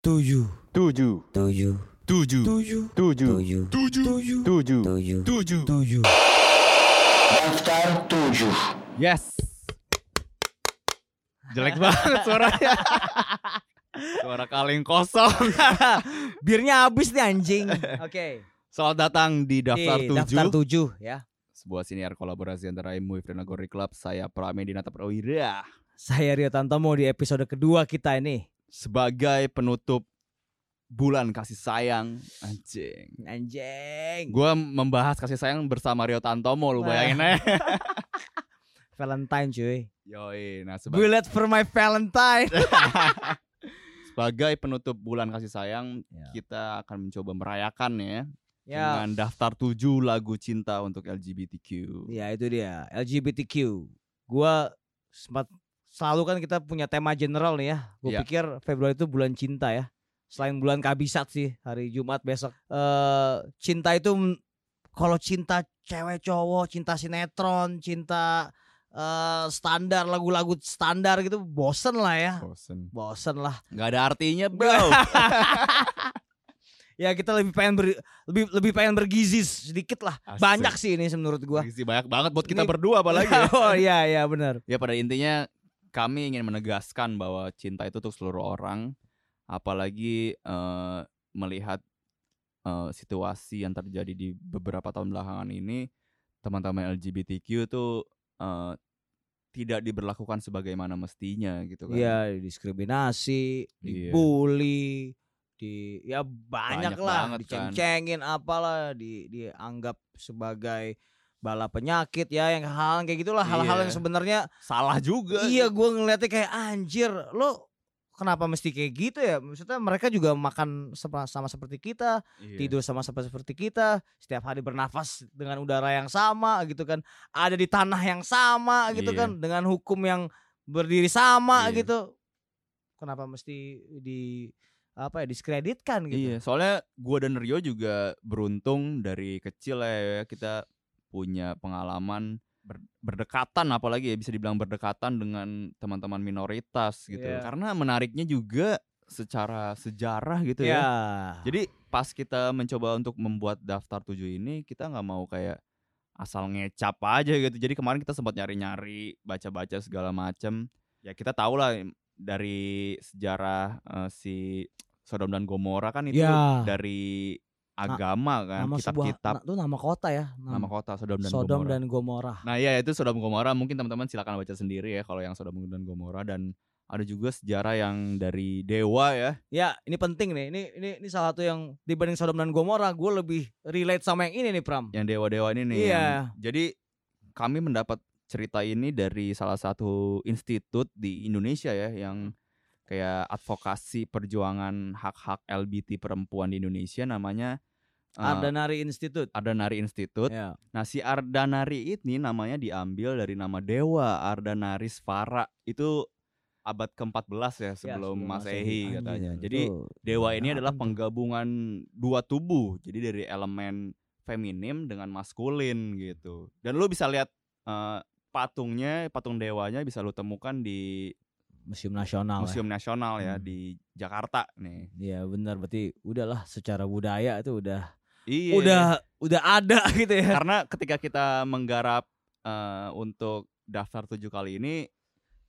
tujuh tujuh tujuh tujuh tujuh tujuh tujuh tujuh tujuh tujuh tujuh tujuh tujuh daftar tujuh yes jelek banget suaranya suara kaleng kosong birnya habis nih anjing oke selamat datang di daftar tujuh daftar tujuh ya sebuah siniar kolaborasi antara Imui dan Agori Club saya Pramedina Prawira saya Rio Tantomo di episode kedua kita ini sebagai penutup bulan kasih sayang. Anjing. Anjing. Gua membahas kasih sayang bersama Rio Tantomo lu bayangin aja Valentine cuy. Yoi, nah sebagai, bullet for my Valentine. Sebagai penutup bulan kasih sayang Ya. kita akan mencoba merayakan ya, ya. dengan daftar 7 lagu cinta untuk LGBTQ. ya itu dia. LGBTQ gua sempat selalu kan kita punya tema general nih ya gue Iya. pikir Februari itu bulan cinta ya selain bulan kabisat sih hari Jumat besok eh cinta itu kalau cinta cewek cowok cinta sinetron cinta eh standar lagu-lagu standar gitu bosen lah ya Bosen. bosen lah Gak ada artinya, bro. ya kita lebih pengen ber, lebih lebih pengen bergizi sedikit lah Asik. banyak sih ini menurut gua Gizi banyak banget buat kita Ini- berdua apalagi. ya. oh iya iya benar ya pada intinya kami ingin menegaskan bahwa cinta itu untuk seluruh orang, apalagi eh, melihat eh, situasi yang terjadi di beberapa tahun belakangan ini, teman-teman LGBTQ tuh eh, tidak diberlakukan sebagaimana mestinya gitu kan. Iya, diskriminasi, Iya. dibully, di ya banyak, Banyak lah, kan. diceng-cengin apalah, di dianggap sebagai bala penyakit ya yang hal kayak gitulah hal-hal Iya. yang sebenarnya Salah juga. iya gue ngeliatnya kayak anjir lo kenapa mesti kayak gitu ya maksudnya mereka juga makan sama, sama seperti kita Iya. tidur sama sama seperti kita setiap hari bernafas dengan udara yang sama gitu kan ada di tanah yang sama gitu Iya. kan dengan hukum yang berdiri sama Iya. gitu kenapa mesti di apa ya diskreditkan gitu Iya, soalnya gua dan Rio juga beruntung dari kecil ya kita punya pengalaman ber- berdekatan apalagi ya bisa dibilang berdekatan dengan teman-teman minoritas gitu. Iya. Karena menariknya juga secara sejarah gitu ya. ya Jadi pas kita mencoba untuk membuat daftar tujuh ini kita nggak mau kayak asal ngecap aja gitu. Jadi kemarin kita sempat nyari-nyari, baca-baca segala macem. Ya kita tahu lah dari sejarah eh, si Sodom dan Gomora kan itu Ya. dari agama kan, nama kitab-kitab itu nama kota ya nama kota Sodom dan Sodom Gomora. dan Gomora Nah iya itu Sodom Gomora mungkin teman-teman silakan baca sendiri ya kalau yang Sodom dan Gomora dan ada juga sejarah yang dari dewa ya. ya ini penting nih ini ini ini salah satu yang dibanding Sodom dan Gomora gue lebih relate sama yang ini nih Pram yang dewa-dewa ini nih. Iya. yang- jadi kami mendapat cerita ini dari salah satu institut di Indonesia ya yang kayak advokasi perjuangan hak-hak LGBT perempuan di Indonesia namanya Ardanari Institute Ardanari Institute. ya Nah si Ardanari ini namanya diambil dari nama dewa Ardanaris Vara itu abad ke-14 ya sebelum Masehi katanya. Jadi dewa ini adalah penggabungan dua tubuh. Jadi dari elemen feminim dengan maskulin gitu. Dan lu bisa lihat eh, patungnya, patung dewanya bisa lu temukan di Museum Nasional Museum Nasional ya Hmm. di Jakarta nih. ya benar berarti udahlah secara budaya itu udah Iya. udah udah ada gitu ya Karena ketika kita menggarap eh, untuk daftar tujuh kali ini,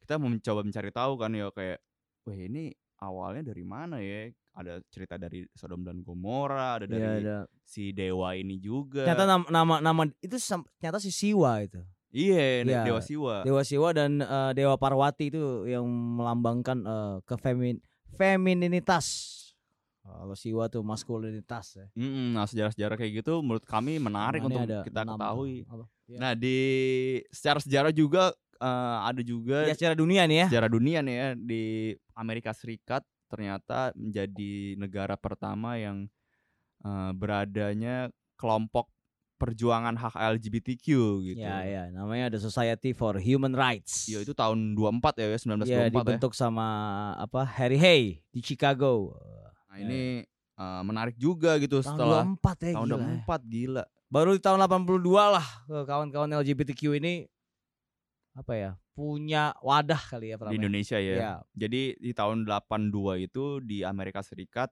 kita mencoba mencari tahu kan ya kayak, wah ini awalnya dari mana ya? Ada cerita dari Sodom dan Gomora, ada dari Iya, ada. si dewa ini juga. ternyata nama nama, nama itu ternyata si Siwa itu Iya, Iya. Dewa Siwa. Dewa Siwa dan eh, Dewa Parwati itu yang melambangkan eh, kefemin femininitas kalau Siwa tuh maskulinitas ya Mm-mm, nah sejarah-sejarah kayak gitu menurut kami menarik untuk ada kita ketahui. Apa? Ya. Nah di secara sejarah juga eh, ada juga ya secara dunia nih ya sejarah dunia nih ya di Amerika Serikat ternyata menjadi negara pertama yang eh, beradanya kelompok perjuangan hak LGBTQ gitu. ya ya namanya ada Society for Human Rights Iya, itu tahun 24 ya, ya 1924 ya ya. dibentuk sama apa Harry Hay di Chicago Nah, ini eh, menarik juga gitu tahun setelah 24 ya tahun gila ya. 24 gila. baru di tahun 82 lah kawan-kawan LGBTQ ini apa ya punya wadah kali ya di ya? Indonesia ya. ya. Jadi di tahun 82 itu di Amerika Serikat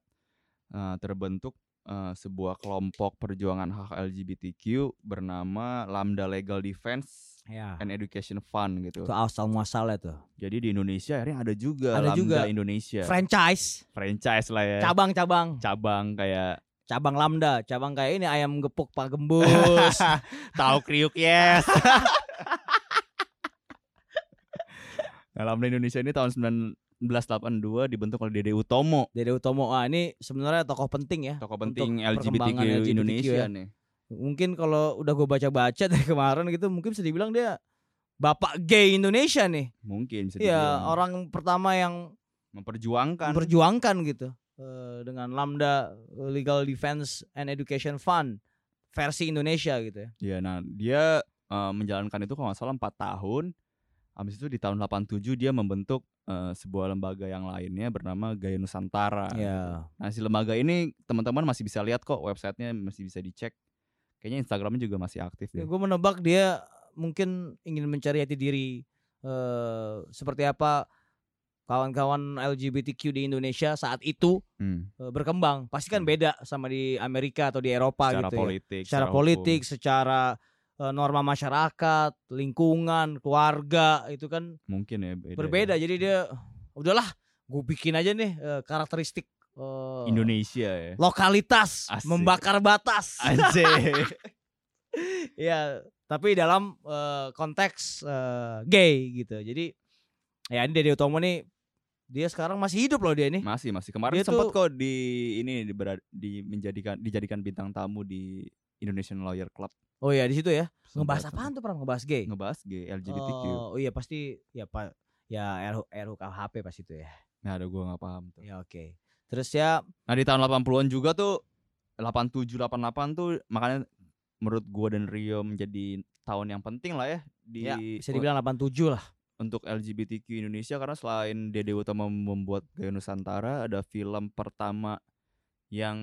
uh, terbentuk uh, sebuah kelompok perjuangan hak LGBTQ bernama Lambda Legal Defense ya. and Education Fund gitu. Itu asal muasalnya tuh. Jadi di Indonesia akhirnya ada juga ada Lambda juga. Indonesia. Franchise. Franchise lah ya. Cabang-cabang. Cabang kayak cabang lambda, cabang kayak ini ayam gepuk Pak Gembus. Tahu kriuk yes. nah, lambda Indonesia ini tahun 1982 dibentuk oleh Dede Utomo. Dede Utomo. Ah, ini sebenarnya tokoh penting ya. Tokoh penting LGBTQ, LGBTQ Indonesia ya. nih. Mungkin kalau udah gue baca-baca dari kemarin gitu mungkin bisa dibilang dia bapak gay Indonesia nih. Mungkin bisa Iya, orang pertama yang memperjuangkan memperjuangkan gitu. Eh, dengan Lambda Legal Defense and Education Fund versi Indonesia gitu ya. Iya, nah dia uh, menjalankan itu kalau nggak salah 4 tahun. Habis itu di tahun 87 dia membentuk uh, sebuah lembaga yang lainnya bernama Gaya Nusantara. Iya. Nah si lembaga ini teman-teman masih bisa lihat kok websitenya masih bisa dicek. Kayaknya Instagramnya juga masih aktif ya. Gue menebak dia mungkin ingin mencari hati diri uh, seperti apa kawan-kawan LGBTQ di Indonesia saat itu hmm. Eh, berkembang pasti kan hmm. beda sama di Amerika atau di Eropa secara gitu ya. politik, ya. Secara, secara politik, hukum. secara uh, norma masyarakat, lingkungan, keluarga itu kan mungkin ya beda berbeda. Ya. Jadi dia udahlah, gue bikin aja nih uh, karakteristik uh, Indonesia ya. Lokalitas Asik. membakar batas. Anjir. ya, tapi dalam uh, konteks uh, gay gitu. Jadi ya ini Dede Utomo nih dia sekarang masih hidup loh dia ini. Masih, masih. Kemarin dia sempat tuh... kok di ini di, di menjadikan dijadikan bintang tamu di Indonesian Lawyer Club. Oh iya di situ ya. Ngebahas apa tuh pernah ngebahas gay? Ngebahas gay, LGBTQ. Oh, iya pasti ya Pak ya RU, RUKHP pas itu ya. Nah, ada gua nggak paham tuh. Ya oke. Okay. Terus ya Nah, di tahun 80-an juga tuh 87 88 tuh makanya menurut gua dan Rio menjadi tahun yang penting lah ya di ya, bisa dibilang 87 lah untuk LGBTQ Indonesia karena selain Dede Utama membuat Gaya Nusantara ada film pertama yang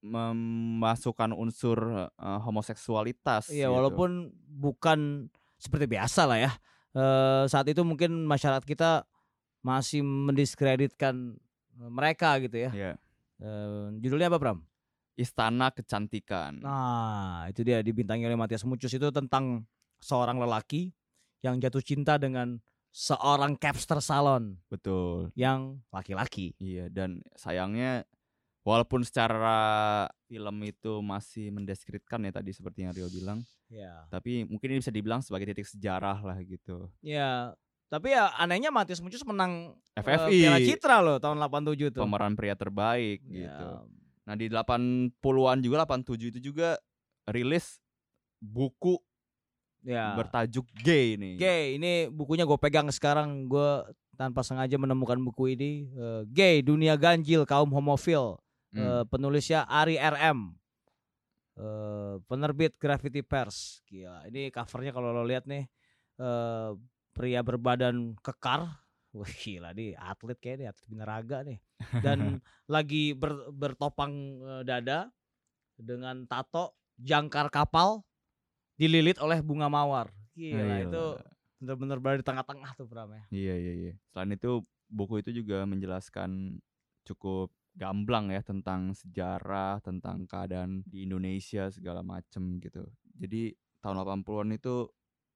memasukkan unsur uh, homoseksualitas. Iya, gitu. walaupun bukan seperti biasa lah ya. Uh, saat itu mungkin masyarakat kita masih mendiskreditkan mereka gitu ya. Iya. Uh, judulnya apa, Bram? Istana Kecantikan. Nah, itu dia dibintangi oleh Matias Mucus itu tentang seorang lelaki yang jatuh cinta dengan seorang capster salon. Betul. Yang laki-laki. Iya, dan sayangnya walaupun secara film itu masih mendeskripsikan ya tadi seperti yang Rio bilang. Iya. Tapi mungkin ini bisa dibilang sebagai titik sejarah lah gitu. Iya. Tapi ya anehnya Matius Mucus menang FFI uh, Piala Citra loh tahun 87 tuh. Pemeran pria terbaik ya. gitu. Nah, di 80-an juga 87 itu juga rilis buku ya. bertajuk Gay ini. Gay ini bukunya gue pegang sekarang gue tanpa sengaja menemukan buku ini uh, Gay Dunia Ganjil Kaum Homofil hmm. uh, penulisnya Ari RM uh, eh, penerbit Graffiti Pers gila ini covernya kalau lo lihat nih uh, pria berbadan kekar Wah gila nih atlet kayaknya atlet binaraga nih dan lagi ber, bertopang uh, dada dengan tato jangkar kapal dililit oleh bunga mawar. Gila, Gila. itu benar-benar berada di tengah-tengah tuh Pram ya. Iya iya iya. Selain itu buku itu juga menjelaskan cukup gamblang ya tentang sejarah, tentang keadaan di Indonesia segala macem gitu. Jadi tahun 80-an itu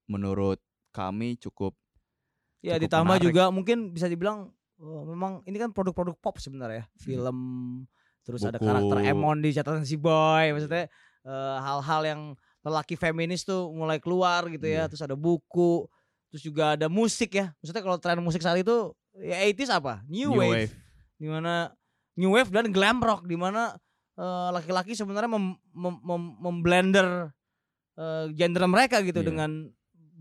menurut kami cukup Ya cukup ditambah menarik. juga mungkin bisa dibilang oh, memang ini kan produk-produk pop sebenarnya ya. Hmm. Film terus Buku. ada karakter Emon di catatan si boy maksudnya eh, hal-hal uh, yang lelaki feminis tuh mulai keluar gitu ya. Yeah. Terus ada buku, terus juga ada musik ya. Maksudnya kalau tren musik saat itu ya 80s apa? New, New wave. wave. Di mana New wave dan glam rock di mana uh, laki-laki sebenarnya mem, mem, mem, memblender uh, gender mereka gitu yeah. dengan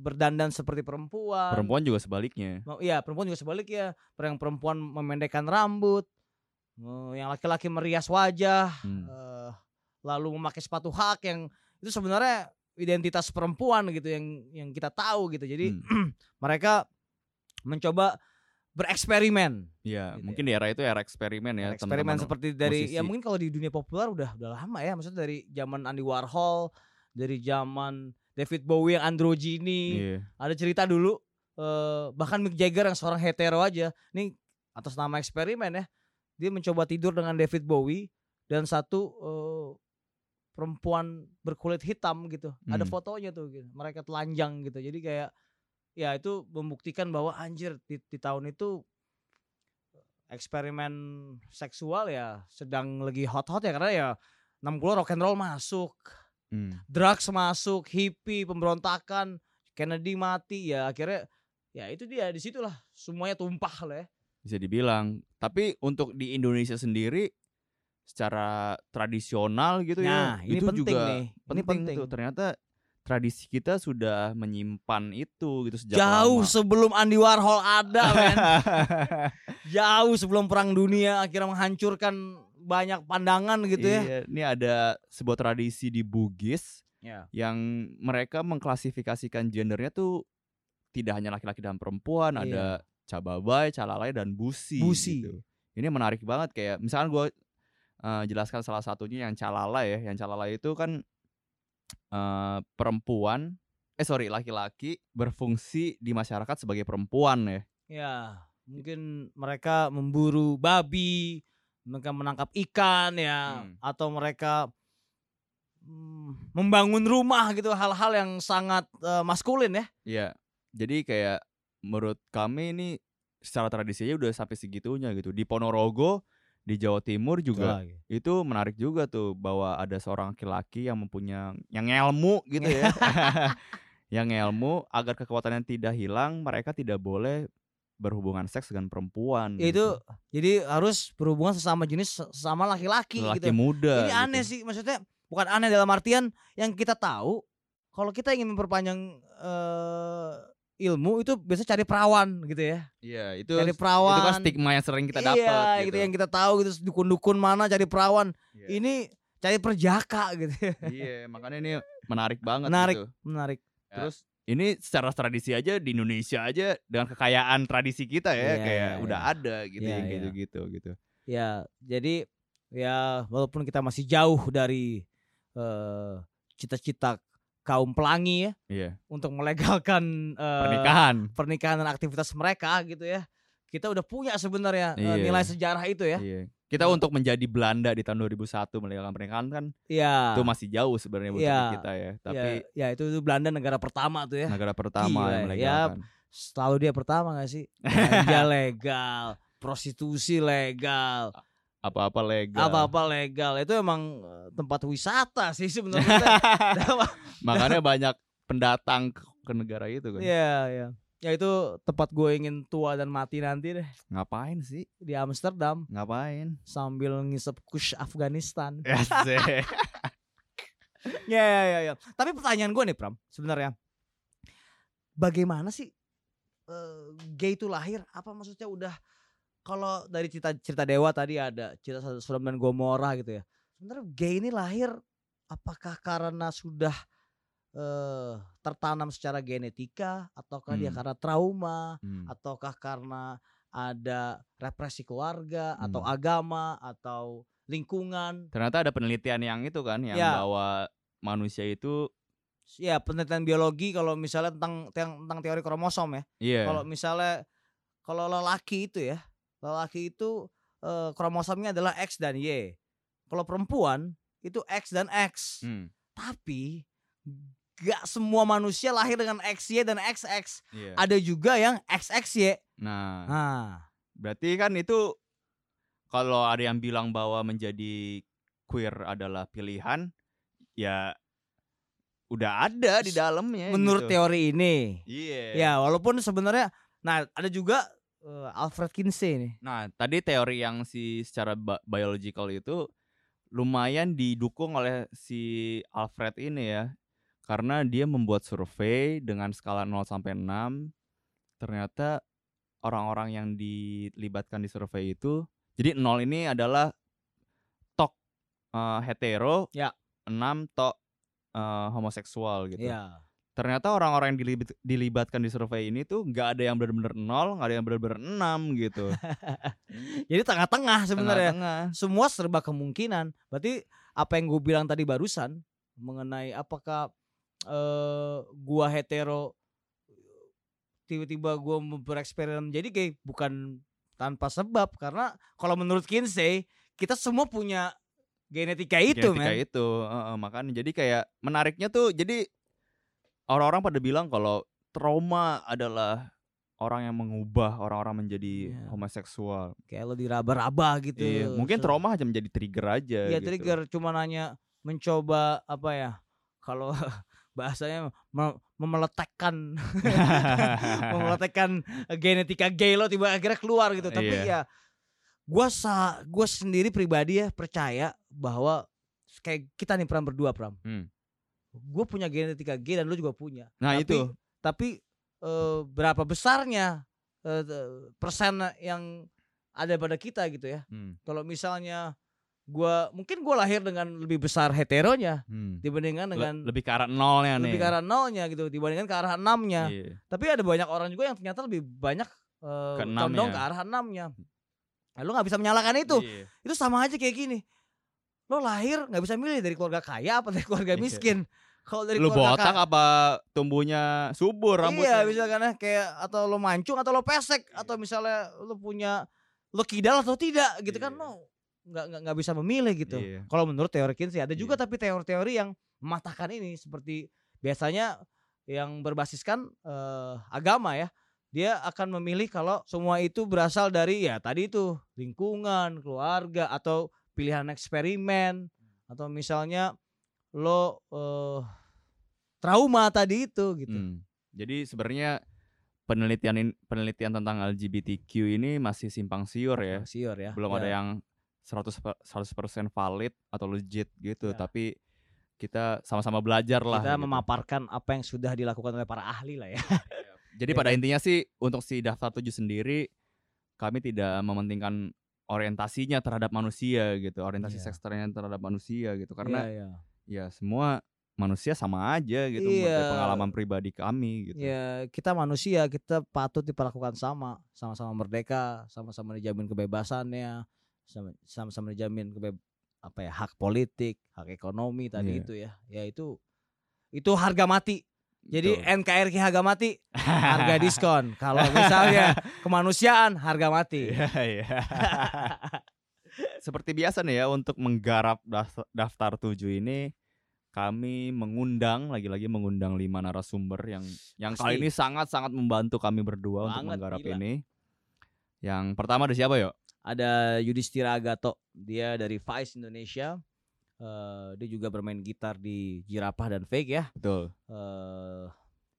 berdandan seperti perempuan. Perempuan juga sebaliknya. Iya, perempuan juga sebaliknya. Yang perempuan memendekkan rambut, yang laki-laki merias wajah, hmm. uh, lalu memakai sepatu hak yang itu sebenarnya identitas perempuan gitu yang yang kita tahu gitu. Jadi hmm. mereka mencoba bereksperimen. Iya, gitu mungkin ya. di era itu era eksperimen ya. eksperimen seperti dari musisi. ya mungkin kalau di dunia populer udah udah lama ya. Maksudnya dari zaman Andy Warhol, dari zaman David Bowie yang androgini. Yeah. Ada cerita dulu uh, bahkan Mick Jagger yang seorang hetero aja. Ini atas nama eksperimen ya. Dia mencoba tidur dengan David Bowie dan satu uh, perempuan berkulit hitam gitu. Hmm. Ada fotonya tuh gitu. Mereka telanjang gitu. Jadi kayak ya itu membuktikan bahwa anjir di, di tahun itu eksperimen seksual ya sedang lagi hot-hot ya karena ya 60 rock and roll masuk hmm. drugs masuk, hippie, pemberontakan, Kennedy mati ya akhirnya ya itu dia di situlah semuanya tumpah lah ya. Bisa dibilang. Tapi untuk di Indonesia sendiri secara tradisional gitu nah, ya, ini itu penting juga nih. penting, ini penting. Tuh. Ternyata tradisi kita sudah menyimpan itu gitu sejak jauh lama. sebelum Andy Warhol ada men jauh sebelum perang dunia akhirnya menghancurkan banyak pandangan gitu ya. Iya, ini ada sebuah tradisi di Bugis yeah. yang mereka mengklasifikasikan gendernya tuh tidak hanya laki-laki dan perempuan, yeah. ada cababai, calalai dan busi. Busi. Gitu. Ini menarik banget kayak misalkan gue uh, jelaskan salah satunya yang calalai ya, yang calalai itu kan uh, perempuan, eh sorry laki-laki berfungsi di masyarakat sebagai perempuan ya. Ya, mungkin mereka memburu babi, mereka menangkap ikan ya hmm. atau mereka mm, membangun rumah gitu hal-hal yang sangat uh, maskulin ya. Iya. Jadi kayak menurut kami ini secara tradisinya udah sampai segitunya gitu. Di Ponorogo di Jawa Timur juga itu menarik juga tuh bahwa ada seorang laki-laki yang mempunyai yang ilmu gitu ya. yang ilmu agar kekuatannya tidak hilang, mereka tidak boleh berhubungan seks dengan perempuan. Itu gitu. jadi harus berhubungan sesama jenis sama laki-laki Laki gitu. muda. Ini gitu. aneh sih maksudnya bukan aneh dalam artian yang kita tahu kalau kita ingin memperpanjang uh, ilmu itu biasa cari perawan gitu ya. Iya, itu cari perawan. Itu kan stigma yang sering kita dapat Iya, gitu. gitu yang kita tahu gitu dukun-dukun mana cari perawan. Iya. Ini cari perjaka gitu. iya, makanya ini menarik banget menarik, gitu. Menarik. Ya. Terus ini secara tradisi aja di Indonesia aja dengan kekayaan tradisi kita ya yeah, kayak yeah, udah yeah. ada gitu yeah, yang yeah. gitu-gitu gitu. Ya, jadi ya walaupun kita masih jauh dari uh, cita-cita kaum pelangi ya yeah. untuk melegalkan uh, pernikahan pernikahan dan aktivitas mereka gitu ya. Kita udah punya sebenarnya yeah. uh, nilai sejarah itu ya. Yeah. Kita untuk menjadi Belanda di tahun 2001 melegalkan pernikahan kan ya. itu masih jauh sebenarnya buat ya. kita ya. Tapi ya, ya itu, itu Belanda negara pertama tuh ya. Negara pertama Gila, yang ya. melegalkan. Ya, selalu dia pertama gak sih? Ganja legal, prostitusi legal. Apa-apa legal. Apa-apa legal. Itu emang eh, tempat wisata sih sebenarnya. Makanya banyak pendatang ke negara itu kan. Iya, iya. Ya itu tempat gue ingin tua dan mati nanti deh. Ngapain sih? Di Amsterdam. Ngapain? Sambil ngisep kush Afghanistan. Ya, ya, ya, ya. Tapi pertanyaan gue nih Pram, sebenarnya. Bagaimana sih uh, gay itu lahir? Apa maksudnya udah kalau dari cerita cerita dewa tadi ada cerita Sodom dan Gomora gitu ya. Sebenarnya gay ini lahir apakah karena sudah uh, tertanam secara genetika ataukah hmm. dia karena trauma hmm. ataukah karena ada represi keluarga hmm. atau agama atau lingkungan. Ternyata ada penelitian yang itu kan yang ya. bahwa manusia itu ya penelitian biologi kalau misalnya tentang tentang teori kromosom ya. Yeah. Kalau misalnya kalau lelaki itu ya, lelaki itu uh, kromosomnya adalah X dan Y. Kalau perempuan itu X dan X. Hmm. Tapi gak semua manusia lahir dengan XY dan XX. Yeah. Ada juga yang XXY. Nah, nah, berarti kan itu kalau ada yang bilang bahwa menjadi queer adalah pilihan, ya udah ada di dalamnya. Menurut gitu. teori ini. Iya. Yeah. Ya, walaupun sebenarnya, nah ada juga uh, Alfred Kinsey nih. Nah, tadi teori yang si secara biological itu lumayan didukung oleh si Alfred ini ya karena dia membuat survei dengan skala 0 sampai 6 ternyata orang-orang yang dilibatkan di survei itu jadi 0 ini adalah tok uh, hetero ya. 6 tok uh, homoseksual gitu. Ya. ternyata orang-orang yang dilibat, dilibatkan di survei ini tuh nggak ada yang benar-benar nol nggak ada yang benar-benar enam gitu. Jadi tengah-tengah sebenarnya. Tengah -tengah. semua serba kemungkinan. Berarti apa yang gue bilang tadi barusan mengenai apakah uh, gua hetero tiba-tiba gua bereksperimen jadi gay bukan tanpa sebab karena kalau menurut Kinsey kita semua punya genetika itu genetika man. itu uh, uh, makanya jadi kayak menariknya tuh jadi orang-orang pada bilang kalau trauma adalah orang yang mengubah orang-orang menjadi yeah. homoseksual kayak lo diraba-raba gitu iya, mungkin so, trauma hanya menjadi trigger aja iya gitu. trigger cuma nanya mencoba apa ya kalau bahasanya mem memeletekkan memeletekkan genetika gay lo tiba akhirnya keluar gitu tapi yeah. ya gue sa gue sendiri pribadi ya percaya bahwa kayak kita nih pram berdua pram hmm. gue punya genetika gay dan lu juga punya nah tapi, itu tapi uh, berapa besarnya uh, persen yang ada pada kita gitu ya hmm. kalau misalnya gua mungkin gua lahir dengan lebih besar heteronya hmm. dibandingkan dengan Le lebih ke arah nolnya lebih nih. ke arah nolnya gitu dibandingkan ke arah enamnya. Yeah. Tapi ada banyak orang juga yang ternyata lebih banyak uh, ke condong ke arah enamnya. Nah, lu nggak bisa menyalahkan itu. Yeah. Itu sama aja kayak gini. Lo lahir nggak bisa milih dari keluarga kaya apa dari keluarga iya. miskin. Kalau dari lu botak apa tumbuhnya subur iya, rambutnya? Iya, misalkan kayak atau lo mancung atau lo pesek yeah. atau misalnya lo punya lo kidal atau tidak gitu yeah. kan lo nggak nggak nggak bisa memilih gitu. Yeah. Kalau menurut teori Kinsey ada juga yeah. tapi teori-teori yang mematahkan ini seperti biasanya yang berbasiskan uh, agama ya. Dia akan memilih kalau semua itu berasal dari ya tadi itu lingkungan, keluarga atau pilihan eksperimen atau misalnya lo uh, trauma tadi itu gitu. Hmm. Jadi sebenarnya penelitian penelitian tentang LGBTQ ini masih simpang siur ya. Siur ya. Belum ya. ada yang 100 100% valid atau legit gitu, ya. tapi kita sama-sama belajar lah. Kita gitu. memaparkan apa yang sudah dilakukan oleh para ahli lah ya. Iya. Jadi ya pada intinya sih untuk si daftar tujuh sendiri kami tidak mementingkan orientasinya terhadap manusia gitu, orientasi ya. seks terhadap manusia gitu karena ya, ya. ya semua manusia sama aja gitu iya. pengalaman pribadi kami gitu. Ya, kita manusia, kita patut diperlakukan sama, sama-sama merdeka, sama-sama dijamin kebebasannya, sama-sama dijamin kebe apa ya hak politik, hak ekonomi tadi yeah. itu ya. Ya itu itu harga mati. Jadi Betul. NKRI harga mati, harga diskon. Kalau misalnya kemanusiaan harga mati. Iya, iya. Seperti biasa nih ya untuk menggarap daftar tujuh ini kami mengundang lagi-lagi mengundang lima narasumber yang yang kali ini sangat-sangat membantu kami berdua Banget, untuk menggarap gila. ini. Yang pertama ada siapa yuk? Ada Yudhistira Agato dia dari Vice Indonesia. Uh, dia juga bermain gitar di Jirapah dan Fake ya. Betul. Uh,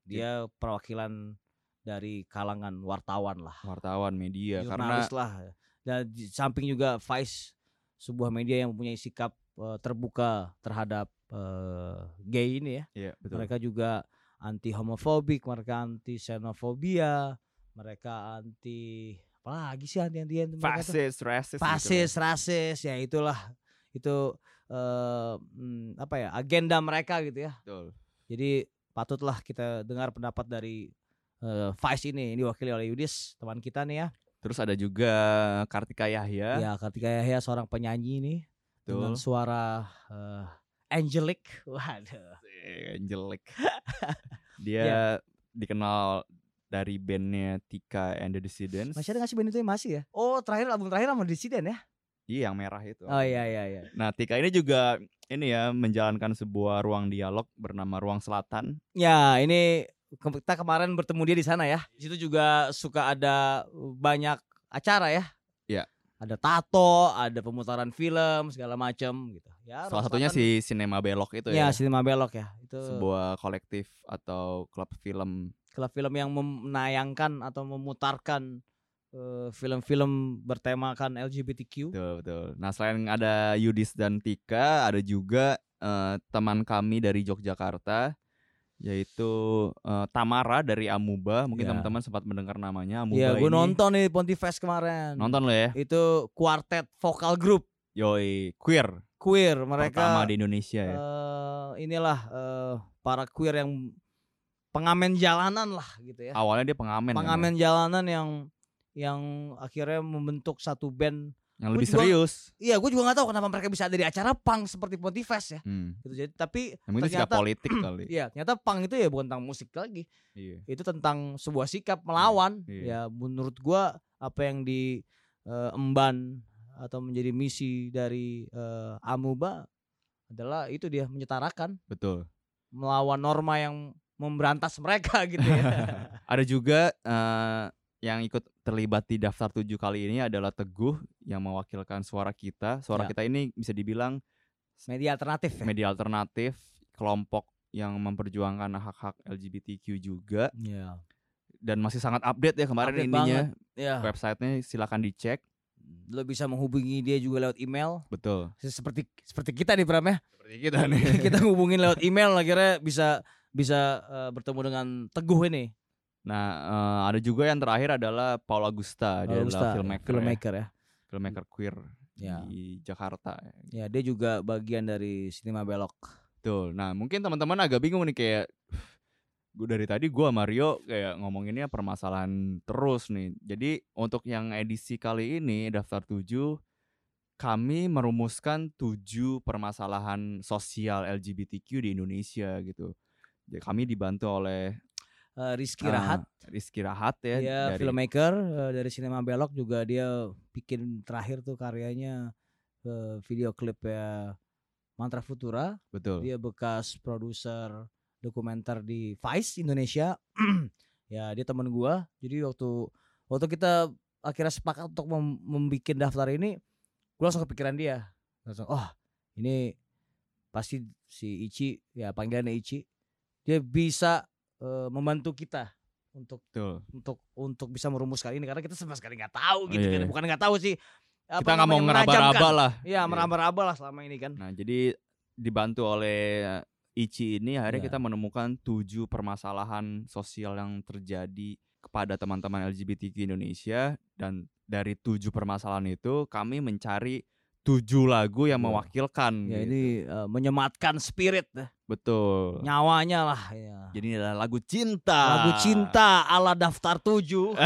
dia perwakilan dari kalangan wartawan lah. Wartawan media Jurnalis karena lah. Dan di samping juga Vice sebuah media yang mempunyai sikap uh, terbuka terhadap uh, gay ini ya. Yeah, betul. mereka juga anti homofobik mereka anti xenofobia mereka anti apalagi sih anti-antian fasis rasis fasis gitu rasis. Ya itulah. Itu uh, apa ya agenda mereka gitu ya. Betul. jadi patutlah kita dengar pendapat dari uh, Vice ini. Ini diwakili oleh Yudis teman kita nih ya. Terus ada juga Kartika Yahya. Ya Kartika Yahya seorang penyanyi nih. Betul. dengan suara uh, angelic. Waduh. Angelic. Dia ya. dikenal dari bandnya Tika and the Dissidents. Masih ada nggak sih band itu yang masih ya? Oh terakhir album terakhir sama Dissident ya? Iya yang merah itu. Oh iya iya iya. Nah Tika ini juga ini ya menjalankan sebuah ruang dialog bernama Ruang Selatan. Ya ini kita kemarin bertemu dia di sana ya. Di situ juga suka ada banyak acara ya. Iya. Ada tato, ada pemutaran film segala macam gitu. Ya. Salah satunya si Cinema Belok itu ya. Ya Cinema Belok ya. Itu sebuah kolektif atau klub film klub film yang menayangkan atau memutarkan uh, film-film bertemakan LGBTQ. Betul, betul. Nah, selain ada Yudis dan Tika, ada juga uh, teman kami dari Yogyakarta yaitu uh, Tamara dari Amuba. Mungkin yeah. teman-teman sempat mendengar namanya Amuba Iya, yeah, gue nonton nih Pontifest kemarin. Nonton lo ya? Itu kuartet vokal grup. Yoi, queer. Queer, mereka pertama di Indonesia ya. Uh, inilah uh, para queer yang pengamen jalanan lah gitu ya. Awalnya dia pengamen. Pengamen kan, ya? jalanan yang yang akhirnya membentuk satu band yang lebih juga, serius. Iya, gue juga nggak tahu kenapa mereka bisa ada di acara pang seperti Pontifest ya. Hmm. Gitu jadi tapi yang itu ternyata politik kali. Iya, ternyata pang itu ya bukan tentang musik lagi. Iya. Itu tentang sebuah sikap melawan. Iya. Ya menurut gue apa yang di uh, emban atau menjadi misi dari uh, Amuba adalah itu dia menyetarakan. Betul. Melawan norma yang memberantas mereka gitu ya. ada juga uh, yang ikut terlibat di daftar tujuh kali ini adalah Teguh yang mewakilkan suara kita. Suara ya. kita ini bisa dibilang media alternatif. Ya? Media alternatif, kelompok yang memperjuangkan hak-hak LGBTQ juga. Ya. Dan masih sangat update ya kemarin update ininya. Ya. Websitenya silakan dicek. Lo bisa menghubungi dia juga lewat email. Betul. Seperti seperti kita nih Bram ya. Seperti kita nih. kita hubungin lewat email akhirnya bisa bisa uh, bertemu dengan Teguh ini. Nah, uh, ada juga yang terakhir adalah Paul Augusta, dia Augusta, adalah filmmaker, filmmaker ya. ya. Filmmaker queer ya. di Jakarta. Ya, dia juga bagian dari Cinema Belok. Betul. Nah, mungkin teman-teman agak bingung nih kayak gue dari tadi gue Mario kayak ngomonginnya permasalahan terus nih. Jadi untuk yang edisi kali ini daftar 7 kami merumuskan tujuh permasalahan sosial LGBTQ di Indonesia gitu. Jadi kami dibantu oleh uh, Rizky Rahat. Uh, Rizky Rahat ya. Dia dari... filmmaker uh, dari Sinema Belok juga dia bikin terakhir tuh karyanya uh, video klip ya Mantra Futura. Betul. Dia bekas produser dokumenter di Vice Indonesia. ya dia teman gua. Jadi waktu waktu kita akhirnya sepakat untuk mem membuat daftar ini, gua langsung kepikiran dia. Langsung, oh ini pasti si Ichi ya panggilannya Ichi dia bisa uh, membantu kita untuk Betul. untuk untuk bisa merumuskan ini. Karena kita sama sekali nggak tahu gitu iya. kan. bukan nggak tahu sih kita nggak mau ngeraba-raba lah. Ya meraba-raba lah selama ini kan. Nah jadi dibantu oleh Ichi ini akhirnya yeah. kita menemukan tujuh permasalahan sosial yang terjadi kepada teman-teman LGBTQ Indonesia. Dan dari tujuh permasalahan itu kami mencari tujuh lagu yang iya. mewakilkan. Ya gitu. ini uh, menyematkan spirit. Betul. Nyawanya lah. Ya. Jadi ini adalah lagu cinta. Lagu cinta ala daftar tujuh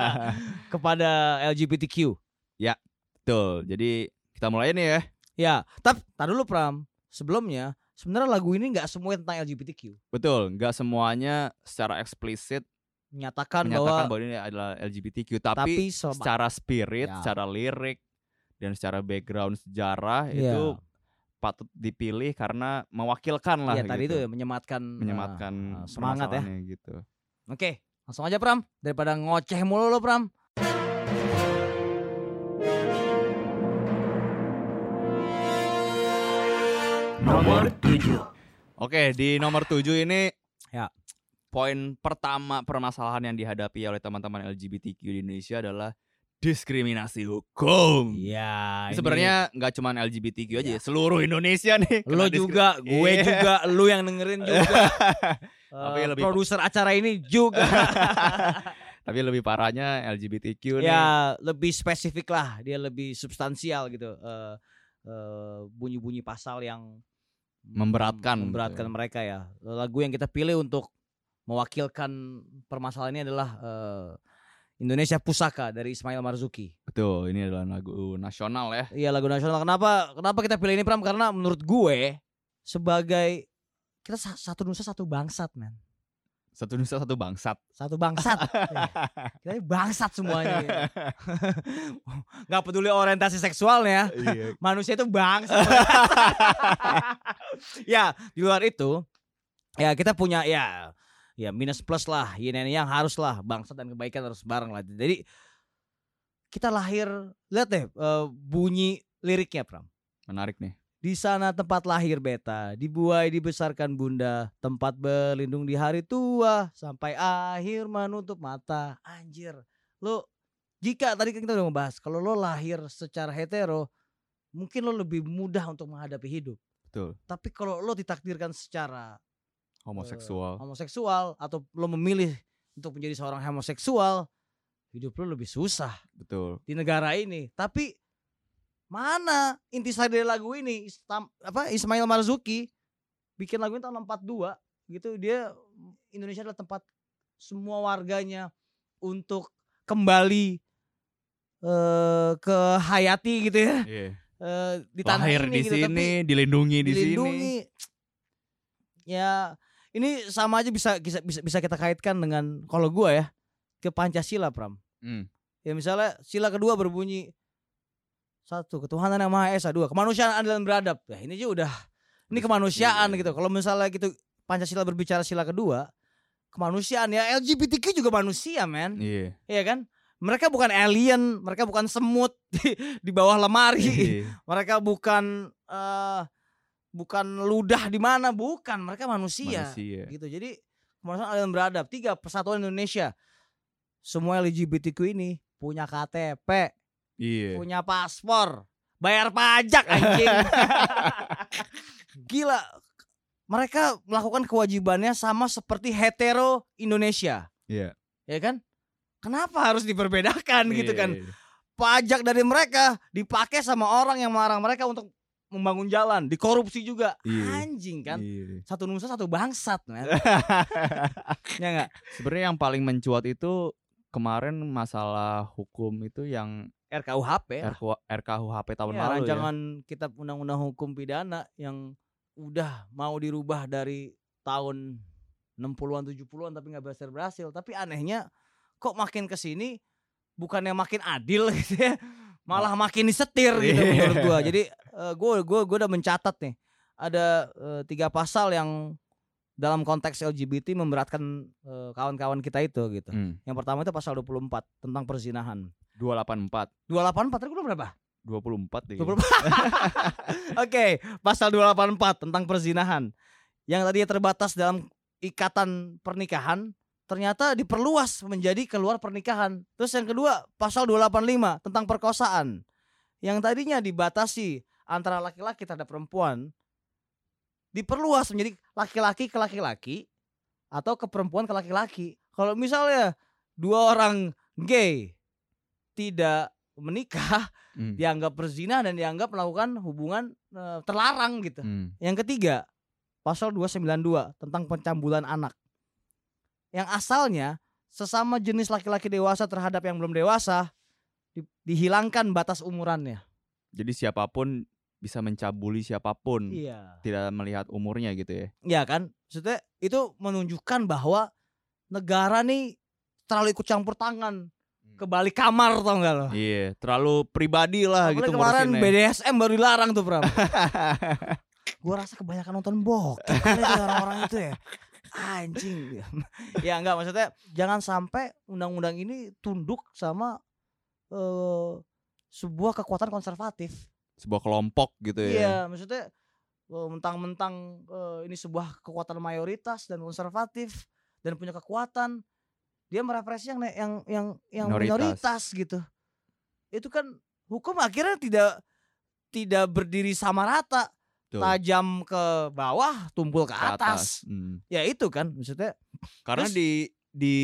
kepada LGBTQ. Ya, betul. Jadi kita mulai nih ya. Ya, tapi tar dulu Pram. Sebelumnya sebenarnya lagu ini nggak semua tentang LGBTQ. Betul, nggak semuanya secara eksplisit menyatakan, menyatakan bahwa, bahwa ini adalah LGBTQ, tapi, tapi secara spirit, ya. secara lirik, dan secara background sejarah yeah. itu patut dipilih karena mewakilkan lah. Iya gitu. tadi itu ya menyematkan menyematkan uh, semangat ya. gitu. Oke, langsung aja Pram daripada ngoceh mulu lo Pram. Nomor 7. Oke, di nomor 7 ini ya poin pertama permasalahan yang dihadapi oleh teman-teman LGBTQ di Indonesia adalah diskriminasi hukum. Iya. Sebenarnya nggak cuma LGBTQ aja, ya. seluruh Indonesia nih. Lo juga, gue yeah. juga, lu yang dengerin juga. uh, lebih produser acara ini juga. Tapi lebih parahnya LGBTQ nih. Ya, lebih spesifik lah, dia lebih substansial gitu. Uh, uh, bunyi-bunyi pasal yang memberatkan memberatkan gitu. mereka ya. Lagu yang kita pilih untuk mewakilkan permasalahan ini adalah uh, Indonesia Pusaka dari Ismail Marzuki. Betul, ini adalah lagu nasional ya. Iya, lagu nasional. Kenapa kenapa kita pilih ini Pram? Karena menurut gue sebagai kita satu nusa satu bangsat, man. Satu nusa satu bangsat. Satu bangsat. kita bangsat semuanya. Gak peduli orientasi seksualnya. Iya. Manusia itu bangsat. ya, di luar itu ya kita punya ya ya minus plus lah yin dan yang harus lah bangsa dan kebaikan harus bareng lah jadi kita lahir lihat deh uh, bunyi liriknya Pram menarik nih di sana tempat lahir beta, dibuai dibesarkan bunda, tempat berlindung di hari tua, sampai akhir menutup mata. Anjir, lo jika tadi kita udah membahas, kalau lo lahir secara hetero, mungkin lo lebih mudah untuk menghadapi hidup. Betul. Tapi kalau lo ditakdirkan secara homoseksual. Uh, homoseksual atau lo memilih untuk menjadi seorang homoseksual, hidup lo lebih susah. Betul. Di negara ini. Tapi mana inti dari lagu ini? Istam, apa Ismail Marzuki bikin lagu ini tahun 42 gitu dia Indonesia adalah tempat semua warganya untuk kembali uh, ke Hayati gitu ya. Yeah. Uh, di tanah Lahir ini di gitu, sini, tapi dilindungi di dilindungi. sini. Ya, ini sama aja bisa bisa bisa, kita kaitkan dengan kalau gua ya ke Pancasila, Pram. Hmm. Ya misalnya sila kedua berbunyi satu ketuhanan yang maha esa dua kemanusiaan adil dan beradab. Ya ini aja udah ini kemanusiaan Iya. gitu. Kalau misalnya gitu Pancasila berbicara sila kedua kemanusiaan ya LGBTQ juga manusia, men. Iya. Iya kan? Mereka bukan alien, mereka bukan semut di, di bawah lemari. Iya. mereka bukan eh bukan ludah di mana, bukan. Mereka manusia. Manusia. Gitu. Jadi kemanusiaan adil dan beradab. Tiga persatuan Indonesia. Semua LGBTQ ini punya KTP, Iya. punya paspor, bayar pajak anjing. Gila. Mereka melakukan kewajibannya sama seperti hetero Indonesia, Iya. ya kan? Kenapa harus diperbedakan gitu kan? Iya. Pajak dari mereka dipakai sama orang yang melarang mereka untuk membangun jalan, dikorupsi juga. Iya. Anjing kan? Iya. Satu nusa satu bangsat, ya enggak? Sebenarnya yang paling mencuat itu kemarin masalah hukum itu yang RKUHP ya. RK RKUHP tahun Ya, lalu ya. rancangan kitab undang-undang hukum pidana yang udah mau dirubah dari tahun 60-an 70-an tapi nggak berhasil berhasil. Tapi anehnya kok makin ke sini bukannya makin adil gitu ya. Malah makin disetir gitu Iya. menurut gua. Jadi eh, gua gua gua udah mencatat nih. Ada eh, tiga pasal yang dalam konteks LGBT memberatkan eh, kawan-kawan kita itu gitu. Hmm. Yang pertama itu pasal 24 tentang perzinahan. 284 284 tadi gua berapa? 24 deh. 24. Oke, pasal 284 tentang perzinahan. Yang tadinya terbatas dalam ikatan pernikahan ternyata diperluas menjadi keluar pernikahan. Terus yang kedua, pasal 285 tentang perkosaan. Yang tadinya dibatasi antara laki-laki terhadap perempuan diperluas menjadi laki-laki ke laki-laki atau ke perempuan ke laki-laki. Kalau misalnya dua orang gay tidak menikah Hmm. dianggap berzina dan dianggap melakukan hubungan eh, terlarang gitu. Hmm. Yang ketiga, pasal 292 tentang pencambulan anak. Yang asalnya sesama jenis laki-laki dewasa terhadap yang belum dewasa di- dihilangkan batas umurannya. Jadi siapa pun bisa mencabuli siapa pun, Iya. tidak melihat umurnya gitu ya. Iya kan? Maksudnya itu menunjukkan bahwa negara nih terlalu ikut campur tangan ke balik kamar tau gak lo? Iya, terlalu pribadi lah Apalagi gitu kemarin ngurusinnya. BDSM baru dilarang tuh Pram. Gua rasa kebanyakan nonton bokep kali itu orang-orang itu ya. Anjing. ya enggak maksudnya jangan sampai undang-undang ini tunduk sama eh sebuah kekuatan konservatif. Sebuah kelompok gitu ya. Iya, maksudnya eh, mentang-mentang eh, ini sebuah kekuatan mayoritas dan konservatif dan punya kekuatan, dia merepresi yang yang yang yang Minoritas. minoritas gitu. Itu kan hukum akhirnya tidak tidak berdiri sama rata, Tuh, tajam ke bawah, tumpul ke ke atas. Hmm. Ya itu kan maksudnya. Karena Terus- di di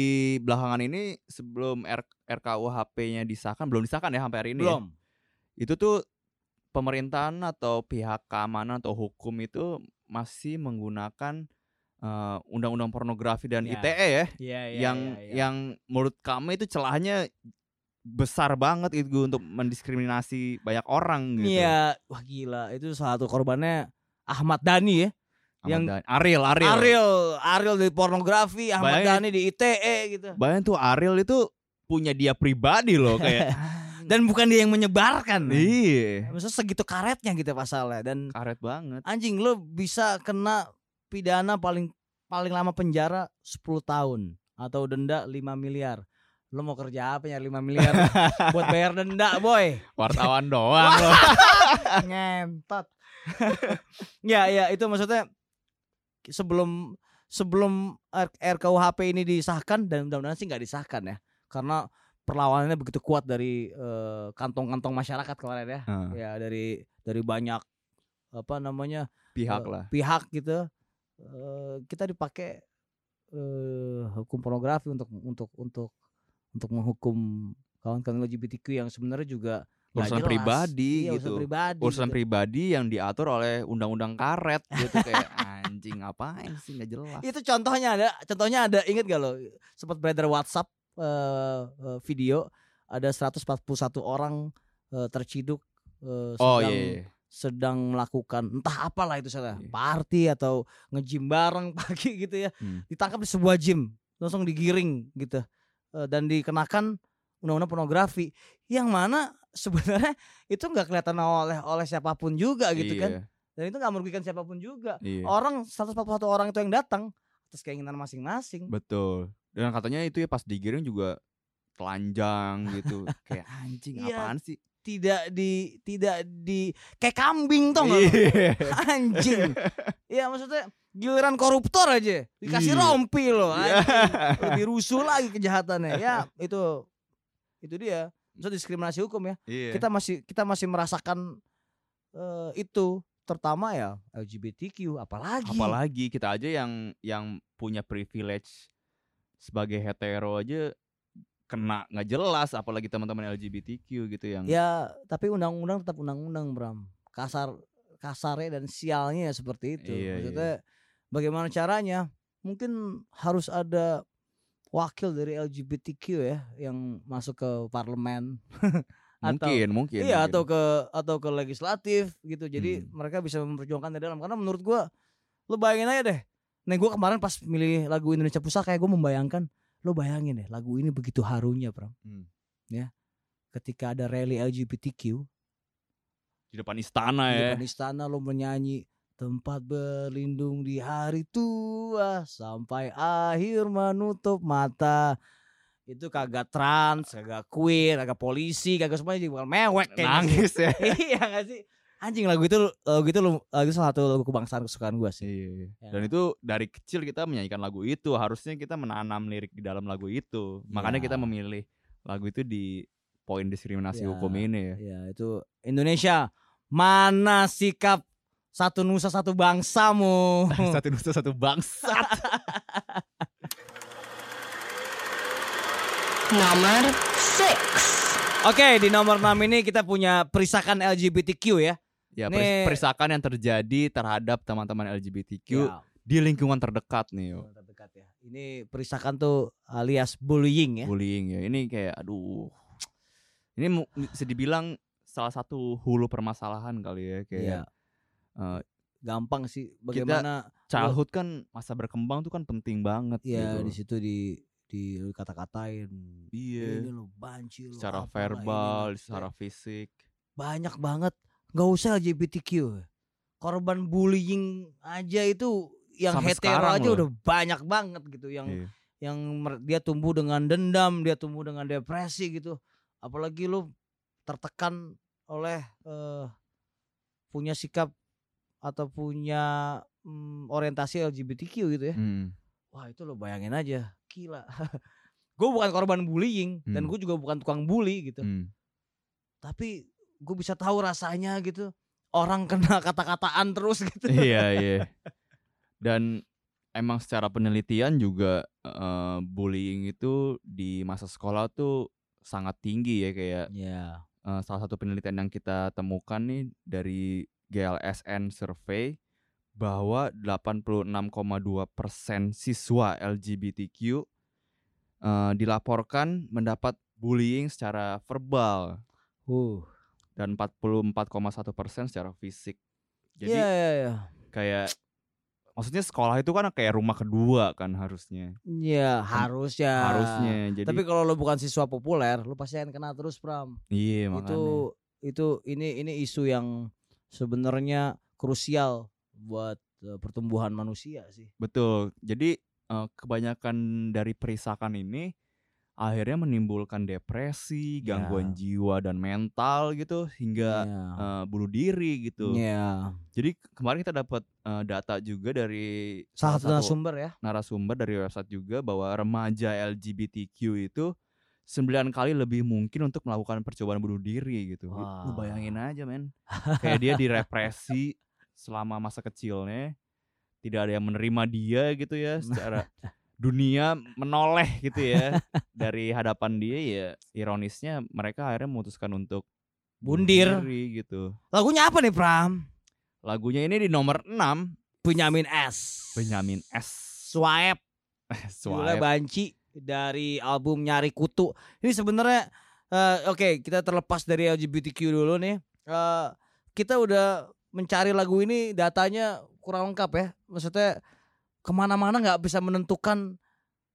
belakangan ini sebelum R, RKUHP-nya disahkan, belum disahkan ya sampai hari ini. ya. belum. Itu tuh pemerintahan atau pihak keamanan atau hukum itu masih menggunakan eh, undang-undang pornografi dan Ya. ITE ya, Iya, yang yang menurut kami itu celahnya besar banget itu untuk mendiskriminasi banyak orang gitu. Iya, wah gila, itu salah satu korbannya Ahmad Dhani ya. Ahmad yang- Dhani. Ariel, Ariel. Ariel, Ariel di pornografi, Ahmad Bayangin. Dhani di ITE gitu. Bayangin tuh Ariel itu punya dia pribadi loh kayak Dan bukan dia yang menyebarkan. iya Maksudnya segitu karetnya gitu pasalnya dan karet banget. anjing lo bisa kena pidana paling paling lama penjara 10 tahun atau denda 5 miliar. Lo mau kerja apa ya 5 miliar buat bayar denda, boy? Wartawan doang loh. Ngentot. ya, ya itu maksudnya sebelum sebelum RKUHP ini disahkan dan mudah-mudahan sih nggak disahkan ya. Karena perlawanannya begitu kuat dari eh, kantong-kantong masyarakat kemarin ya. Heeh, Ya dari dari banyak apa namanya pihak eh, lah. pihak gitu. Eh, kita dipakai eh, hukum pornografi untuk untuk untuk untuk menghukum kawan-kawan LGBTQ yang sebenarnya juga Urusan jelas. pribadi Iya, gitu. Urusan pribadi. Urusan gitu. pribadi yang diatur oleh undang-undang karet gitu kayak anjing ngapain sih nggak jelas. Itu contohnya ada, contohnya ada inget gak lo? Sempat beredar WhatsApp eh, eh, video ada 141 orang uh, terciduk uh, oh, sedang iya, iya. sedang melakukan entah apalah itu saya Iya. party atau ngejim bareng pagi gitu ya Hmm. ditangkap di sebuah gym langsung digiring gitu Eh, dan dikenakan undang-undang pornografi yang mana sebenarnya itu nggak kelihatan oleh oleh siapa pun juga gitu kan Iya, dan itu nggak merugikan siapa pun juga iya. orang 141 orang itu yang datang atas keinginan masing-masing Betul. Dan katanya itu ya pas digiring juga telanjang gitu. Kayak anjing Iya. apaan sih? tidak di tidak di kayak kambing lu? Iya. anjing ya maksudnya giliran koruptor aja dikasih Iya. rompi loh Iya. anjing. lebih rusuh lagi kejahatannya ya itu itu dia maksud diskriminasi hukum ya Iya. kita masih kita masih merasakan eh, itu terutama ya LGBTQ apalagi Apalagi kita aja yang yang punya privilege sebagai hetero aja kena nggak jelas apalagi teman-teman LGBTQ gitu yang ya tapi undang-undang tetap undang-undang Bram kasar kasarnya dan sialnya ya seperti itu Iya, iya. maksudnya bagaimana caranya mungkin harus ada wakil dari LGBTQ ya yang masuk ke parlemen atau mungkin mungkin iya mungkin. atau ke atau ke legislatif gitu jadi Hmm. mereka bisa memperjuangkan di dalam karena menurut gua lu bayangin aja deh nih gua kemarin pas milih lagu Indonesia Pusaka kayak gua membayangkan lu bayangin deh lagu ini begitu harunya Pram Hmm. ya ketika ada rally LGBTQ di depan istana di ya depan istana lo menyanyi tempat berlindung di hari tua sampai akhir menutup mata itu kagak trans, kagak queer, kagak polisi, kagak semuanya jadi bukan mewek sih. nangis ya iya gak sih? Anjing lagu itu lagu itu lagu itu salah satu lagu kebangsaan kesukaan gua sih. Iya. Ya. Dan itu dari kecil kita menyanyikan lagu itu, harusnya kita menanam lirik di dalam lagu itu. Makanya Ya. kita memilih lagu itu di poin diskriminasi Ya. hukum ini ya. Ya itu Indonesia mana sikap satu nusa satu bangsamu. satu nusa satu bangsa. Nomor 6. Oke di nomor 6 ini kita punya perisakan LGBTQ ya. Ya, Nih- peris- perisakan yang terjadi terhadap teman-teman LGBTQ Ya, di lingkungan terdekat nih, yo. terdekat ya. Ini perisakan tuh alias bullying ya. bullying ya. Ini kayak aduh. Ini bisa dibilang salah satu hulu permasalahan kali ya kayak Iya. eh, Gampang sih bagaimana childhood kan masa berkembang tuh kan penting banget ya gitu. di situ di di kata-katain. Iya. Ini lo banci lu, secara verbal, ini. secara fisik. banyak banget. Gak usah LGBTQ. Korban bullying aja itu yang Sampai hetero aja loh. udah banyak banget gitu yang Iya. yang dia tumbuh dengan dendam, dia tumbuh dengan depresi gitu. Apalagi lu tertekan oleh eh, punya sikap atau punya mm, orientasi LGBTQ gitu ya. Hmm. Wah itu lo bayangin aja, gila. gue bukan korban bullying dan Hmm. gue juga bukan tukang bully gitu. Hmm. Tapi gue bisa tahu rasanya gitu. Orang kena kata-kataan terus gitu. iya iya. Dan emang secara penelitian juga eh, bullying itu di masa sekolah tuh sangat tinggi ya kayak Ya. eh, salah satu penelitian yang kita temukan nih dari GLSN survey bahwa 86,2% siswa LGBTQ eh, dilaporkan mendapat bullying secara verbal Uh. Dan 44,1% secara fisik. Jadi Iya iya iya. kayak maksudnya sekolah itu kan kayak rumah kedua kan harusnya. Iya, harus ya. Harusnya. Jadi Tapi kalau lo bukan siswa populer, lo pasti akan kena terus, Pram. iya makanya. Itu itu ini ini isu yang sebenarnya krusial buat eh, pertumbuhan manusia sih. Betul. Jadi eh, kebanyakan dari perisakan ini akhirnya menimbulkan depresi, gangguan jiwa dan mental gitu hingga Iya. eh, bunuh diri gitu. Iya. Jadi kemarin kita dapat eh, data juga dari Salah satu narasumber ya. narasumber dari website juga bahwa remaja LGBTQ itu sembilan kali lebih mungkin untuk melakukan percobaan bunuh diri gitu. Lu Wah. bayangin aja men. Kayak dia direpresi selama masa kecilnya. Tidak ada yang menerima dia gitu ya secara dunia menoleh gitu ya dari hadapan dia ya ironisnya mereka akhirnya memutuskan untuk Bundir. diri gitu. Lagunya apa nih, Pram? Lagunya ini di nomor 6 Benyamin S. Benyamin S. Judulnya Swipe. Banci dari album Nyari Kutu. Ini sebenarnya uh, oke okay, kita terlepas dari LGBTQ dulu nih. Uh, kita udah mencari lagu ini datanya kurang lengkap ya. Maksudnya ke mana-mana nggak bisa menentukan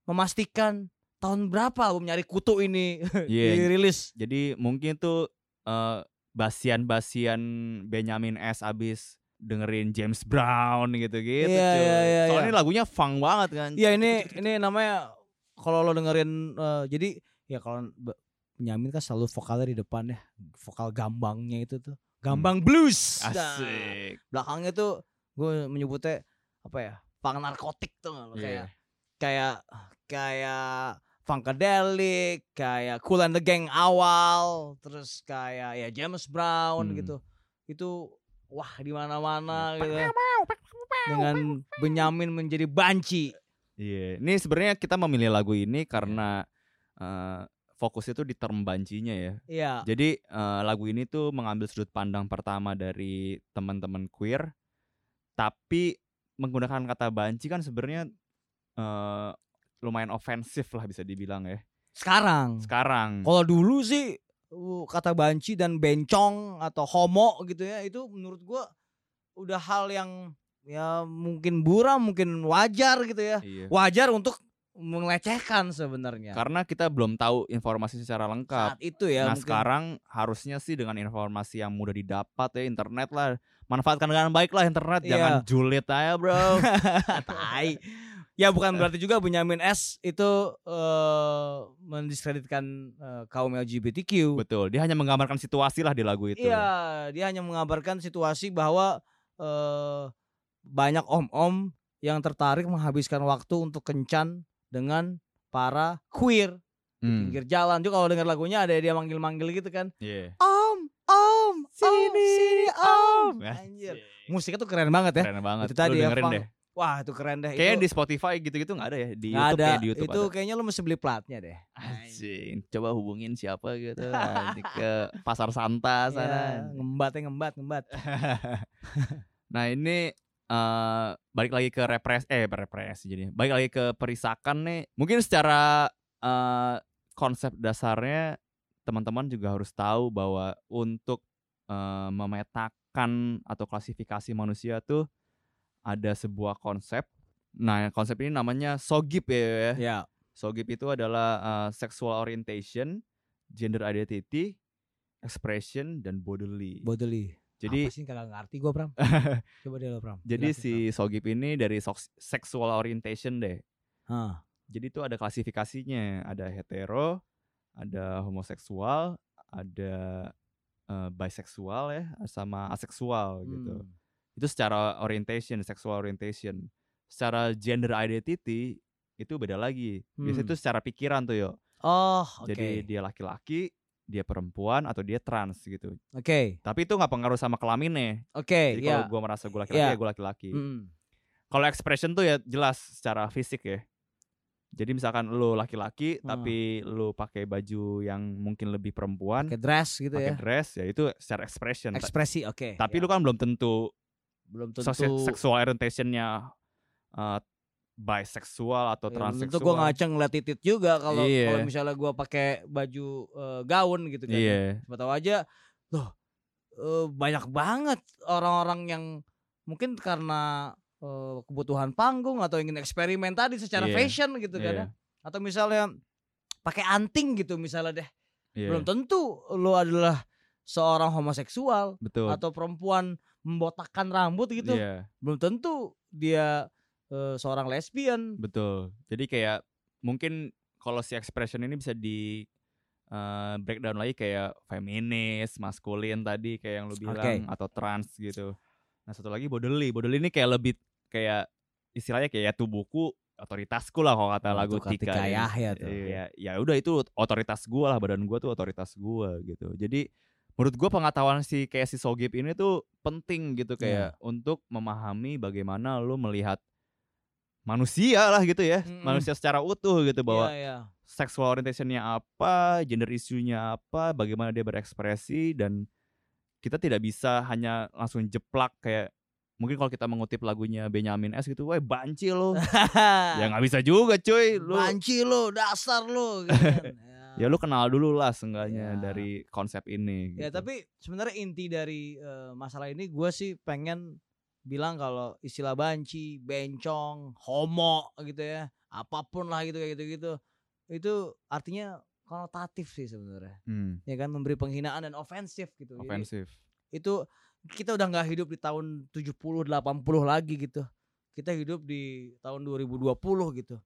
memastikan tahun berapa album nyari kutu ini yeah. dirilis. Jadi mungkin tuh uh, basian-basian Benjamin S abis dengerin James Brown gitu-gitu. Iya, iya, iya, Soalnya iya. lagunya fun banget kan. Iya ini ini namanya kalau lo dengerin uh, jadi ya kalau Benjamin kan selalu vokalnya di depan ya, vokal gambangnya itu tuh. Gambang hmm. blues. Asik. Nah, belakangnya tuh gue menyebutnya apa ya? Pang narkotik tuh yeah. kayak kayak kayak Funkadelic, kayak Cool and the Gang awal, terus kayak ya James Brown hmm. gitu. Itu wah di mana-mana gitu. Dengan Benyamin menjadi banci. Iya, yeah. ini sebenarnya kita memilih lagu ini karena uh, fokus itu di term bancinya ya. Iya. Jadi uh, lagu ini tuh mengambil sudut pandang pertama dari teman-teman queer, tapi menggunakan kata banci kan sebenarnya uh, lumayan ofensif lah bisa dibilang ya. Sekarang. Sekarang. Kalau dulu sih uh, kata banci dan bencong atau homo gitu ya itu menurut gua udah hal yang ya mungkin buram mungkin wajar gitu ya. Iya. Wajar untuk melecehkan sebenarnya. Karena kita belum tahu informasi secara lengkap. Saat itu ya. Nah mungkin. sekarang harusnya sih dengan informasi yang mudah didapat ya internet lah. Manfaatkan dengan baik lah internet. Iya. Jangan julid aja bro. Tai. Ya bukan berarti juga Benyamin S itu uh, mendiskreditkan uh, kaum LGBTQ. Betul, dia hanya menggambarkan situasi lah di lagu itu. Iya, dia hanya menggambarkan situasi bahwa uh, banyak om-om yang tertarik menghabiskan waktu untuk kencan dengan para queer hmm. di pinggir jalan. Juga kalau dengar lagunya ada dia manggil-manggil gitu kan. Yeah. Om, om, sini, om, sini, om. Anjir. Musiknya tuh keren banget ya. Keren banget. Itu tadi Lu ya, deh Wah itu keren deh. Kayaknya di Spotify gitu-gitu nggak ada ya di gak YouTube ada. di YouTube itu ada. kayaknya lo mesti beli platnya deh. Anjing, coba hubungin siapa gitu Nanti ke pasar Santa iya, sana. Ya, ngembat ya ngembat ngembat. nah ini uh, balik lagi ke repres eh repres jadi balik lagi ke perisakan nih. Mungkin secara uh, konsep dasarnya teman-teman juga harus tahu bahwa untuk uh, memetakan atau klasifikasi manusia tuh ada sebuah konsep. Nah, konsep ini namanya sogip ya. Ya. Sogip itu adalah uh, sexual orientation, gender identity, expression dan bodily. Bodily. Jadi apa sih kagak ngerti gue Pram. Coba deh lo Pram. Jadi Jelasin, si Pram. sogip ini dari sexual orientation deh. Huh. Jadi itu ada klasifikasinya, ada hetero, ada homoseksual, ada uh, biseksual ya, sama aseksual gitu. hmm. gitu itu secara orientation sexual orientation secara gender identity itu beda lagi biasanya itu hmm. secara pikiran tuh yo oh okay. jadi dia laki-laki dia perempuan atau dia trans gitu oke okay. tapi itu nggak pengaruh sama kelaminnya oke okay, jadi kalau yeah. gue merasa gue laki-laki yeah. ya gue laki-laki mm. kalau expression tuh ya jelas secara fisik ya jadi misalkan lo laki-laki hmm. tapi lo pakai baju yang mungkin lebih perempuan, pakai dress gitu pake ya. dress ya itu secara expression. Ekspresi, oke. Okay, tapi ya. lu kan belum tentu belum tentu seksual orientationnya uh, biseksual atau ya, transseksual. Tentu gue ngaca ngeliat titit juga kalau iya. kalau misalnya gue pakai baju uh, gaun gitu kan. Iya. Siapa tahu aja loh uh, banyak banget orang-orang yang mungkin karena uh, kebutuhan panggung atau ingin eksperimen tadi secara yeah. fashion gitu kan yeah. Atau misalnya pakai anting gitu misalnya deh. Yeah. Belum tentu lo adalah seorang homoseksual Betul. atau perempuan membotakkan rambut gitu yeah. belum tentu dia uh, seorang lesbian betul jadi kayak mungkin kalau si expression ini bisa di uh, breakdown lagi kayak feminis maskulin tadi kayak yang lu bilang okay. atau trans gitu nah satu lagi bodily bodily ini kayak lebih kayak istilahnya kayak ya tubuhku otoritasku lah kalau kata oh, lagu Tika ya, ya tuh. Ya, ya udah itu otoritas gue lah badan gue tuh otoritas gue gitu. Jadi menurut gue pengetahuan si kayak si Sogip ini tuh penting gitu kayak yeah. untuk memahami bagaimana lu melihat manusia lah gitu ya mm -hmm. manusia secara utuh gitu bahwa yeah, yeah. sexual orientationnya apa gender isunya apa bagaimana dia berekspresi dan kita tidak bisa hanya langsung jeplak kayak mungkin kalau kita mengutip lagunya Benjamin S gitu, wah banci lo, ya nggak bisa juga cuy, lu banci lo, dasar lo, gitu kan. ya lu kenal dulu lah seenggaknya ya. dari konsep ini. Ya gitu. tapi sebenarnya inti dari uh, masalah ini gue sih pengen bilang kalau istilah banci, bencong, homo gitu ya, apa pun lah gitu kayak gitu-gitu, itu artinya konotatif sih sebenarnya. Hmm. Ya kan memberi penghinaan dan ofensif gitu. Ofensif. itu kita udah nggak hidup di tahun 70 80 lagi gitu. Kita hidup di tahun 2020 gitu.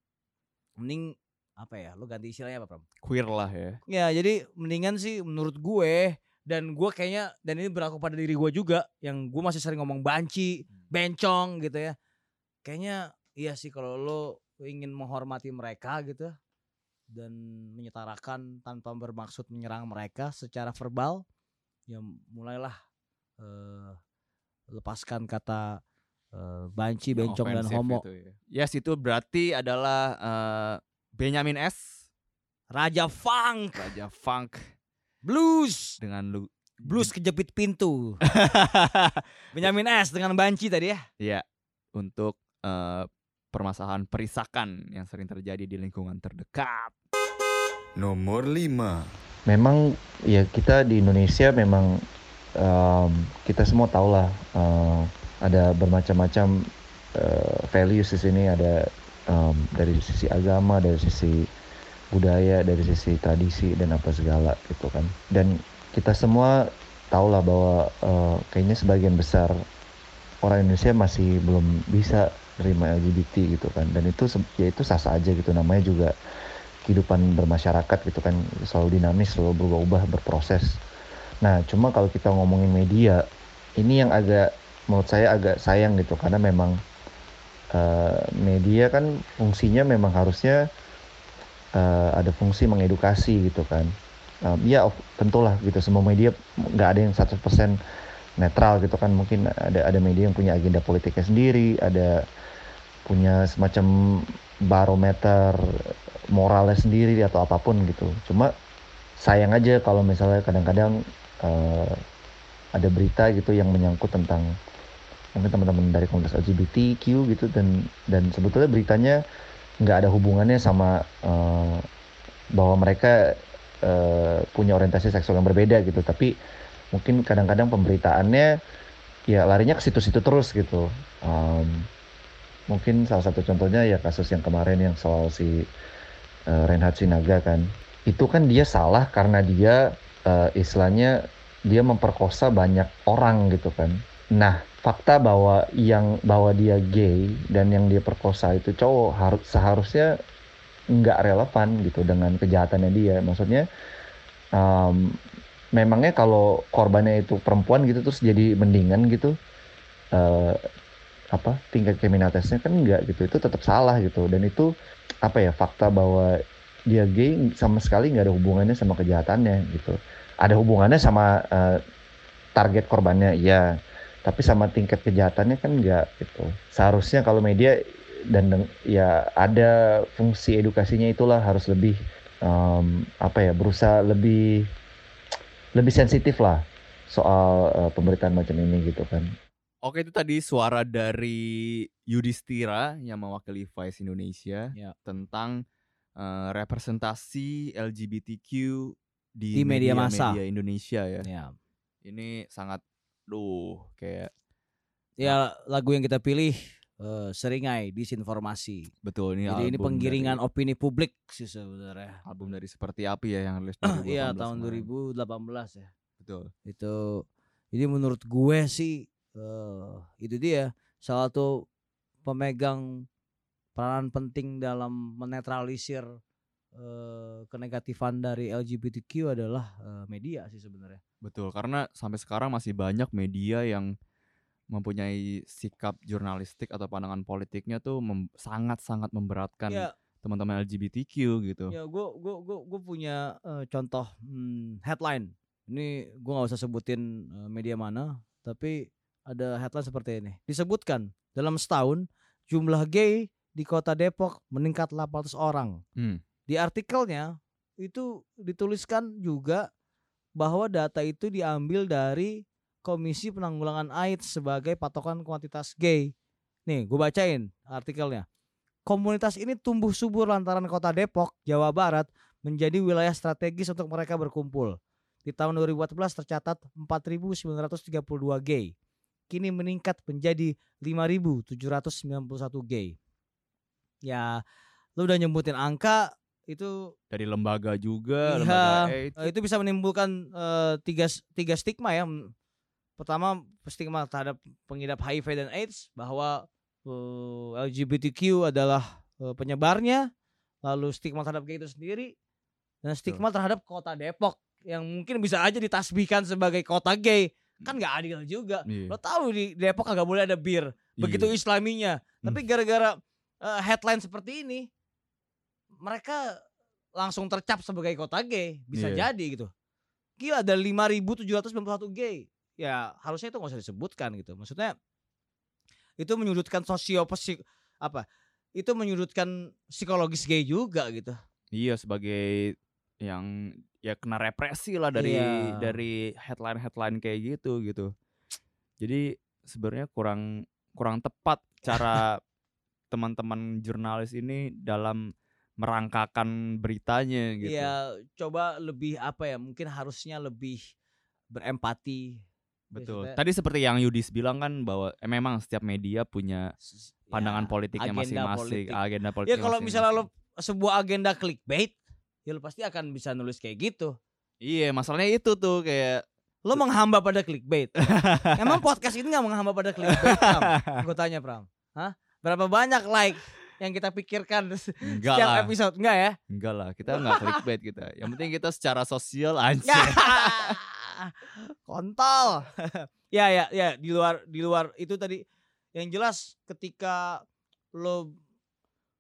Mending apa ya? Lu ganti istilahnya apa, Pram? Queer lah ya. Ya, jadi mendingan sih menurut gue dan gue kayaknya dan ini berlaku pada diri gue juga yang gue masih sering ngomong banci, hmm. bencong gitu ya. Kayaknya iya sih kalau lo ingin menghormati mereka gitu dan menyetarakan tanpa bermaksud menyerang mereka secara verbal ya mulailah uh, lepaskan kata uh, banci, bencong dan homo. Itu ya. Yes itu berarti adalah uh, Benjamin S. Raja Funk. Raja Funk. Blues. Dengan lu Blues kejepit pintu. Benjamin S dengan banci tadi ya. Iya. Untuk uh, permasalahan perisakan yang sering terjadi di lingkungan terdekat. Nomor 5. Memang ya kita di Indonesia memang um, kita semua tahu lah uh, ada bermacam-macam uh, values di sini ada um, dari sisi agama dari sisi budaya dari sisi tradisi dan apa segala gitu kan. Dan kita semua tahu lah bahwa uh, kayaknya sebagian besar orang Indonesia masih belum bisa terima LGBT gitu kan. Dan itu ya itu sah sah aja gitu. Namanya juga kehidupan bermasyarakat gitu kan. Selalu dinamis selalu berubah-ubah berproses. Nah cuma kalau kita ngomongin media ini yang agak menurut saya agak sayang gitu. Karena memang uh, media kan fungsinya memang harusnya uh, ada fungsi mengedukasi gitu kan. Um, ya tentulah gitu semua media nggak ada yang 100% netral gitu kan. Mungkin ada ada media yang punya agenda politiknya sendiri ada punya semacam barometer moralnya sendiri atau apa pun gitu. Cuma sayang aja kalau misalnya kadang-kadang uh, ada berita gitu yang menyangkut tentang mungkin teman-teman dari komunitas LGBTQ gitu dan dan sebetulnya beritanya nggak ada hubungannya sama uh, bahwa mereka uh, punya orientasi seksual yang berbeda gitu. Tapi mungkin kadang-kadang pemberitaannya ya larinya ke situ-situ terus gitu. Um, mungkin salah satu contohnya ya kasus yang kemarin yang soal si uh, Reinhard Sinaga kan. Itu kan dia salah karena dia uh, istilahnya dia memperkosa banyak orang gitu kan. Nah fakta bahwa yang bahwa dia gay dan yang dia perkosa itu cowok harus seharusnya nggak relevan gitu dengan kejahatannya dia. Maksudnya um, memangnya kalau korbannya itu perempuan gitu terus jadi mendingan gitu uh, apa tingkat kriminalitasnya kan enggak gitu. Itu tetap salah gitu. Dan itu apa ya fakta bahwa dia gay sama sekali nggak ada hubungannya sama kejahatannya gitu. Ada hubungannya sama uh, target korbannya ya tapi sama tingkat kejahatannya kan enggak gitu seharusnya kalau media dan ya ada fungsi edukasinya itulah harus lebih um, apa ya berusaha lebih lebih sensitif lah soal uh, pemberitaan macam ini gitu kan Oke itu tadi suara dari Yudhistira yang mewakili Vice Indonesia ya. tentang uh, representasi LGBTQ di, di media, media massa media Indonesia ya. ya. Ini sangat duh kayak ya lagu yang kita pilih uh, seringai disinformasi. Betul ini Jadi ini penggiringan dari, opini publik sih sebenarnya. Album dari seperti api ya yang rilis Iya tahun kemarin. 2018 ya. Betul. Itu jadi menurut gue sih uh, itu dia salah satu pemegang peranan penting dalam menetralisir uh, kenegatifan dari LGBTQ adalah uh, media sih sebenarnya. Betul, karena sampai sekarang masih banyak media yang mempunyai sikap jurnalistik atau pandangan politiknya tuh mem sangat-sangat memberatkan ya. teman-teman LGBTQ gitu. Ya, gue gue gue gue punya uh, contoh hmm, headline. Ini gue nggak usah sebutin uh, media mana, tapi ada headline seperti ini. Disebutkan dalam setahun jumlah gay di kota Depok meningkat 800 orang. Hmm. Di artikelnya itu dituliskan juga bahwa data itu diambil dari Komisi Penanggulangan AIDS sebagai patokan kuantitas gay. Nih, gue bacain artikelnya. Komunitas ini tumbuh subur lantaran kota Depok, Jawa Barat menjadi wilayah strategis untuk mereka berkumpul. Di tahun 2014 tercatat 4.932 gay. Kini meningkat menjadi 5.791 gay. Ya, lu udah nyebutin angka itu dari lembaga juga, iya, lembaga AIDS. itu bisa menimbulkan uh, tiga tiga stigma ya. Pertama stigma terhadap pengidap HIV dan AIDS bahwa uh, eh, LGBTQ adalah uh, penyebarnya, lalu stigma terhadap gay itu sendiri, dan stigma terhadap kota Depok yang mungkin bisa aja ditasbihkan sebagai kota gay kan nggak adil juga. Yeah. Lo tahu di Depok agak boleh ada bir, begitu yeah. Islaminya. Hmm. Tapi gara-gara uh, headline seperti ini, mereka langsung tercap sebagai kota gay. Bisa yeah. jadi gitu. Gila ada 5.791 gay. Ya harusnya itu nggak usah disebutkan gitu. Maksudnya itu menyudutkan sosio apa itu menyudutkan psikologis gay juga gitu. Iya sebagai yang ya kena represi lah dari iya. dari headline headline kayak gitu gitu. Jadi sebenarnya kurang kurang tepat cara teman-teman jurnalis ini dalam merangkakan beritanya gitu. Iya, coba lebih apa ya? Mungkin harusnya lebih berempati. Betul. Biasanya, Tadi seperti yang Yudis bilang kan bahwa eh, memang setiap media punya pandangan ya, politiknya masing-masing, agenda, agenda politik. Ya kalau misalnya lo sebuah agenda clickbait, ya lo pasti akan bisa nulis kayak gitu. Iya, masalahnya itu tuh kayak lo menghamba pada clickbait. Emang podcast ini nggak menghamba pada clickbait, Pram? Gue tanya, Pram. Hah? Berapa banyak like yang kita pikirkan enggak setiap lah. episode enggak ya? Enggak lah, kita enggak clickbait kita. Yang penting kita secara sosial aja. Kontol. ya ya ya di luar di luar itu tadi yang jelas ketika lo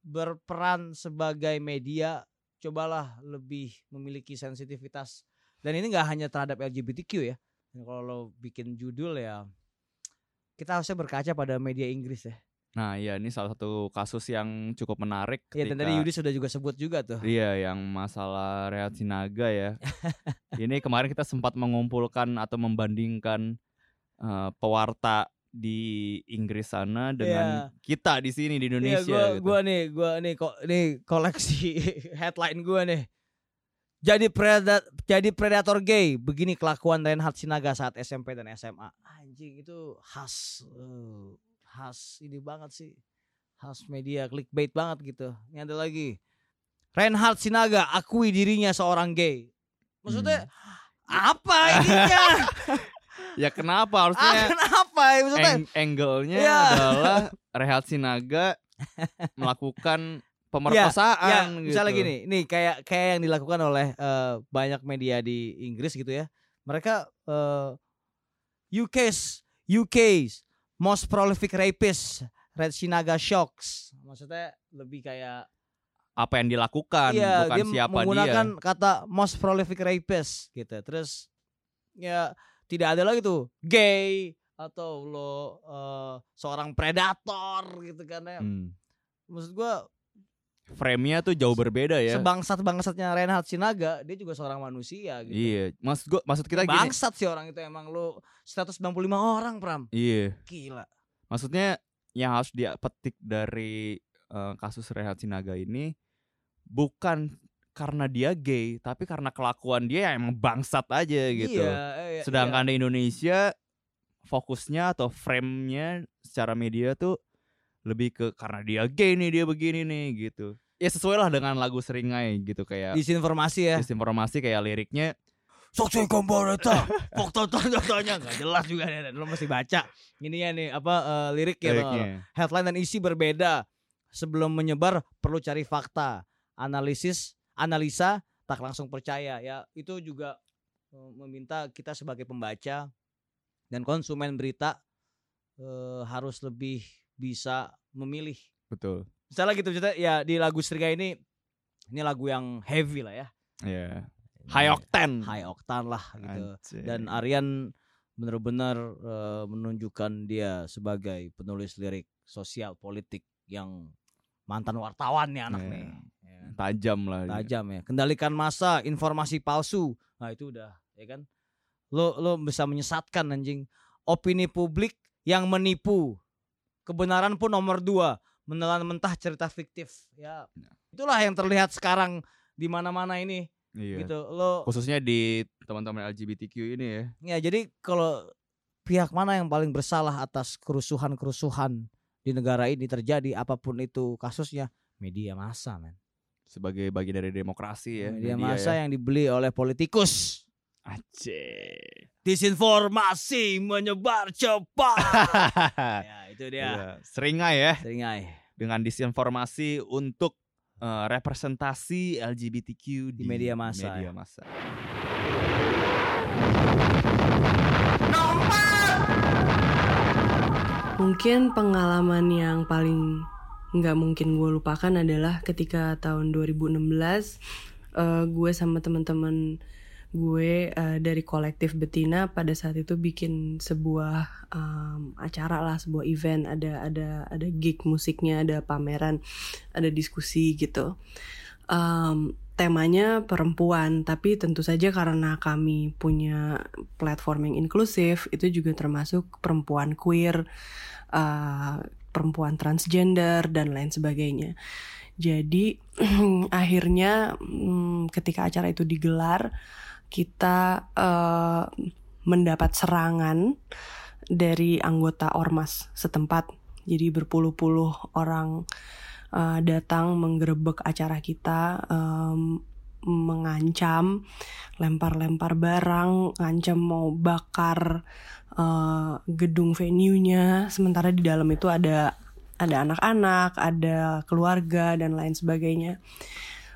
berperan sebagai media cobalah lebih memiliki sensitivitas dan ini nggak hanya terhadap LGBTQ ya kalau lo bikin judul ya kita harusnya berkaca pada media Inggris ya Nah, iya ini salah satu kasus yang cukup menarik. Iya, dan tadi Yudi sudah juga sebut juga tuh. Iya, yang masalah Rehat Sinaga ya. ini kemarin kita sempat mengumpulkan atau membandingkan uh, pewarta di Inggris sana dengan yeah. kita di sini di iya, Indonesia. Iya, gua, gitu. gua nih, gua nih kok nih koleksi headline gua nih. Jadi predator, jadi predator gay. Begini kelakuan Reinhard Sinaga saat SMP dan SMA. Anjing itu khas. Uh khas ini banget sih. Khas media clickbait banget gitu. Ini ada lagi. Reinhard Sinaga akui dirinya seorang gay. Maksudnya hmm. apa ininya? Ya kenapa? Harusnya ah, kenapa ya maksudnya? Eng angle-nya ya. adalah Reinhard Sinaga melakukan pemerkosaan ya, ya, gitu. misalnya gini nih kayak kayak yang dilakukan oleh uh, banyak media di Inggris gitu ya. Mereka uh, UK's UK's most prolific rapist Red Shinaga Shocks maksudnya lebih kayak apa yang dilakukan iya, bukan dia siapa menggunakan dia. kata most prolific rapist gitu terus ya tidak ada lagi tuh gay atau lo uh, seorang predator gitu kan ya hmm. maksud gua frame-nya tuh jauh berbeda ya. Sebangsat-bangsatnya Reinhard Sinaga, dia juga seorang manusia gitu. Iya, maksud gua maksud kita gini. Bangsat sih orang itu emang lu 195 orang, Pram. Iya. Gila. Maksudnya yang harus dia petik dari uh, kasus Reinhard Sinaga ini bukan karena dia gay, tapi karena kelakuan dia yang emang bangsat aja gitu. Iya, iya Sedangkan iya. di Indonesia fokusnya atau frame-nya secara media tuh lebih ke karena dia gay nih dia begini nih gitu. Ya sesuai lah dengan lagu seringai gitu kayak disinformasi ya. Disinformasi kayak liriknya Sokse komporeta Fakta tanya Gak jelas juga nih Lo mesti baca. Ini ya nih Apa uh, lirik ya Liriknya. Headline dan isi berbeda. Sebelum menyebar Perlu cari fakta. Analisis Analisa Tak langsung percaya. Ya itu juga uh, Meminta kita sebagai pembaca Dan konsumen berita uh, Harus lebih bisa memilih. Betul. Misalnya gitu cerita ya di lagu Striga ini ini lagu yang heavy lah ya. Iya. Yeah. High octane. High octane lah gitu. Anjir. Dan Aryan benar-benar uh, menunjukkan dia sebagai penulis lirik sosial politik yang mantan wartawan nih anak yeah. nih. Ya. Tajam lah. Tajam ya. Kendalikan masa, informasi palsu. Nah itu udah ya kan. Lo lo bisa menyesatkan anjing. Opini publik yang menipu kebenaran pun nomor dua menelan mentah cerita fiktif ya, ya itulah yang terlihat sekarang di mana-mana ini Iya. gitu. Lo Khususnya di teman-teman LGBTQ ini ya. ya jadi kalau pihak mana yang paling bersalah atas kerusuhan-kerusuhan di negara ini terjadi apa pun itu kasusnya media massa men. Sebagai bagian dari demokrasi ya. media massa yang dibeli oleh politikus. Aceh. Disinformasi menyebar cepat. ya, itu dia. Iya. Seringai ya Seringai dengan disinformasi untuk eh, representasi LGBTQ di, Di media massa, Media ya. massa. Mungkin pengalaman yang paling nggak mungkin gue lupakan adalah ketika tahun 2016 eh, gue sama teman-teman gue eh, dari kolektif betina pada saat itu bikin sebuah em, acara lah sebuah event. Ada ada ada gig musiknya ada pameran ada diskusi gitu. Em, temanya perempuan tapi tentu saja karena kami punya platform yang inklusif itu juga termasuk perempuan queer uh, perempuan transgender dan lain sebagainya. Jadi akhirnya mm, ketika acara itu digelar kita uh, mendapat serangan dari anggota ormas setempat. Jadi berpuluh-puluh orang uh, datang menggerebek acara kita em, mengancam lempar-lempar barang ngancam mau bakar uh, gedung venue-nya. Sementara di dalam itu ada ada anak-anak ada keluarga dan lain sebagainya.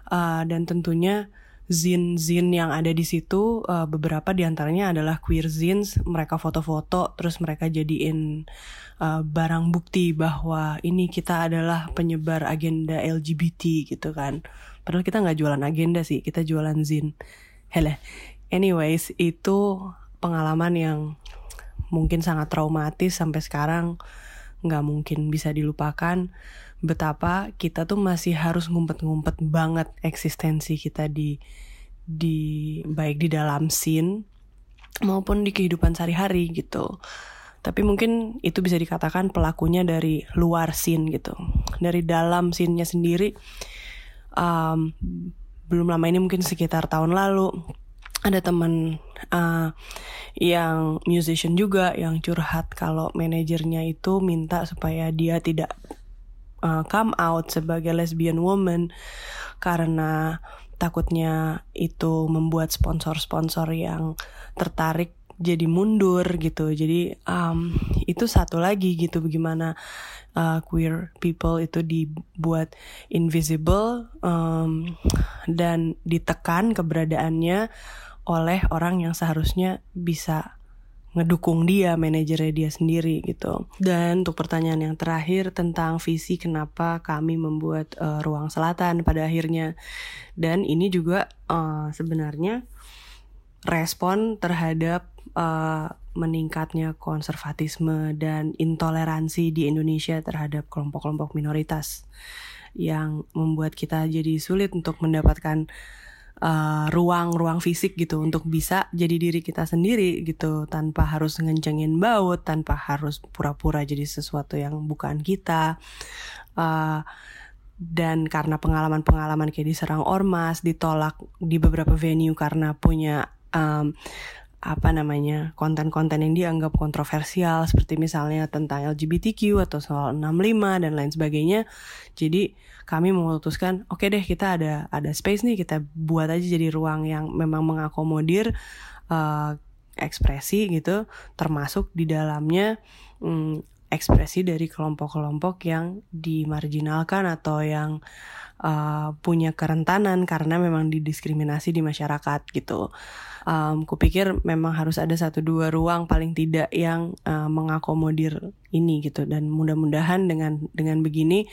Uh, dan tentunya zin-zin yang ada di situ uh, beberapa di antaranya adalah queer zins. Mereka foto-foto terus mereka jadiin uh, barang bukti bahwa ini kita adalah penyebar agenda LGBT gitu kan. Padahal kita nggak jualan agenda sih kita jualan zin. Hele anyways itu pengalaman yang mungkin sangat traumatis sampai sekarang nggak mungkin bisa dilupakan betapa kita tuh masih harus ngumpet-ngumpet banget eksistensi kita di di baik di dalam scene maupun di kehidupan sehari-hari gitu. Tapi mungkin itu bisa dikatakan pelakunya dari luar scene gitu. Dari dalam scene-nya sendiri um, belum lama ini mungkin sekitar tahun lalu ada teman uh, yang musician juga yang curhat kalau manajernya itu minta supaya dia tidak uh, come out sebagai lesbian woman karena takutnya itu membuat sponsor-sponsor yang tertarik jadi mundur gitu. Jadi um, itu satu lagi gitu bagaimana uh, queer people itu dibuat invisible um, dan ditekan keberadaannya oleh orang yang seharusnya bisa ngedukung dia, manajernya dia sendiri gitu. Dan untuk pertanyaan yang terakhir tentang visi kenapa kami membuat uh, ruang selatan pada akhirnya, dan ini juga uh, sebenarnya respon terhadap uh, meningkatnya konservatisme dan intoleransi di Indonesia terhadap kelompok-kelompok minoritas yang membuat kita jadi sulit untuk mendapatkan uh, ruang-ruang fisik gitu untuk bisa jadi diri kita sendiri gitu tanpa harus ngencengin baut tanpa harus pura-pura jadi sesuatu yang bukan kita. Uh, dan karena pengalaman-pengalaman kayak diserang ormas ditolak di beberapa venue karena punya um, apa namanya konten-konten yang dianggap kontroversial seperti misalnya tentang LGBTQ atau soal 65 dan lain sebagainya. Jadi kami memutuskan oke okay deh kita ada ada space nih kita buat aja jadi ruang yang memang mengakomodir uh, ekspresi gitu termasuk di dalamnya um, ekspresi dari kelompok-kelompok yang dimarginalkan atau yang uh, punya kerentanan karena memang didiskriminasi di masyarakat gitu. Um, kupikir memang harus ada satu dua ruang paling tidak yang uh, mengakomodir ini gitu dan mudah-mudahan dengan dengan begini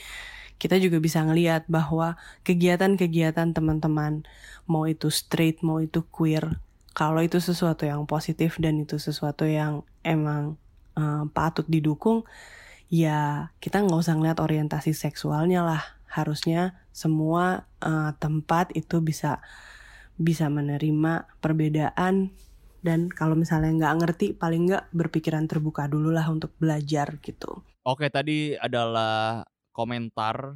kita juga bisa ngelihat bahwa kegiatan-kegiatan teman-teman mau itu straight mau itu queer kalau itu sesuatu yang positif dan itu sesuatu yang emang uh, patut didukung ya kita nggak usah ngeliat orientasi seksualnya lah. Harusnya semua uh, tempat itu bisa bisa menerima perbedaan. Dan kalau misalnya nggak ngerti paling nggak berpikiran terbuka dulu lah untuk belajar gitu. Oke tadi adalah komentar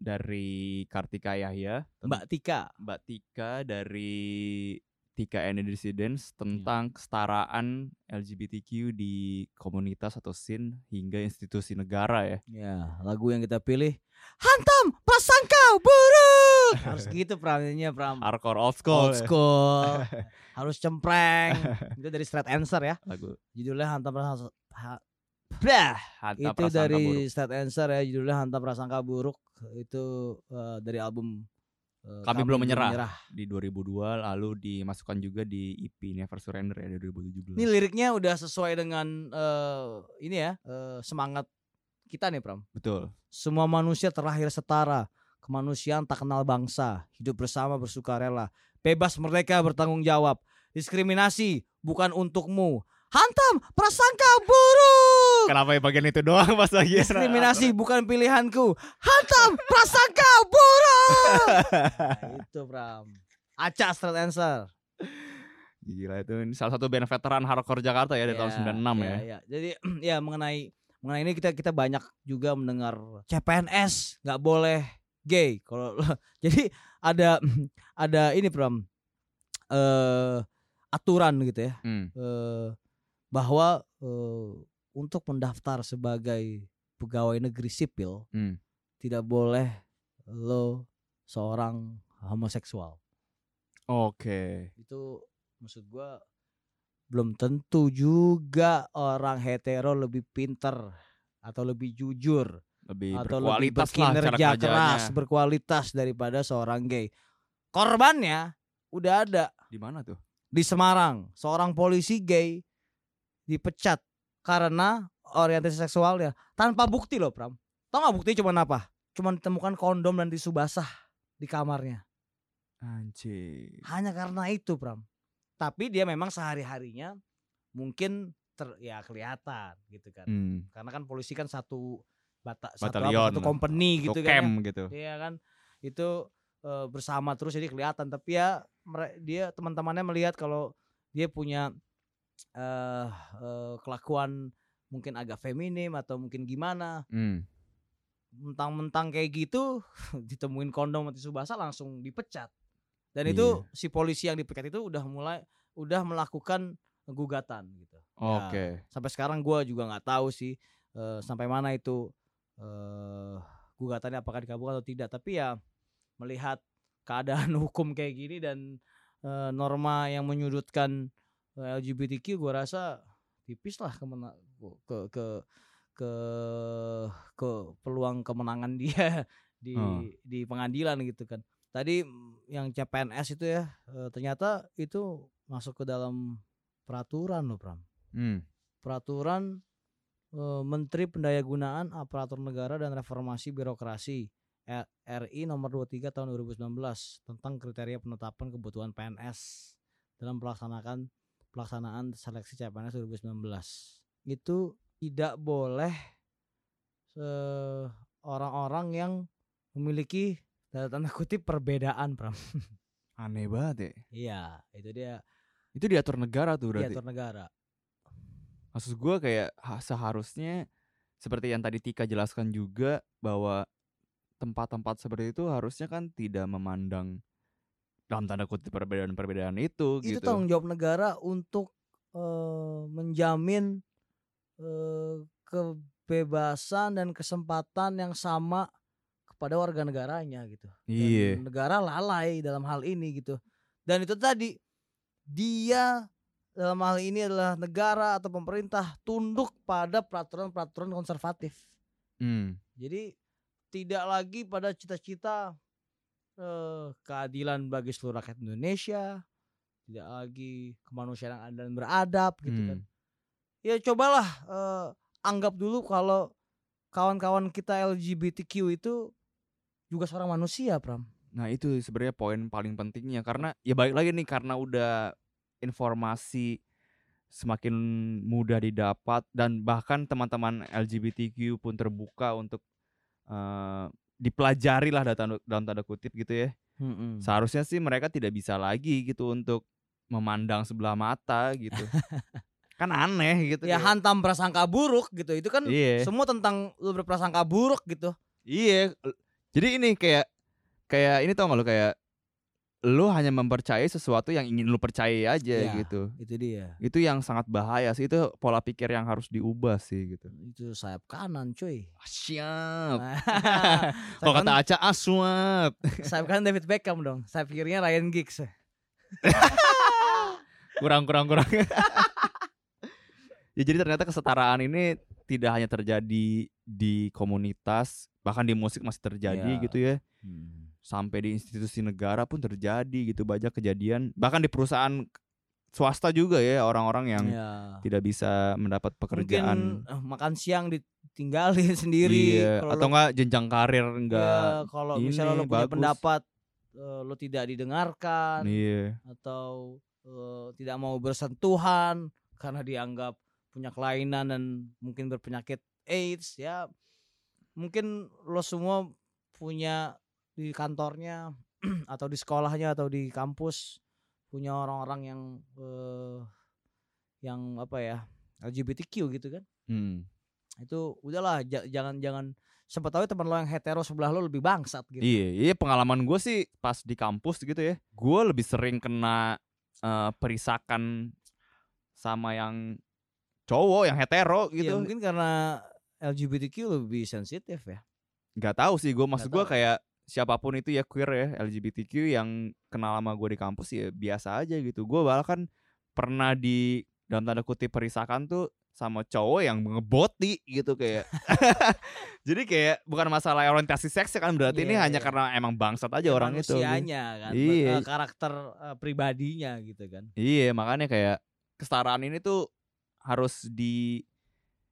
dari Kartika Yahya, Mbak Tika, Mbak Tika dari Tika and Dissidents tentang hmm. kesetaraan LGBTQ di komunitas atau scene hingga institusi negara ya. Ya, lagu yang kita pilih Hantam Prasangka Buruk. Harus gitu perannya Pram. Hardcore old school. Old ya. school. Ya. Harus cempreng. Itu dari Straight Answer ya. Lagu. Judulnya Hantam Prasangka Bah, itu dari buruk. Straight Answer ya judulnya Hantam Prasangka Buruk itu uh, dari album Kami, Kami belum menyerah, menyerah di 2002 lalu dimasukkan juga di EP Never Surrender ya di 2017. Ini liriknya udah sesuai dengan uh, ini ya uh, semangat kita nih Pram. Betul. Semua manusia terlahir setara, kemanusiaan tak kenal bangsa, hidup bersama bersukarela, bebas merdeka bertanggung jawab. Diskriminasi bukan untukmu, hantam prasangka buruk. Kenapa ya bagian itu doang pas lagi? Diskriminasi bukan pilihanku. Hantam prasangka buruk. nah, itu Bram. Acak straight answer. Gila itu ini salah satu band veteran hardcore Jakarta ya dari ya, tahun 96 ya, ya. ya. Jadi ya mengenai mengenai ini kita kita banyak juga mendengar CPNS nggak boleh gay. Kalau jadi ada ada ini Bram eh uh, aturan gitu ya. Hmm. Uh, bahwa uh, untuk mendaftar sebagai pegawai negeri sipil hmm. tidak boleh lo seorang homoseksual. Oke. Okay. Itu maksud gua belum tentu juga orang hetero lebih pinter atau lebih jujur lebih atau lebih berkinerja keras berkualitas daripada seorang gay. Korbannya udah ada. Di mana tuh? Di Semarang, seorang polisi gay dipecat karena orientasi seksualnya tanpa bukti loh Pram. Tahu nggak bukti cuma apa? Cuma ditemukan kondom dan tisu basah di kamarnya. Anjir. Hanya karena itu Pram. Tapi dia memang sehari-harinya mungkin ter, ya kelihatan gitu kan. Hmm. Karena kan polisi kan satu bata, satu, apa, satu company gitu kan. Camp ya. gitu. Iya kan. Itu e, bersama terus jadi kelihatan tapi ya dia teman-temannya melihat kalau dia punya uh, uh, kelakuan mungkin agak feminim atau mungkin gimana. Hmm. Mentang-mentang kayak gitu ditemuin kondom mati subasa langsung dipecat. Dan yeah. itu iya. si polisi yang dipecat itu udah mulai udah melakukan gugatan gitu. Oke. Okay. Ya, sampai sekarang gue juga nggak tahu sih uh, sampai mana itu uh, gugatannya apakah dikabulkan atau tidak. Tapi ya melihat keadaan hukum kayak gini dan uh, norma yang menyudutkan LGBTQ gue rasa tipis lah ke mana ke ke ke ke peluang kemenangan dia di hmm. di pengadilan gitu kan. Tadi yang CPNS itu ya e, ternyata itu masuk ke dalam peraturan loh Pram. Hmm. Peraturan e, Menteri Pendayagunaan Aparatur Negara dan Reformasi Birokrasi RI nomor 23 tahun 2019 tentang kriteria penetapan kebutuhan PNS dalam melaksanakan pelaksanaan seleksi CPNS 2019 itu tidak boleh orang-orang yang memiliki tanda kutip perbedaan Pram. Aneh banget ya. Iya, itu dia. Itu diatur negara tuh berarti. Diatur negara. Maksud gue kayak seharusnya seperti yang tadi Tika jelaskan juga bahwa tempat-tempat seperti itu harusnya kan tidak memandang dalam tanda kutip perbedaan-perbedaan itu, itu gitu. tanggung jawab negara untuk uh, menjamin uh, kebebasan dan kesempatan yang sama kepada warga negaranya gitu. Iya. negara lalai dalam hal ini gitu. Dan itu tadi dia dalam hal ini adalah negara atau pemerintah tunduk pada peraturan-peraturan konservatif. Hmm. Jadi tidak lagi pada cita-cita eh, keadilan bagi seluruh rakyat Indonesia, tidak lagi kemanusiaan yang adil dan beradab gitu kan. hmm. kan. Ya cobalah eh, anggap dulu kalau kawan-kawan kita LGBTQ itu juga seorang manusia, Pram. Nah, itu sebenarnya poin paling pentingnya karena ya baik lagi nih karena udah informasi semakin mudah didapat dan bahkan teman-teman LGBTQ pun terbuka untuk uh, dipelajari lah dalam, dalam tanda kutip gitu ya. Hmm, Seharusnya sih mereka tidak bisa lagi gitu untuk memandang sebelah mata gitu. kan aneh gitu. Ya hantam prasangka buruk gitu. Itu kan iya. semua tentang lu berprasangka buruk gitu. Iya. Jadi ini kayak kayak ini tau gak lu kayak lu hanya mempercayai sesuatu yang ingin lu percayai aja ya, gitu. Itu dia. Itu yang sangat bahaya sih. Itu pola pikir yang harus diubah sih gitu. Itu sayap kanan, cuy. Siap. Kalau kata Aca aswap. sayap kanan David Beckham dong. Sayap kirinya Ryan Giggs. kurang kurang kurang. ya jadi ternyata kesetaraan ini tidak hanya terjadi di komunitas, bahkan di musik masih terjadi ya. gitu ya. Hmm sampai di institusi negara pun terjadi gitu banyak kejadian bahkan di perusahaan swasta juga ya orang-orang yang ya. tidak bisa mendapat pekerjaan Mungkin, uh, makan siang ditinggalin sendiri iya. atau enggak jenjang karir enggak ya, kalau ini, misalnya lo punya pendapat uh, lo tidak didengarkan iya. atau uh, tidak mau bersentuhan karena dianggap punya kelainan dan mungkin berpenyakit AIDS ya mungkin lo semua punya di kantornya atau di sekolahnya atau di kampus punya orang-orang yang uh, yang apa ya LGBTQ gitu kan. Hmm. itu udahlah jangan jangan sempat tahu teman lo yang hetero sebelah lo lebih bangsat gitu. Iya iya pengalaman gue sih pas di kampus gitu ya gue lebih sering kena uh, perisakan sama yang cowok yang hetero iya, gitu. ya, mungkin karena LGBTQ lebih sensitif ya. Nggak tahu sih gue maksud gue kayak siapa pun itu ya queer ya LGBTQ yang kenal sama gue di kampus ya biasa aja gitu gue bahkan pernah di dalam tanda kutip perisakan tuh sama cowok yang ngeboti gitu kayak jadi kayak bukan masalah orientasi seks kan berarti yeah, ini yeah. hanya iya. karena emang bangsat aja ya, orang itu kan iya. Eh, karakter uh, pribadinya gitu kan iya makanya kayak kesetaraan ini tuh harus di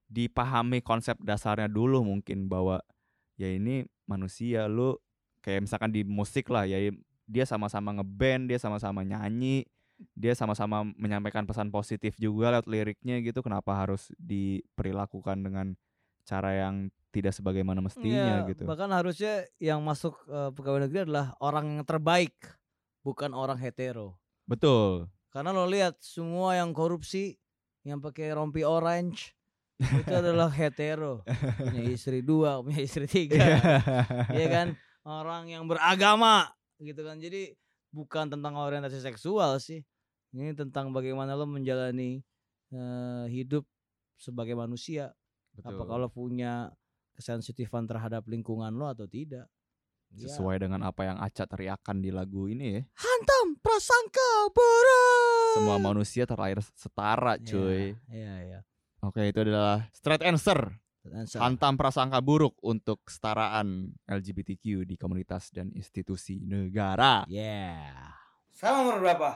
dipahami konsep dasarnya dulu mungkin bahwa ya ini manusia lu kayak misalkan di musik lah ya dia sama-sama ngeband dia sama-sama nyanyi dia sama-sama menyampaikan pesan positif juga lewat liriknya gitu kenapa harus diperlakukan dengan cara yang tidak sebagaimana mestinya ya, gitu? bahkan harusnya yang masuk uh, pegawai negeri adalah orang yang terbaik bukan orang hetero. Betul. Karena lo lihat semua yang korupsi yang pakai rompi orange itu adalah hetero. Punya istri dua punya istri tiga. Ya kan orang yang beragama gitu kan. Jadi bukan tentang orientasi seksual sih. Ini tentang bagaimana lo menjalani uh, hidup sebagai manusia. Betul. Apa kalau punya kesensitifan terhadap lingkungan lo atau tidak? Sesuai ya. dengan apa yang Aca teriakan di lagu ini ya. Hantam prasangka buruk. Semua manusia terlahir setara, iya, cuy. Iya, iya. Oke, itu adalah straight answer Hantam prasangka buruk untuk kesetaraan LGBTQ di komunitas dan institusi negara. Yeah. Sama nomor berapa?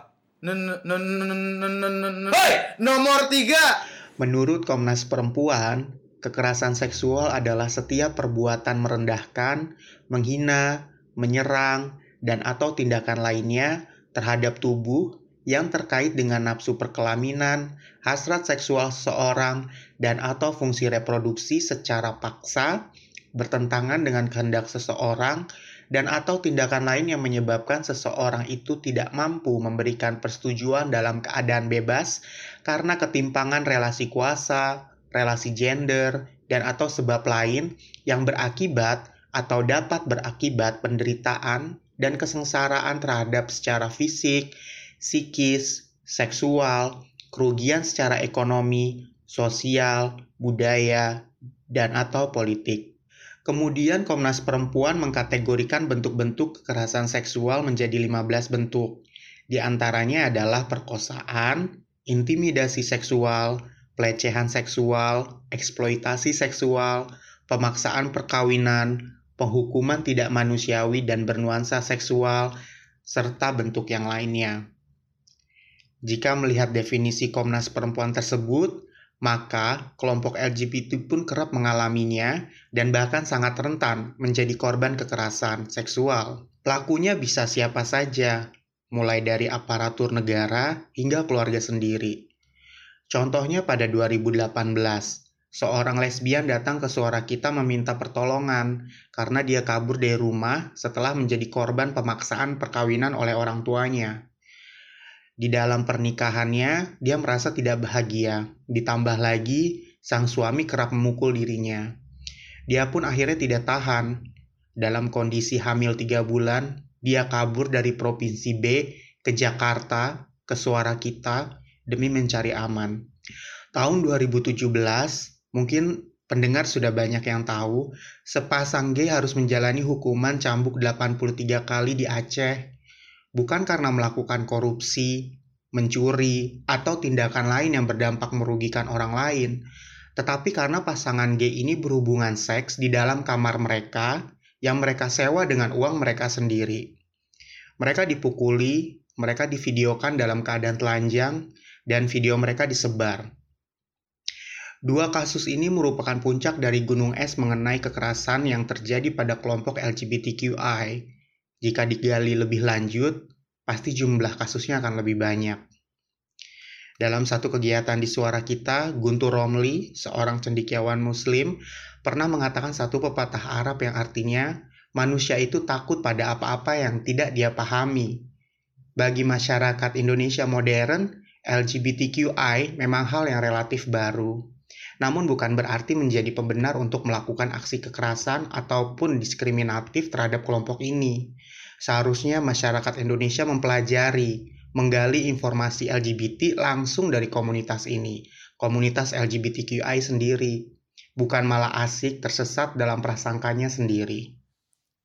Hei, nomor tiga. Menurut Komnas Perempuan, kekerasan seksual adalah setiap perbuatan merendahkan, menghina, menyerang, dan atau tindakan lainnya terhadap tubuh yang terkait dengan nafsu perkelaminan, hasrat seksual seseorang, dan atau fungsi reproduksi secara paksa, bertentangan dengan kehendak seseorang, dan atau tindakan lain yang menyebabkan seseorang itu tidak mampu memberikan persetujuan dalam keadaan bebas karena ketimpangan relasi kuasa, relasi gender, dan atau sebab lain yang berakibat atau dapat berakibat penderitaan dan kesengsaraan terhadap secara fisik, psikis, seksual, kerugian secara ekonomi, sosial, budaya, dan atau politik. Kemudian Komnas Perempuan mengkategorikan bentuk-bentuk kekerasan seksual menjadi 15 bentuk. Di antaranya adalah perkosaan, intimidasi seksual, pelecehan seksual, eksploitasi seksual, pemaksaan perkawinan, penghukuman tidak manusiawi dan bernuansa seksual, serta bentuk yang lainnya. Jika melihat definisi Komnas Perempuan tersebut, maka kelompok LGBT pun kerap mengalaminya dan bahkan sangat rentan menjadi korban kekerasan seksual. Pelakunya bisa siapa saja, mulai dari aparatur negara hingga keluarga sendiri. Contohnya pada 2018, seorang lesbian datang ke suara kita meminta pertolongan karena dia kabur dari rumah setelah menjadi korban pemaksaan perkawinan oleh orang tuanya. Di dalam pernikahannya, dia merasa tidak bahagia. Ditambah lagi, sang suami kerap memukul dirinya. Dia pun akhirnya tidak tahan. dalam kondisi hamil tiga bulan, dia kabur dari provinsi B ke Jakarta, ke suara kita, demi mencari aman. Tahun 2017, mungkin pendengar sudah banyak yang tahu, sepasang G harus menjalani hukuman cambuk 83 kali di Aceh. Bukan karena melakukan korupsi, mencuri, atau tindakan lain yang berdampak merugikan orang lain, tetapi karena pasangan G ini berhubungan seks di dalam kamar mereka yang mereka sewa dengan uang mereka sendiri. Mereka dipukuli, mereka divideokan dalam keadaan telanjang, dan video mereka disebar. Dua kasus ini merupakan puncak dari gunung es mengenai kekerasan yang terjadi pada kelompok LGBTQI. Jika digali lebih lanjut, pasti jumlah kasusnya akan lebih banyak. Dalam satu kegiatan di suara kita, Guntur Romli, seorang cendikiawan muslim, pernah mengatakan satu pepatah Arab yang artinya manusia itu takut pada apa-apa yang tidak dia pahami. Bagi masyarakat Indonesia modern, LGBTQI memang hal yang relatif baru. Namun bukan berarti menjadi pembenar untuk melakukan aksi kekerasan ataupun diskriminatif terhadap kelompok ini. Seharusnya masyarakat Indonesia mempelajari menggali informasi LGBT langsung dari komunitas ini, komunitas LGBTQI sendiri, bukan malah asik tersesat dalam prasangkanya sendiri.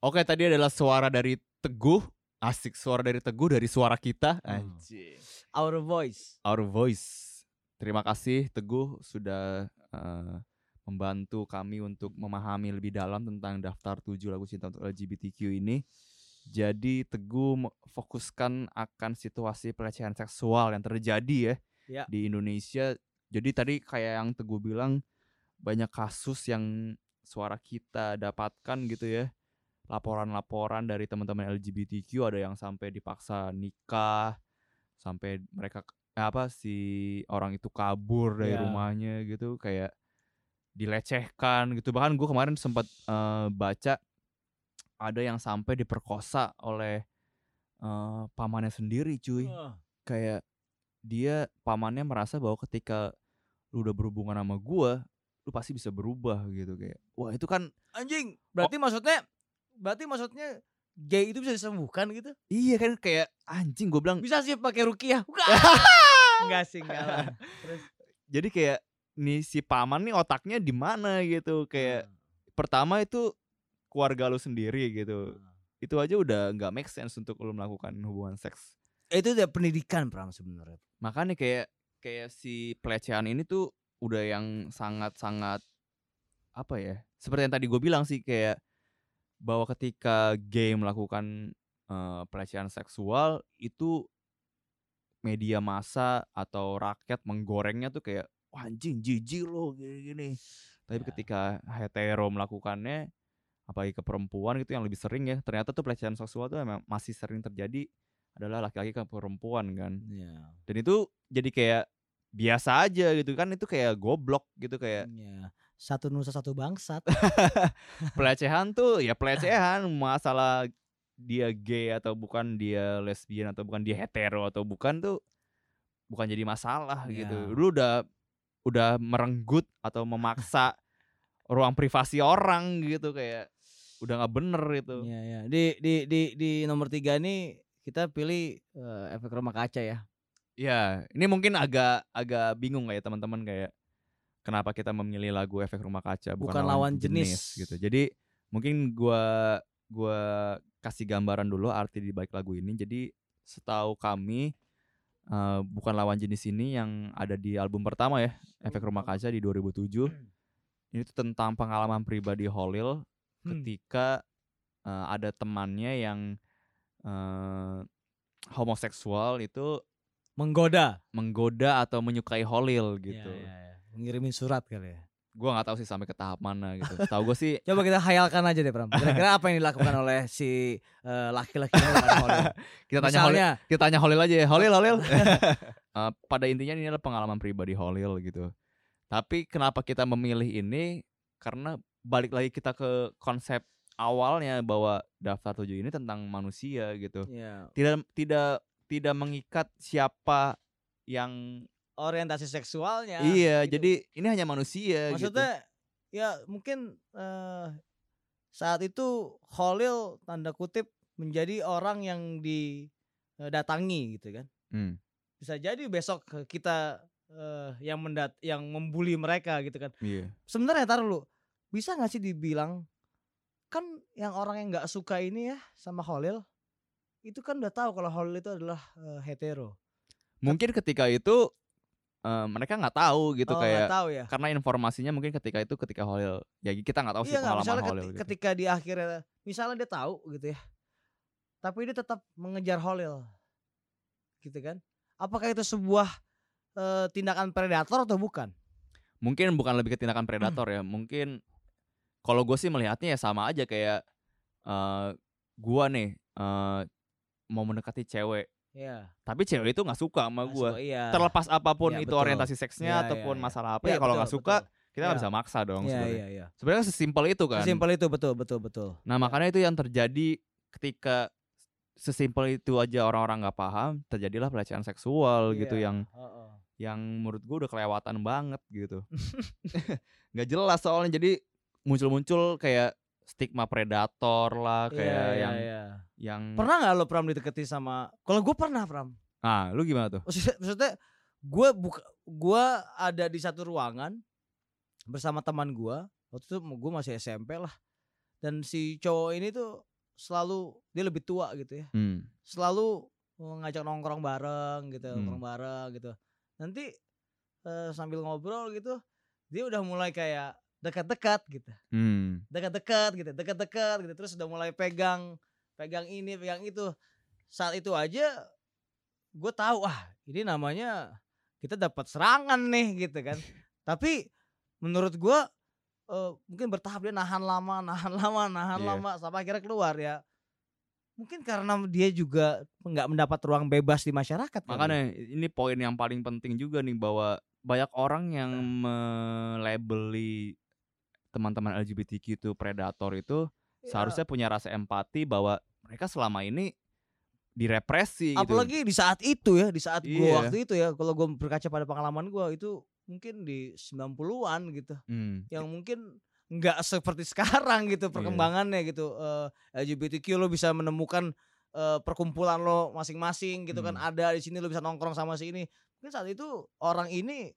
Oke, tadi adalah suara dari Teguh, asik suara dari Teguh dari suara kita. Hmm. Anjir. Our voice. Our voice. Terima kasih Teguh sudah uh, membantu kami untuk memahami lebih dalam tentang daftar 7 lagu cinta untuk LGBTQ ini. Jadi Teguh fokuskan akan situasi pelecehan seksual yang terjadi ya, ya di Indonesia. Jadi tadi kayak yang Teguh bilang banyak kasus yang suara kita dapatkan gitu ya. Laporan-laporan dari teman-teman LGBTQ ada yang sampai dipaksa nikah, sampai mereka apa si orang itu kabur dari ya. rumahnya gitu kayak dilecehkan gitu. Bahkan gue kemarin sempat uh, baca ada yang sampai diperkosa oleh uh, pamannya sendiri cuy uh. kayak dia pamannya merasa bahwa ketika lu udah berhubungan sama gua lu pasti bisa berubah gitu kayak wah itu kan anjing berarti oh. maksudnya berarti maksudnya gay itu bisa disembuhkan gitu iya kan kayak anjing gue bilang bisa sih pakai rukiah enggak sih enggak Terus. jadi kayak nih si paman nih otaknya di mana gitu kayak hmm. pertama itu keluarga lu sendiri gitu hmm. itu aja udah nggak make sense untuk lu melakukan hubungan seks itu udah pendidikan pram sebenarnya makanya kayak kayak si pelecehan ini tuh udah yang sangat-sangat apa ya seperti yang tadi gue bilang sih kayak bahwa ketika gay melakukan uh, pelecehan seksual itu media massa atau rakyat menggorengnya tuh kayak wah anjing jijik lo gini-gini tapi ya. ketika hetero melakukannya apalagi ke perempuan gitu yang lebih sering ya ternyata tuh pelecehan seksual tuh memang masih sering terjadi adalah laki-laki ke perempuan kan yeah. dan itu jadi kayak biasa aja gitu kan itu kayak goblok gitu kayak yeah. satu nusa satu bangsat pelecehan tuh ya pelecehan masalah dia gay atau bukan dia lesbian atau bukan dia hetero atau bukan tuh bukan jadi masalah yeah. gitu lu udah udah merenggut atau memaksa ruang privasi orang gitu kayak udah nggak bener itu. Iya ya. Di di di di nomor tiga ini kita pilih uh, efek rumah kaca ya. Iya, ini mungkin agak agak bingung ya teman-teman kayak kenapa kita memilih lagu efek rumah kaca bukan, bukan lawan, jenis. jenis gitu. Jadi mungkin gua gua kasih gambaran dulu arti di balik lagu ini. Jadi setahu kami uh, bukan lawan jenis ini yang ada di album pertama ya, Efek Rumah Kaca di 2007. Ini tuh tentang pengalaman pribadi Holil hmm. ketika uh, ada temannya yang uh, homoseksual itu menggoda. menggoda atau menyukai Holil gitu. ya, ya, ya. mengirimin surat kali ya? Gue nggak tahu sih sampai ke tahap mana gitu. Tahu gue sih coba kita hayalkan aja deh Pram. Kira-kira apa yang dilakukan oleh si uh, laki-laki Holil? Kita tanya Holil kita tanya Holil aja ya. Holil Holil. Uh, pada intinya ini adalah pengalaman pribadi Holil gitu. Tapi kenapa kita memilih ini? Karena balik lagi kita ke konsep awalnya bahwa daftar tujuh ini tentang manusia gitu. Yeah. Tidak tidak tidak mengikat siapa yang orientasi seksualnya. Iya, gitu. jadi ini hanya manusia Maksudnya gitu. ya mungkin uh, saat itu Holil tanda kutip menjadi orang yang didatangi gitu kan. Hmm. Bisa jadi besok kita uh, yang mendat yang membuli mereka gitu kan. Iya. Sebenarnya taruh lu bisa nggak sih dibilang kan yang orang yang nggak suka ini ya sama Holil itu kan udah tahu kalau Holil itu adalah uh, hetero. Mungkin ketika itu uh, mereka nggak tahu gitu oh, kayak tahu ya? karena informasinya mungkin ketika itu ketika Holil ya kita nggak tahu iya, sih pengalaman Holil ketika, gitu. ketika di akhirnya misalnya dia tahu gitu ya tapi dia tetap mengejar Holil gitu kan apakah itu sebuah uh, tindakan predator atau bukan mungkin bukan lebih ke tindakan predator hmm. ya mungkin kalau gue sih melihatnya ya sama aja kayak uh, gua nih uh, mau mendekati cewek Yeah. Tapi cewek itu nggak suka sama gue. Iya. Terlepas apa pun yeah, itu betul. orientasi seksnya yeah, ataupun yeah, masalah apa yeah, ya kalau nggak suka kita nggak yeah. bisa maksa dong yeah, sebenarnya. Yeah. Sebenarnya sesimpel itu kan. Sesimpel itu betul betul betul. Nah, makanya itu yang terjadi ketika sesimpel itu aja orang-orang nggak paham, terjadilah pelecehan seksual yeah. gitu yang uh -uh. yang menurut gue udah kelewatan banget gitu. nggak jelas soalnya jadi muncul-muncul kayak stigma predator lah iya, kayak yeah, yang yeah. yang pernah nggak lo pram dideketi sama kalau gue pernah pram ah lu gimana tuh maksudnya, maksudnya gue buka gue ada di satu ruangan bersama teman gue waktu itu gue masih SMP lah dan si cowok ini tuh selalu dia lebih tua gitu ya hmm. selalu ngajak nongkrong bareng gitu hmm. nongkrong bareng gitu nanti uh, sambil ngobrol gitu dia udah mulai kayak dekat-dekat gitu hmm. dekat-dekat gitu dekat-dekat gitu terus udah mulai pegang pegang ini pegang itu saat itu aja gue tahu ah ini namanya kita dapat serangan nih gitu kan tapi menurut gue uh, mungkin bertahap dia nahan lama nahan lama nahan yeah. lama sampai akhirnya keluar ya mungkin karena dia juga nggak mendapat ruang bebas di masyarakat makanya kan? ini poin yang paling penting juga nih bahwa banyak orang yang nah. melabeli teman-teman LGBTQ itu predator itu ya. seharusnya punya rasa empati bahwa mereka selama ini direpresi gitu. Apalagi di saat itu ya, di saat iya. gua waktu itu ya, kalau gua berkaca pada pengalaman gua itu mungkin di 90-an gitu. Hmm. Yang mungkin nggak seperti sekarang gitu iya. perkembangannya iya. gitu. Uh, eh, LGBTQ lo bisa menemukan uh, perkumpulan lo masing-masing gitu kan. hmm. kan ada di sini lo bisa nongkrong sama si ini. Mungkin saat itu orang ini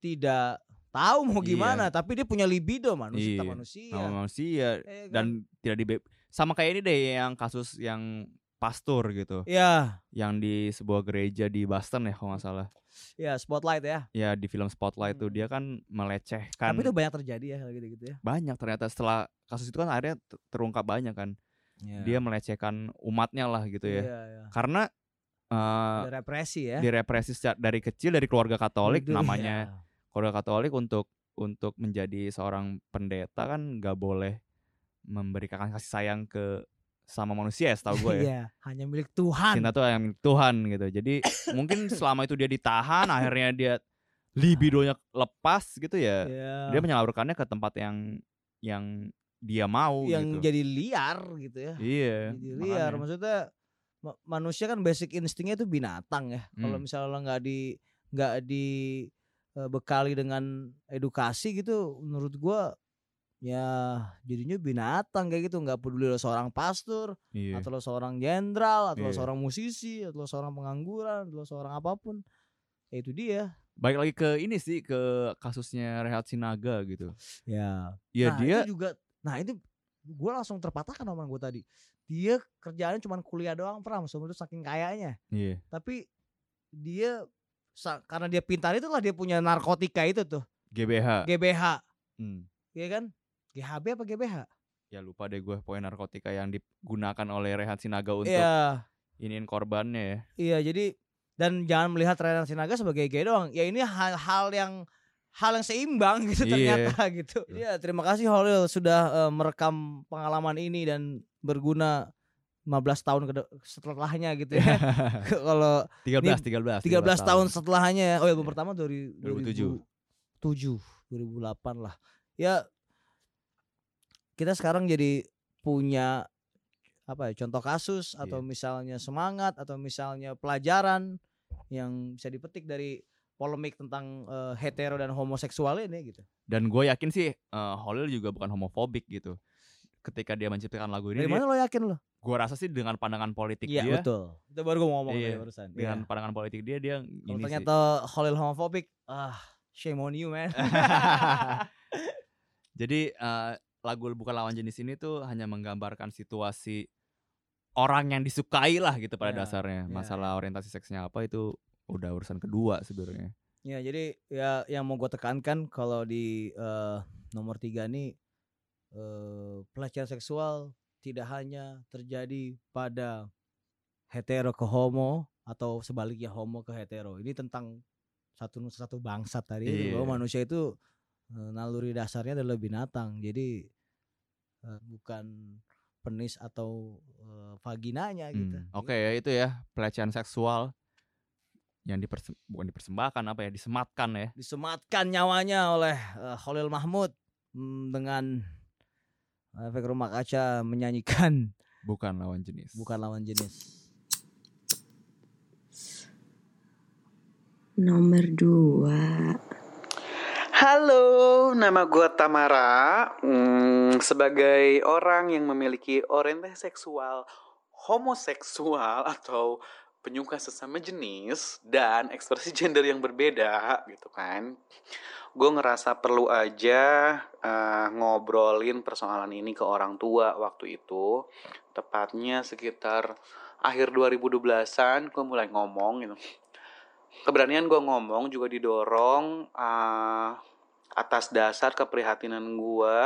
tidak tahu mau iya. gimana iya. tapi dia punya libido manusia iya. manusia manusia eh, kan? dan tidak di sama kayak ini deh yang kasus yang pastor gitu ya yang di sebuah gereja di Boston ya kalau nggak salah ya spotlight ya ya di film spotlight hmm. tuh dia kan melecehkan tapi itu banyak terjadi ya gitu gitu ya banyak ternyata setelah kasus itu kan akhirnya terungkap banyak kan ya. dia melecehkan umatnya lah gitu ya, ya, ya. karena uh, represi ya direpresi dari kecil dari keluarga Katolik Udah, namanya ya keluarga Katolik untuk untuk menjadi seorang pendeta kan nggak boleh memberikan kasih sayang ke sama manusia ya setahu gue ya. Iya, hanya milik Tuhan. Cinta tuh yang milik Tuhan gitu. Jadi mungkin selama itu dia ditahan, akhirnya dia libidonya lepas gitu ya. Yeah. Dia menyalurkannya ke tempat yang yang dia mau yang gitu. jadi liar gitu ya. Iya. Jadi liar makanya. maksudnya manusia kan basic instingnya itu binatang ya. Hmm. Kalau misalnya nggak di nggak di bekali dengan edukasi gitu menurut gua ya jadinya binatang kayak gitu nggak peduli lo seorang pastor iya. atau lo seorang jenderal atau iya. lo seorang musisi atau lo seorang pengangguran atau lo seorang apa pun ya itu dia baik lagi ke ini sih ke kasusnya Rehat Sinaga gitu ya ya nah, dia itu juga nah itu gue langsung terpatahkan omongan gue tadi dia kerjaannya cuma kuliah doang pernah itu saking kayanya iya. tapi dia karena dia pintar itulah dia punya narkotika itu tuh. GBH. GBH. Hmm. Iya kan? GHB apa GBH? Ya lupa deh gue poin narkotika yang digunakan oleh Rehan Sinaga untuk iya. iniin korbannya ya. Iya, jadi dan jangan melihat Rehan Sinaga sebagai gay doang. Ya ini hal-hal yang hal yang seimbang gitu iya. ternyata gitu. Iya, terima kasih Holil sudah uh, merekam pengalaman ini dan berguna 15 tahun ke setelahnya gitu ya. Kalau 13, 13 13 13 tahun setelahnya. Oh ya, pertama dari 2007. 2007, 2008 lah. Ya kita sekarang jadi punya apa ya contoh kasus atau yeah. misalnya semangat atau misalnya pelajaran yang bisa dipetik dari polemik tentang uh, hetero dan homoseksual ini gitu. Dan gue yakin sih uh, Holil juga bukan homofobik gitu ketika dia menciptakan lagu ini Dari mana lo yakin lo? Gua rasa sih dengan pandangan politik Iya dia. betul. Itu baru gue ngomong Iya, barusan. Dengan Iya. pandangan politik dia dia Kalau ini ternyata Khalil homofobik, ah shame on you man. sih. Jadi eh, lagu bukan lawan jenis ini tuh hanya menggambarkan situasi orang yang disukai lah gitu pada Iya, dasarnya. iya, Masalah orientasi seksnya apa itu udah urusan kedua sebenarnya. Ya jadi ya yang mau gue tekankan kalau di eh, nomor tiga nih eh, pelecehan seksual tidak hanya terjadi pada hetero ke homo atau sebaliknya homo ke hetero. Ini tentang satu satu bangsat tadi itu Iya. bahwa manusia itu eh, naluri dasarnya adalah binatang. Jadi eh, bukan penis atau eh, vaginanya gitu. Hmm, Oke ya itu ya pelecehan seksual yang diperse bukan dipersembahkan apa ya disematkan ya. disematkan nyawanya oleh eh, Khalil Mahmud mm, dengan efek rumah kaca menyanyikan Bukan lawan jenis. bukan lawan jenis. Nomor dua. Halo, nama gue Tamara. Hmm, sebagai orang yang memiliki orientasi seksual homoseksual atau penyuka sesama jenis dan ekspresi gender yang berbeda gitu kan. Gue ngerasa perlu aja eh, ngobrolin persoalan ini ke orang tua waktu itu. Tepatnya sekitar akhir 2012-an gue mulai ngomong gitu. Keberanian gue ngomong juga didorong eh, atas dasar keprihatinan gue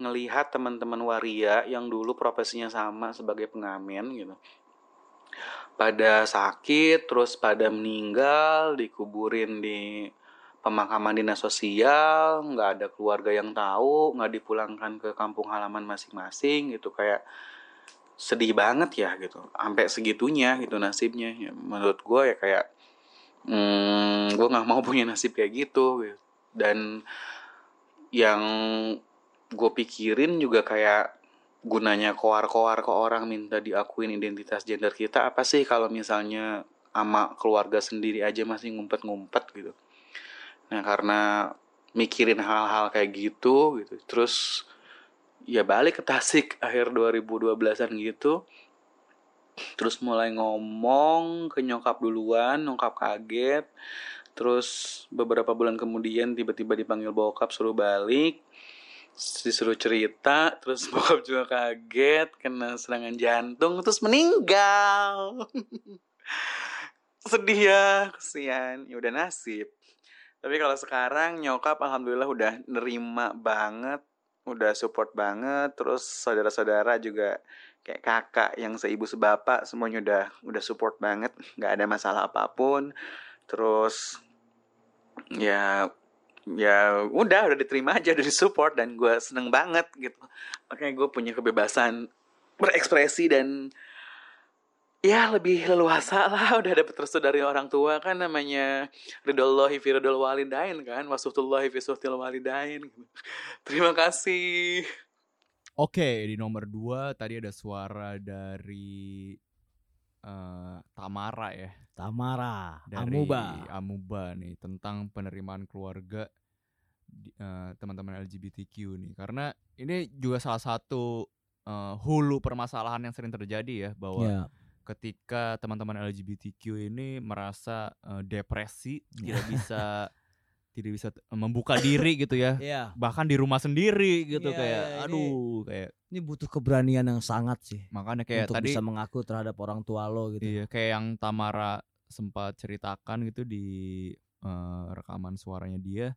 ngelihat teman-teman waria yang dulu profesinya sama sebagai pengamen gitu pada sakit terus pada meninggal dikuburin di pemakaman dinas sosial nggak ada keluarga yang tahu nggak dipulangkan ke kampung halaman masing-masing gitu kayak sedih banget ya gitu sampai segitunya gitu nasibnya ya, menurut gue ya kayak hmm, gue nggak mau punya nasib kayak gitu, gitu. dan yang gue pikirin juga kayak gunanya koar-koar ke orang minta diakuin identitas gender kita apa sih kalau misalnya ama keluarga sendiri aja masih ngumpet-ngumpet gitu. Nah karena mikirin hal-hal kayak gitu gitu, terus ya balik ke Tasik akhir 2012-an gitu. Terus mulai ngomong ke nyokap duluan, nyokap kaget. Terus beberapa bulan kemudian tiba-tiba dipanggil bokap suruh balik. Disuruh cerita terus bokap juga kaget kena serangan jantung terus meninggal. Sedih ya kesian. Ya udah nasib tapi kalau sekarang nyokap alhamdulillah udah nerima banget udah support banget terus saudara-saudara juga kayak kakak yang seibu sebapak semuanya udah udah support banget nggak ada masalah apa pun. Terus ya ya udah udah diterima aja udah disupport dan gue seneng banget gitu. Makanya gue punya kebebasan berekspresi dan ya lebih leluasa lah udah dapet restu dari orang tua kan namanya ridollahi fi ridol walidain kan wasuhtullahi fi suhtil walidain terima kasih Oke, di nomor dua tadi ada suara dari eh, Tamara ya. Tamara, Dari Amuba. Amuba nih tentang penerimaan keluarga eh, teman-teman LGBTQ nih. Karena ini juga salah satu eh, hulu permasalahan yang sering terjadi ya bahwa Ya. Ketika teman-teman LGBTQ ini merasa eh, depresi, tidak bisa tidak bisa membuka diri gitu ya. Iya. Bahkan di rumah sendiri gitu Iya, kayak iya, ini- aduh kayak Ini butuh keberanian yang sangat sih makanya kayak untuk tadi bisa mengaku terhadap orang tua lo gitu. Iya, kayak yang Tamara sempat ceritakan gitu di eh, rekaman suaranya dia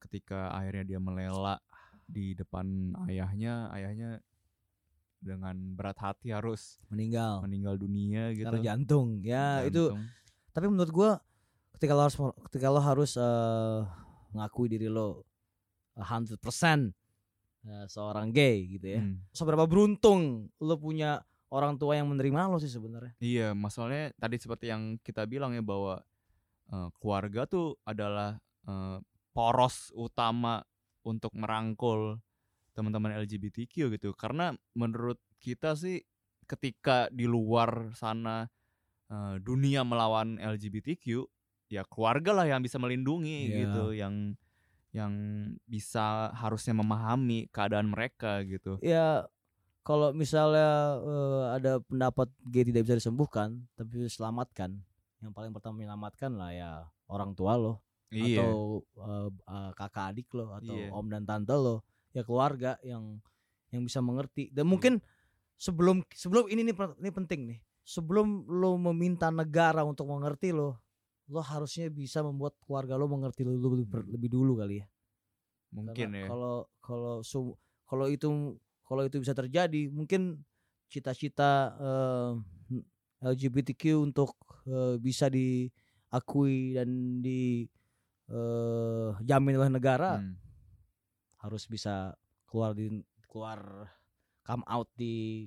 ketika akhirnya dia melela di depan ayahnya, ayahnya dengan berat hati harus Meninggal meninggal dunia gitu. karena jantung. Ya itu Jantung. tapi menurut gua ketika lo harus ketika lo harus eh, ngakui diri lo 100% eh, seorang gay gitu ya. Hmm. Seberapa beruntung lo punya orang tua yang menerima lo sih sebenarnya. Iya, masalahnya tadi seperti yang kita bilang ya bahwa eh, keluarga tuh adalah eh, poros utama untuk merangkul teman-teman LGBTQ gitu. Karena menurut kita sih ketika di luar sana eh, dunia melawan LGBTQ, ya keluarga lah yang bisa melindungi Iya. gitu, yang yang bisa harusnya memahami keadaan mereka gitu. Ya kalau misalnya uh, ada pendapat gay tidak bisa disembuhkan tapi diselamatkan, yang paling pertama menyelamatkan lah ya orang tua lo iya. atau uh, uh, kakak adik lo atau iya. om dan tante lo, ya keluarga yang yang bisa mengerti. Dan mungkin sebelum sebelum ini nih ini penting nih. Sebelum lo meminta negara untuk mengerti lo, lo harusnya bisa membuat keluarga lo mengerti lo lebih, hmm. lebih dulu kali ya mungkin Karena ya kalau kalau kalau itu kalau itu bisa terjadi mungkin cita-cita uh, eh, LGBTQ untuk uh, bisa diakui dan di uh, jamin oleh negara hmm. Harus bisa keluar di keluar come out di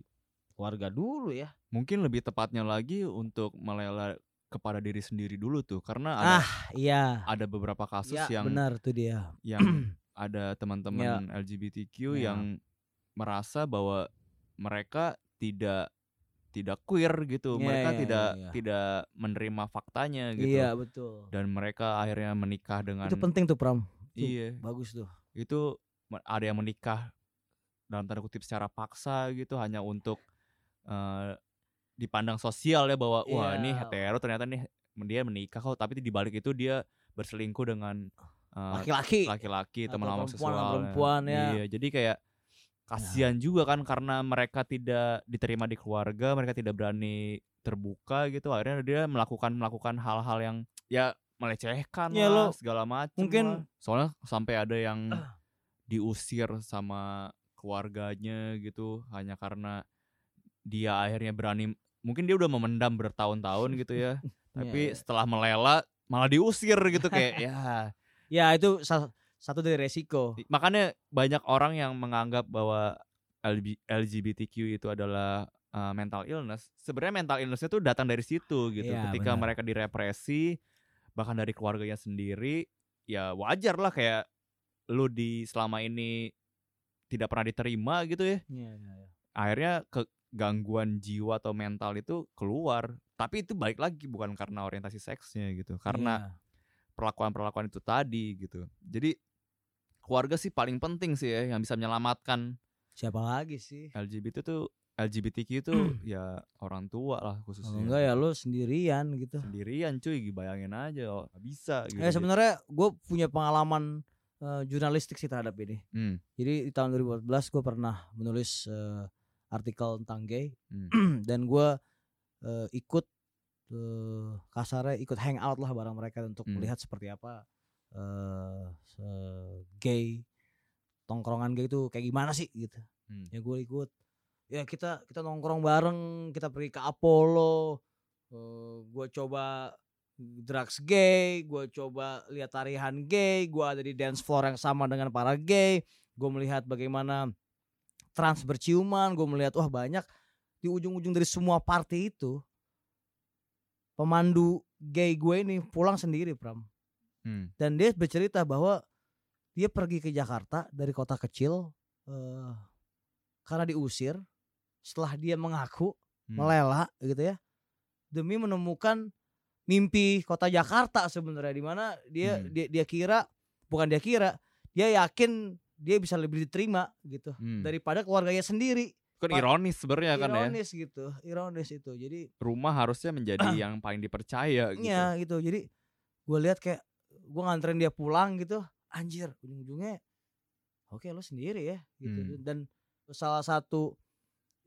keluarga dulu ya mungkin lebih tepatnya lagi untuk melela kepada diri sendiri dulu tuh karena ada ah, iya. ada beberapa kasus ya, yang benar tuh dia yang ada teman-teman ya. LGBTQ ya. yang merasa bahwa mereka tidak tidak queer gitu ya, mereka ya, tidak ya. tidak menerima faktanya gitu iya betul dan mereka akhirnya menikah dengan itu penting tuh Pram itu iya bagus tuh itu ada yang menikah dalam tanda kutip secara paksa gitu hanya untuk uh, dipandang sosial ya bahwa yeah. wah ini hetero ternyata nih dia menikah kok tapi di balik itu dia berselingkuh dengan laki-laki uh, laki-laki teman homoseksual ya. perempuan ya. Iya, jadi kayak kasihan ya. juga kan karena mereka tidak diterima di keluarga, mereka tidak berani terbuka gitu. Akhirnya dia melakukan melakukan hal-hal yang ya melecehkan ya, lah, lo, segala macam. Mungkin lah. soalnya sampai ada yang uh. diusir sama keluarganya gitu hanya karena dia akhirnya berani mungkin dia udah memendam bertahun-tahun gitu ya tapi yeah, setelah melela malah diusir gitu kayak ya. Ya itu satu dari resiko. Makanya banyak orang yang menganggap bahwa LGBTQ itu adalah uh, mental illness. Sebenarnya mental illness itu datang dari situ gitu. Yeah, ketika benar. mereka direpresi bahkan dari keluarganya sendiri ya wajar lah kayak lu di selama ini tidak pernah diterima gitu ya. Yeah, yeah, yeah. Akhirnya ke gangguan jiwa atau mental itu keluar tapi itu baik lagi bukan karena orientasi seksnya gitu karena perlakuan perlakuan-perlakuan itu tadi gitu jadi keluarga sih paling penting sih ya yang bisa menyelamatkan siapa lagi sih LGBT tuh LGBTQ itu ya orang tua lah khususnya. Oh, enggak ya lo sendirian gitu. Sendirian cuy, bayangin aja oh, bisa gitu. Eh sebenarnya gue punya pengalaman uh, jurnalistik sih terhadap ini. Hmm. Jadi di tahun 2014 gue pernah menulis uh, artikel tentang gay hmm. dan gue uh, ikut uh, kasarnya ikut hangout lah bareng mereka untuk hmm. melihat seperti apa uh, gay tongkrongan gay itu kayak gimana sih gitu hmm. ya gue ikut ya kita kita nongkrong bareng kita pergi ke Apollo uh, gue coba drugs gay, gue coba lihat tarian gay, gue ada di dance floor yang sama dengan para gay, gue melihat bagaimana trans berciuman gue melihat wah banyak di ujung-ujung dari semua party itu pemandu gay gue ini pulang sendiri Pram hmm. dan dia bercerita bahwa dia pergi ke Jakarta dari kota kecil uh, karena diusir setelah dia mengaku hmm. melela gitu ya demi menemukan mimpi kota Jakarta sebenarnya di mana dia hmm. dia dia kira bukan dia kira dia yakin dia bisa lebih diterima gitu hmm. daripada keluarganya sendiri. Kan ironis sebenarnya kan ya. Ironis gitu, ironis itu. Jadi rumah harusnya menjadi yang paling dipercaya gitu. Iya gitu. Jadi gue lihat kayak gue nganterin dia pulang gitu, anjir ujung-ujungnya oke okay, lo sendiri ya gitu. Hmm. Dan salah satu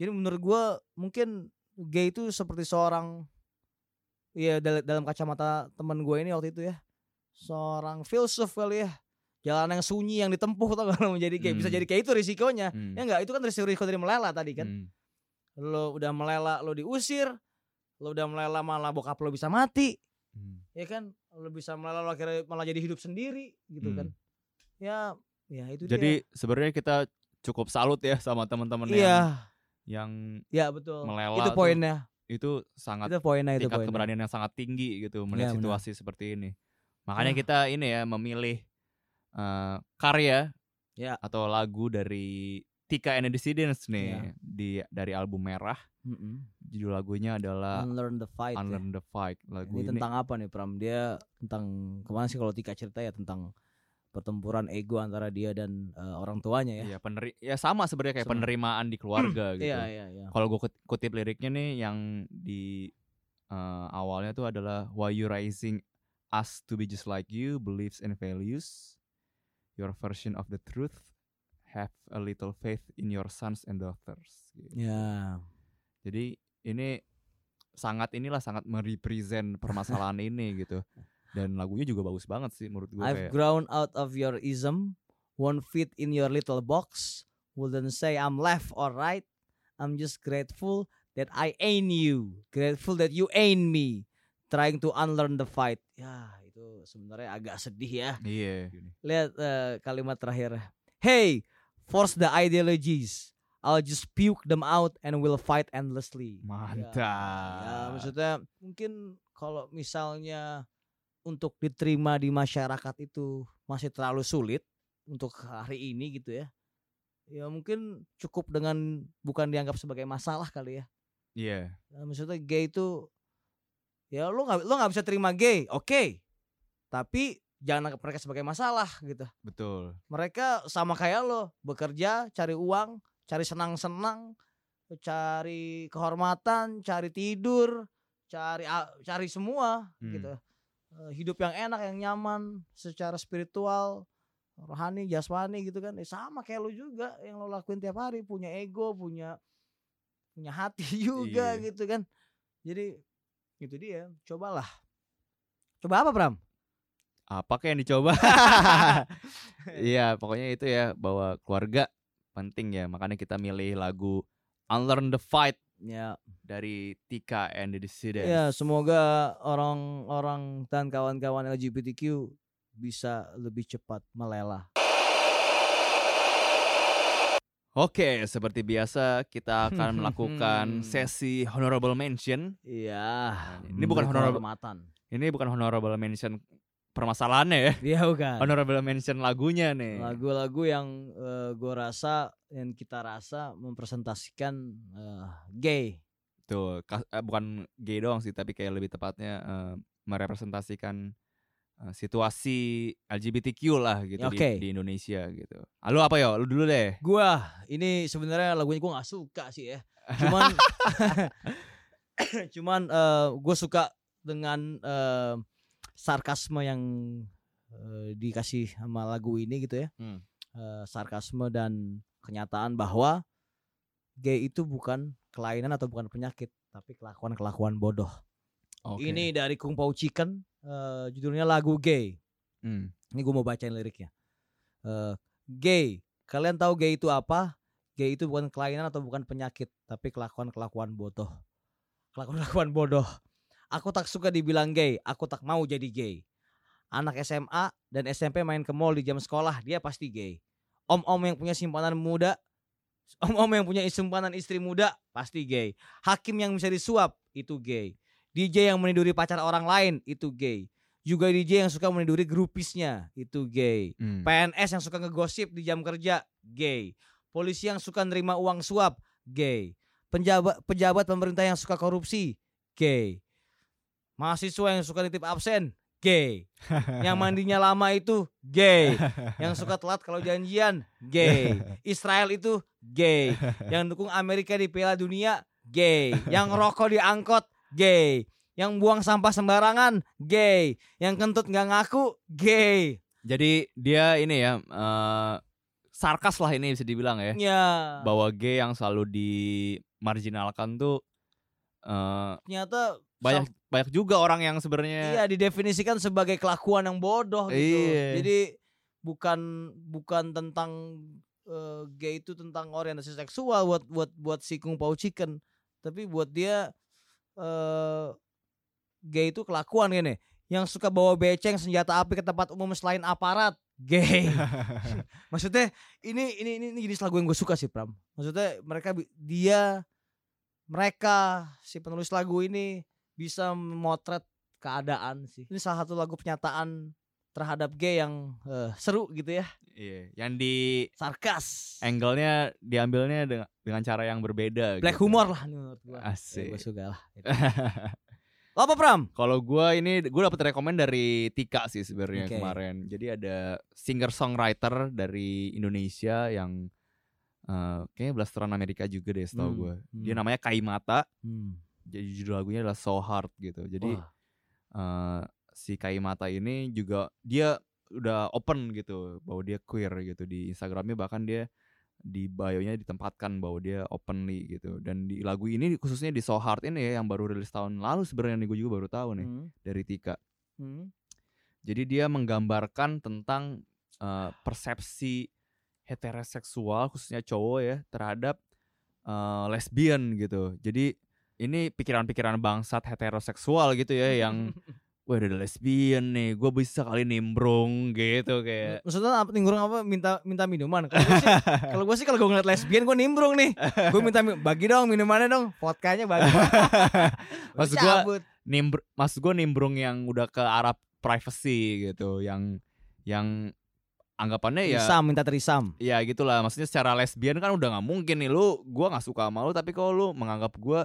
jadi menurut gue mungkin gay itu seperti seorang ya dalam kacamata teman gue ini waktu itu ya seorang filsuf kali ya jalan yang sunyi yang ditempuh tuh kalau menjadi kayak hmm. bisa jadi kayak itu risikonya hmm. ya enggak itu kan risiko risiko dari melela tadi kan hmm. lo udah melela lo diusir lo udah melela malah bokap lo bisa mati hmm. ya kan lo bisa melela lo akhirnya malah jadi hidup sendiri gitu kan. hmm. kan ya ya itu jadi sebenarnya kita cukup salut ya sama teman-teman iya. yang yang ya betul melela itu poinnya itu sangat itu poinnya itu tingkat poinnya. keberanian yang sangat tinggi gitu melihat ya, situasi benar. seperti ini makanya ya. kita ini ya memilih uh, karya ya atau lagu dari Tika and the Dissidents nih ya. di dari album Merah. Mm -hmm. Judul lagunya adalah Unlearn the Fight. Unlearn ya. the Fight. Lagu ini, ini tentang apa nih Pram? Dia tentang ke mana sih kalau Tika cerita ya tentang pertempuran ego antara dia dan uh, orang tuanya ya. Iya, peneri ya sama sebenarnya kayak sama. penerimaan di keluarga gitu. Iya, iya, iya. Kalau gue kutip liriknya nih yang di uh, awalnya tuh adalah why you raising us to be just like you, beliefs and values, your version of the truth, have a little faith in your sons and daughters. Gitu. Ya. Jadi ini sangat inilah sangat merepresent permasalahan ini gitu dan lagunya juga bagus banget sih menurut gue I've kayak. grown out of your ism won't fit in your little box wouldn't say I'm left or right I'm just grateful that I ain't you grateful that you ain't me trying to unlearn the fight ya itu sebenarnya agak sedih ya iya yeah. lihat uh, kalimat terakhir hey force the ideologies I'll just puke them out and we'll fight endlessly. Mantap. Ya, ya maksudnya mungkin kalau misalnya untuk diterima di masyarakat itu masih terlalu sulit untuk hari ini gitu ya. Ya mungkin cukup dengan bukan dianggap sebagai masalah kali ya. Iya. Yeah. Nah, maksudnya gay itu ya lo nggak lo nggak bisa terima gay, oke. Okay. Tapi jangan anggap mereka sebagai masalah gitu. Betul. Mereka sama kayak lo, bekerja, cari uang, cari senang-senang, cari kehormatan, cari tidur, cari cari semua hmm. gitu hidup yang enak yang nyaman secara spiritual rohani jasmani gitu kan. Eh, sama kayak lo juga yang lo lakuin tiap hari punya ego punya punya hati juga iya. gitu kan. Jadi itu dia cobalah. Coba apa Bram? Apa kayak yang dicoba? Iya pokoknya itu ya bahwa keluarga penting ya. Makanya kita milih lagu Unlearn the Fight Ya. Dari Tika and the Dissidents. Ya, semoga orang-orang dan kawan-kawan LGBTQ bisa lebih cepat melelah. Oke, seperti biasa kita akan melakukan sesi honorable mention. Iya. Ini bukan honorable Ini bukan honorable mention permasalahannya ya. Iya bukan. Honorable mention lagunya nih. Lagu-lagu yang uh, eh, gue rasa yang kita rasa mempresentasikan uh, gay. Tuh, uh, bukan gay doang sih, tapi kayak lebih tepatnya uh, merepresentasikan uh, situasi LGBTQ lah gitu okay. di, di Indonesia gitu. Lalu apa ya? Lu dulu deh. Gua ini sebenarnya lagunya gua nggak suka sih ya. Cuman cuman uh, gue suka dengan uh, sarkasme yang uh, dikasih sama lagu ini gitu ya. Hmm. uh, sarkasme dan kenyataan bahwa gay itu bukan kelainan atau bukan penyakit tapi kelakuan kelakuan bodoh. Okay. ini dari Kung Pao Chicken uh, judulnya lagu gay. Hmm. ini gue mau bacain liriknya. Uh, gay. Kalian tahu gay itu apa? Gay itu bukan kelainan atau bukan penyakit tapi kelakuan kelakuan bodoh. Kelakuan kelakuan bodoh Aku tak suka dibilang gay, aku tak mau jadi gay. Anak SMA dan SMP main ke mall di jam sekolah, dia pasti gay. Om-om yang punya simpanan muda, om-om yang punya simpanan istri muda, pasti gay. Hakim yang bisa disuap, itu gay. DJ yang meniduri pacar orang lain, itu gay. Juga DJ yang suka meniduri grupisnya, itu gay. Hmm. PNS yang suka ngegosip di jam kerja, gay. Polisi yang suka nerima uang suap, gay. Penjabat pejabat pemerintah yang suka korupsi, gay. Mahasiswa yang suka nitip absen, gay. Yang mandinya lama itu gay. Yang suka telat kalau janjian, gay. Israel itu gay. Yang dukung Amerika di Piala Dunia, gay. Yang rokok di angkot, gay. Yang buang sampah sembarangan, gay. Yang kentut nggak ngaku, gay. Jadi dia ini ya uh, sarkas lah ini bisa dibilang ya. Ya. Bahwa gay yang selalu dimarginalkan tuh uh, ternyata banyak banyak juga orang yang sebenarnya iya didefinisikan sebagai kelakuan yang bodoh gitu. Iya. jadi bukan bukan tentang uh, gay itu tentang orientasi seksual buat buat buat si Kung Pao Chicken. Tapi buat dia uh, gay itu kelakuan gini. Yang suka bawa beceng senjata api ke tempat umum selain aparat gay. Maksudnya ini ini ini, ini jenis lagu yang gue suka sih Pram. Maksudnya mereka dia mereka si penulis lagu ini bisa memotret keadaan sih. Ini salah satu lagu pernyataan terhadap gay yang uh, seru gitu ya. Iya, yang di sarkas. Angle-nya diambilnya dengan, dengan cara yang berbeda Black gitu. humor lah menurut gua. Asik. Ya, gua suka lah. Gitu. Apa Pram? Kalau gue ini gue dapet rekomend dari Tika sih sebenarnya okay. kemarin. Jadi ada singer songwriter dari Indonesia yang uh, kayaknya blasteran Amerika juga deh setahu hmm. gue. Dia hmm. namanya Kaimata. Hmm. Jadi judul lagunya adalah So Hard gitu. Jadi uh, si Kaimata ini juga dia udah open gitu bahwa dia queer gitu di Instagramnya bahkan dia di bio-nya ditempatkan bahwa dia openly gitu dan di lagu ini khususnya di So Hard ini ya yang baru rilis tahun lalu sebenarnya nih gue juga baru tahu nih hmm. dari Tika. Hmm. Jadi dia menggambarkan tentang uh, persepsi heteroseksual khususnya cowok ya terhadap uh, lesbian gitu. Jadi ini pikiran-pikiran bangsat heteroseksual gitu ya yang wah ada lesbian nih, gue bisa kali nimbrung gitu kayak. Maksudnya apa nimbrung apa? Minta minta minuman. Kalau gue sih kalau gue ngeliat lesbian gue nimbrung nih. Gue minta bagi dong minumannya dong, vodkanya bagi. maksud gue nimbr, maksud gue nimbrung yang udah ke arah privacy gitu, yang yang anggapannya ya terisam minta terisam ya gitulah maksudnya secara lesbian kan udah nggak mungkin nih lu gue nggak suka sama lu tapi kalau lu menganggap gue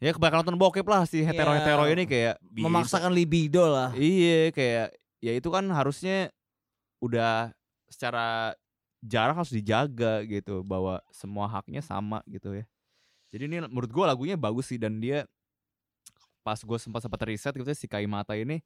ya kebanyakan nonton bokep lah si hetero hetero yeah. ini kayak memaksakan libido lah iya kayak ya itu kan harusnya udah secara jarak harus dijaga gitu bahwa semua haknya sama gitu ya jadi ini menurut gue lagunya bagus sih dan dia pas gue sempat sempat riset gitu ya, si Kaimata ini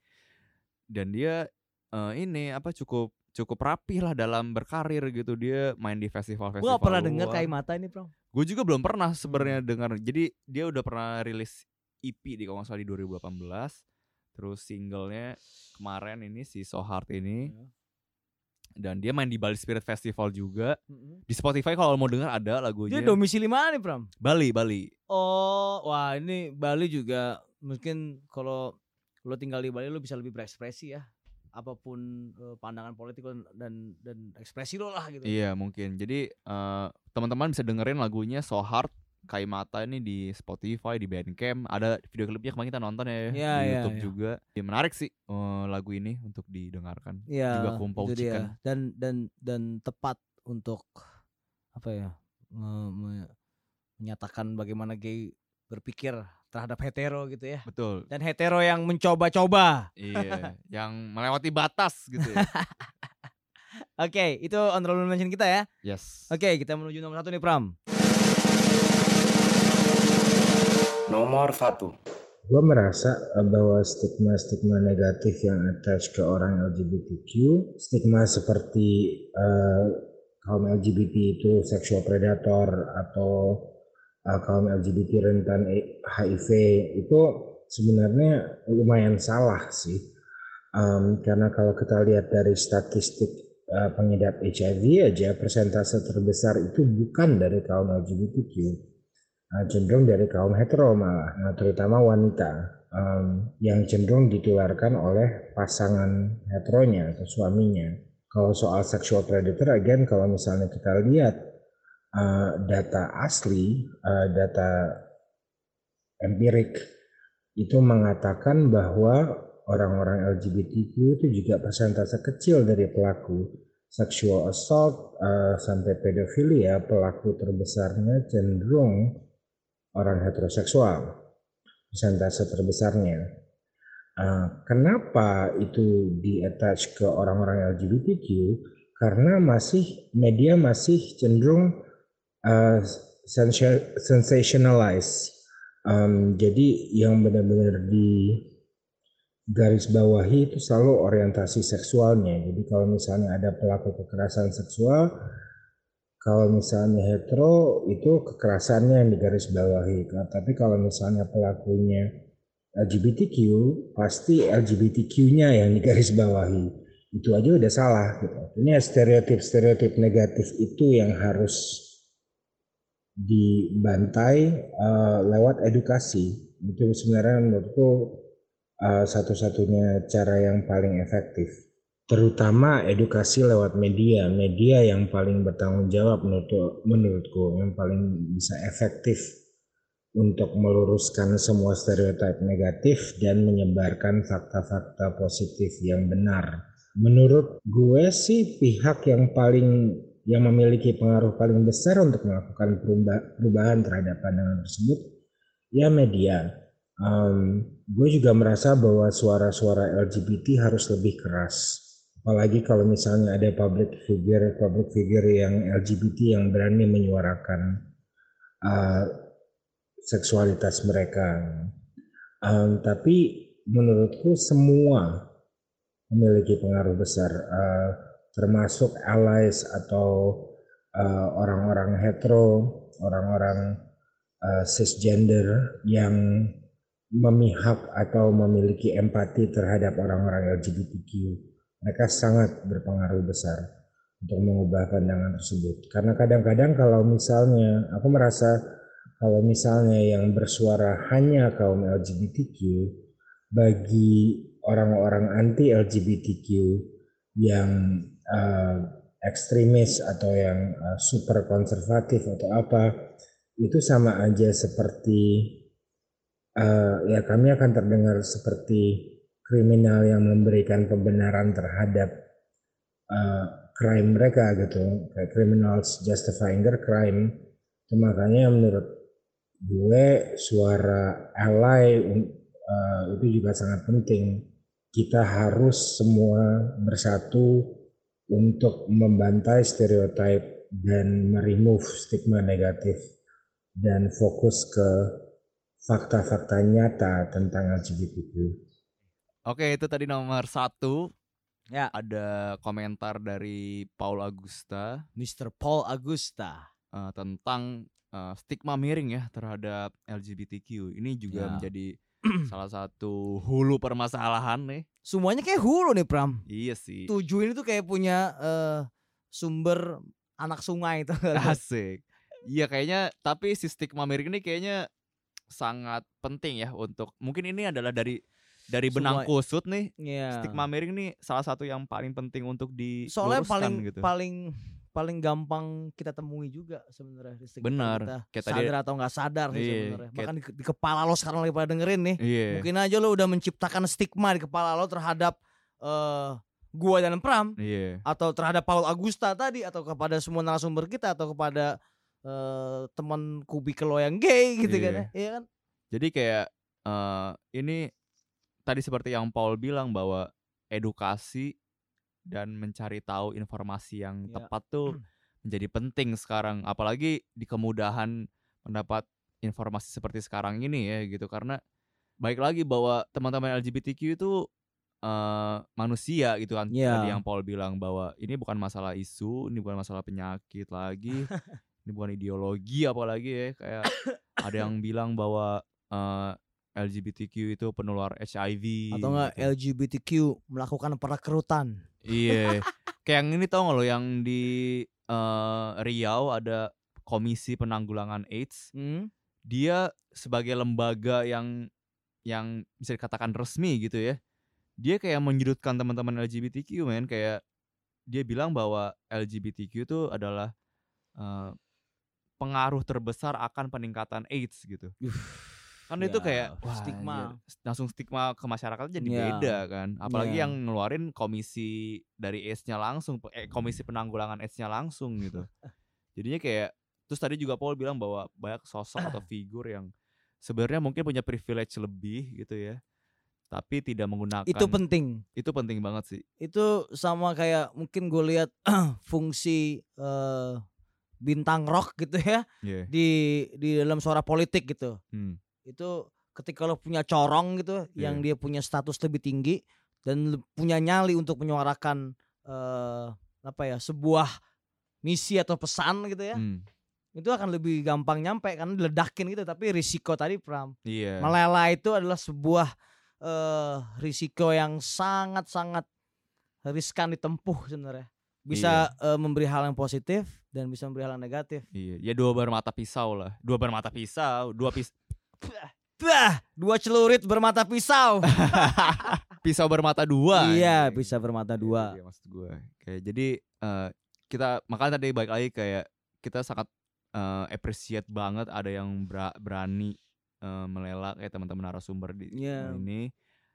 dan dia uh, ini apa cukup cukup rapi lah dalam berkarir gitu dia main di festival-festival. Gue pernah dengar kayak mata ini, Bro. Gue juga belum pernah sebenarnya dengar. Jadi dia udah pernah rilis EP di kalau nggak salah di 2018. Terus singlenya kemarin ini si So Hard ini. Hmm. Dan dia main di Bali Spirit Festival juga. Di Spotify kalau mau dengar ada lagunya. Dia domisili mana nih, Pram? Bali, Bali. Oh, wah ini Bali juga mungkin kalau lo tinggal di Bali lo bisa lebih berekspresi ya apa pun uh, pandangan politik dan dan ekspresi lo lah gitu. Iya mungkin. Jadi uh, teman-teman bisa dengerin lagunya So Hard Kaimata ini di Spotify, di Bandcamp, ada video klipnya kemarin kita nonton ya, ya di ya, YouTube ya. juga. Ya, menarik sih uh, lagu ini untuk didengarkan. Ya, juga kumpul chicken. Dan dan dan tepat untuk apa ya? menyatakan bagaimana gay berpikir terhadap hetero gitu ya. Betul. Dan hetero yang mencoba-coba. Iya, yang melewati batas gitu ya. Oke, okay, itu honorable mention kita ya. Yes. Oke, okay, kita menuju nomor satu nih Pram. Nomor satu. Gue merasa bahwa stigma-stigma negatif yang attach ke orang LGBTQ, stigma seperti uh, kaum LGBT itu sexual predator atau uh, kaum LGBT rentan HIV itu sebenarnya lumayan salah sih. Um, karena kalau kita lihat dari statistik uh, pengidap HIV aja persentase terbesar itu bukan dari kaum LGBTQ uh, cenderung dari kaum hetero malah nah, terutama wanita um, yang cenderung ditularkan oleh pasangan heteronya atau suaminya. Kalau soal sexual predator again kalau misalnya kita lihat uh, data asli, uh, data empirik itu mengatakan bahwa orang-orang LGBTQ itu juga persentase kecil dari pelaku sexual assault uh, sampai pedofilia pelaku terbesarnya cenderung orang heteroseksual persentase terbesarnya. Uh, kenapa itu di attach ke orang-orang LGBTQ karena masih media masih cenderung uh, sensationalize. Um, jadi yang benar-benar di garis bawahi itu selalu orientasi seksualnya. Jadi kalau misalnya ada pelaku kekerasan seksual, kalau misalnya hetero itu kekerasannya yang digaris bawahi. Tapi kalau misalnya pelakunya LGBTQ, pasti LGBTQ-nya yang digaris bawahi. Itu aja udah salah. Gitu. Ini stereotip-stereotip negatif itu yang harus dibantai uh, lewat edukasi. Itu sebenarnya menurutku uh, satu-satunya cara yang paling efektif. Terutama edukasi lewat media. Media yang paling bertanggung jawab menurut menurutku yang paling bisa efektif untuk meluruskan semua stereotip negatif dan menyebarkan fakta-fakta positif yang benar. Menurut gue sih pihak yang paling yang memiliki pengaruh paling besar untuk melakukan perubahan terhadap pandangan tersebut ya media um, gue juga merasa bahwa suara-suara LGBT harus lebih keras. Apalagi kalau misalnya ada public figure, public figure yang LGBT yang berani menyuarakan uh, seksualitas mereka. Um, tapi menurutku semua memiliki pengaruh besar, uh, termasuk allies atau uh, orang-orang hetero, orang-orang uh, cisgender yang memihak atau memiliki empati terhadap orang-orang LGBTQ. Mereka sangat berpengaruh besar untuk mengubah pandangan tersebut. Karena kadang-kadang kalau misalnya aku merasa kalau misalnya yang bersuara hanya kaum LGBTQ bagi orang-orang anti LGBTQ yang uh, ekstremis atau yang uh, super konservatif atau apa itu sama aja seperti uh, ya kami akan terdengar seperti kriminal yang memberikan pembenaran terhadap uh, crime mereka gitu. Kayak criminals justifying their crime. Itu makanya menurut gue suara ally uh, itu juga sangat penting. Kita harus semua bersatu untuk membantai stereotip dan meremove stigma negatif dan fokus ke fakta-fakta nyata tentang LGBTQ. Oke, itu tadi nomor satu. Ya. Ada komentar dari Paul Augusta, Mr. Paul Augusta, uh, tentang uh, stigma miring ya terhadap LGBTQ. Ini juga ya. menjadi salah satu hulu permasalahan nih. Semuanya kayak hulu nih Pram. Iya sih. Tujuh ini tuh kayak punya uh, sumber anak sungai itu. Asik. Iya kayaknya tapi si stigma miring ini kayaknya sangat penting ya untuk mungkin ini adalah dari dari benang Semua, kusut nih yeah. stigma miring nih salah satu yang paling penting untuk di soalnya paling gitu. paling paling gampang kita temui juga sebenarnya benar kita sadar tadi, atau nggak sadar sih iya, sebenarnya bahkan di, di kepala lo sekarang lagi pada dengerin nih iya. mungkin aja lo udah menciptakan stigma di kepala lo terhadap uh, gua dan Pram iya. atau terhadap Paul Augusta tadi atau kepada semua narasumber kita atau kepada uh, teman kubikel lo yang gay gitu kan ya iya kan jadi kayak uh, ini tadi seperti yang Paul bilang bahwa edukasi dan mencari tahu informasi yang ya. tepat tuh menjadi penting sekarang apalagi di kemudahan mendapat informasi seperti sekarang ini ya gitu karena baik lagi bahwa teman-teman LGBTQ itu uh, manusia gitu kan yeah. tadi yang Paul bilang bahwa ini bukan masalah isu ini bukan masalah penyakit lagi ini bukan ideologi apalagi ya kayak ada yang bilang bahwa uh, eh, LGBTQ itu penular HIV atau enggak gitu. LGBTQ melakukan perekrutan. Iya. Kayak yang ini tau gak lo yang di uh, Riau ada Komisi Penanggulangan AIDS. Hmm? Dia sebagai lembaga yang yang bisa dikatakan resmi gitu ya. Dia kayak menyudutkan teman-teman LGBTQ men kayak dia bilang bahwa LGBTQ itu adalah uh, pengaruh terbesar akan peningkatan AIDS gitu. Kan ya, itu kayak wah, stigma. Anjir, langsung stigma ke masyarakat jadi ya. beda kan. Apalagi ya. yang ngeluarin komisi dari AIDS-nya langsung eh, komisi penanggulangan AIDS-nya langsung gitu. Jadinya kayak terus tadi juga Paul bilang bahwa banyak sosok atau figur yang sebenarnya mungkin punya privilege lebih gitu ya tapi tidak menggunakan itu penting itu penting banget sih itu sama kayak mungkin gue lihat fungsi uh, bintang rock gitu ya yeah. di di dalam suara politik gitu hmm. Itu ketika lo punya corong gitu yeah. yang dia punya status lebih tinggi dan punya nyali untuk menyuarakan uh, apa ya sebuah misi atau pesan gitu ya hmm. itu akan lebih gampang nyampe karena diledakin gitu tapi risiko tadi pram yeah. melela itu adalah sebuah uh, risiko yang sangat sangat riskan ditempuh sebenarnya bisa iya. uh, memberi hal yang positif dan bisa memberi hal yang negatif. Iya, ya dua bermata pisau lah. Dua bermata pisau, dua pis Bah, dua celurit bermata pisau. pisau bermata dua. Iya, bisa bermata dua. Iya, maksud gue. Kayak jadi uh, kita makanya tadi baik lagi kayak kita sangat uh, appreciate banget ada yang berani uh, melelak kayak teman-teman narasumber di yeah. ini.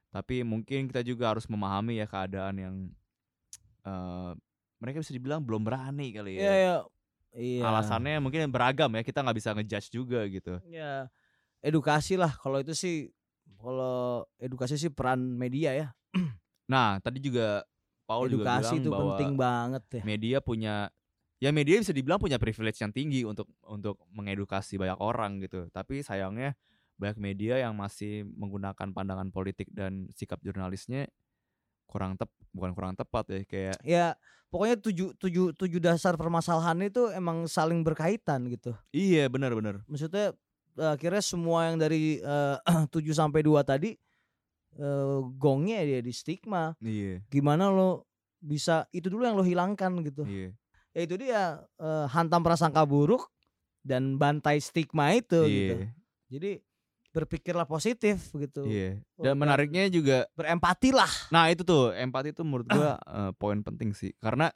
Tapi mungkin kita juga harus memahami ya keadaan yang uh, mereka bisa dibilang belum berani kali ya. Iya, iya. iya. Alasannya mungkin beragam ya, kita nggak bisa ngejudge juga gitu. Iya. Edukasi lah kalau itu sih kalau edukasi sih peran media ya. nah, tadi juga Paul edukasi juga bilang itu bahwa penting banget ya. Media punya ya media bisa dibilang punya privilege yang tinggi untuk untuk mengedukasi banyak orang gitu. Tapi sayangnya banyak media yang masih menggunakan pandangan politik dan sikap jurnalisnya kurang tep bukan kurang tepat ya kayak ya pokoknya tujuh tujuh tujuh dasar permasalahan itu emang saling berkaitan gitu iya benar benar maksudnya akhirnya semua yang dari tujuh sampai dua tadi uh, gongnya dia di stigma iya gimana lo bisa itu dulu yang lo hilangkan gitu iya ya itu dia uh, hantam prasangka buruk dan bantai stigma itu iya. gitu jadi berpikirlah positif gitu. Iya. Dan menariknya juga berempati lah. Nah, itu tuh empati itu menurut gua uh, poin penting sih. Karena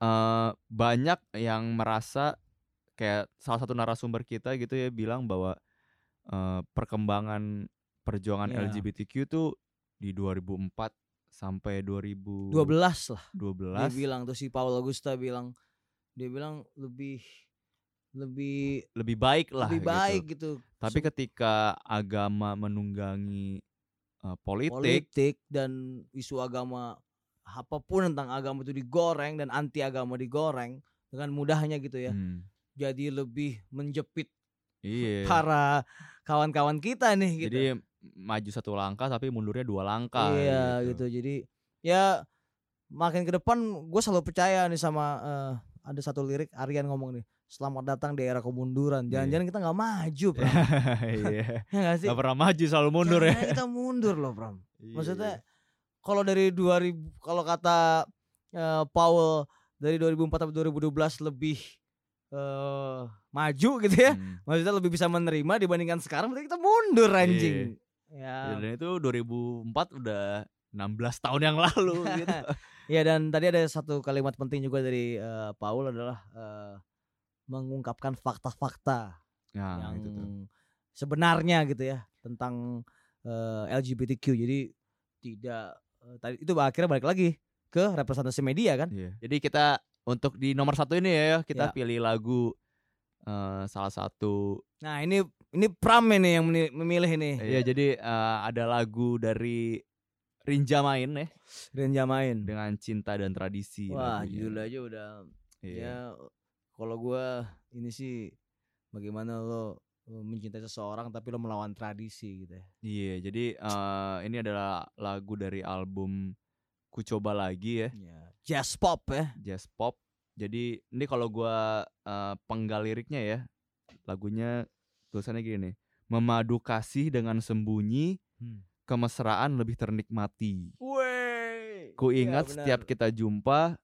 uh, banyak yang merasa kayak salah satu narasumber kita gitu ya bilang bahwa uh, perkembangan perjuangan yeah. LGBTQ tuh di 2004 sampai 2012 lah. 12. Dia bilang tuh si Paul Augusta bilang dia bilang lebih lebih lebih baik lah lebih gitu. baik gitu. Tapi so, ketika agama menunggangi uh, politik, politik dan isu agama apa pun tentang agama itu digoreng dan anti agama digoreng dengan mudahnya gitu ya. Hmm. Jadi lebih menjepit iya. para kawan-kawan kita nih gitu. Jadi maju satu langkah tapi mundurnya dua langkah. Iya gitu. gitu. Jadi ya makin ke depan gue selalu percaya nih sama uh, ada satu lirik Aryan ngomong nih selamat datang di era kemunduran. Iya. Jangan-jangan kita nggak maju, Pram. Iya. ya gak sih? Gak pernah maju selalu mundur ya. kita mundur loh, Pram. Iya, Maksudnya kalau dari 2000 kalau kata uh, Paul dari 2004 sampai 2012 lebih uh, maju gitu ya. Hmm. Maksudnya lebih bisa menerima dibandingkan sekarang berarti kita mundur anjing. Ya. Dan itu 2004 udah 16 tahun yang lalu gitu. ya dan tadi ada satu kalimat penting juga dari uh, Paul adalah uh, mengungkapkan fakta-fakta ya, yang itu tuh. sebenarnya gitu ya tentang uh, LGBTQ. Jadi tidak uh, tadi itu akhirnya balik lagi ke representasi media kan. Iya. Jadi kita untuk di nomor satu ini ya kita Ya. pilih lagu uh, salah satu. Nah ini ini Pram ini yang memilih ini. Iya jadi uh, ada lagu dari Rinja Main ya. Rinja Main dengan cinta dan tradisi. Wah lagunya. judul aja udah Iya. ya kalau gue ini sih bagaimana lo mencintai seseorang tapi lo melawan tradisi gitu ya. Iya, jadi uh, ini adalah lagu dari album Ku Coba Lagi ya. ya. Jazz pop ya. Jazz pop. Jadi ini kalau gua uh, penggal liriknya ya. Lagunya tulisannya gini nih. Memadu kasih dengan sembunyi, Hmm. kemesraan lebih ternikmati. Wey. Ku Iya, ingat benar. setiap kita jumpa,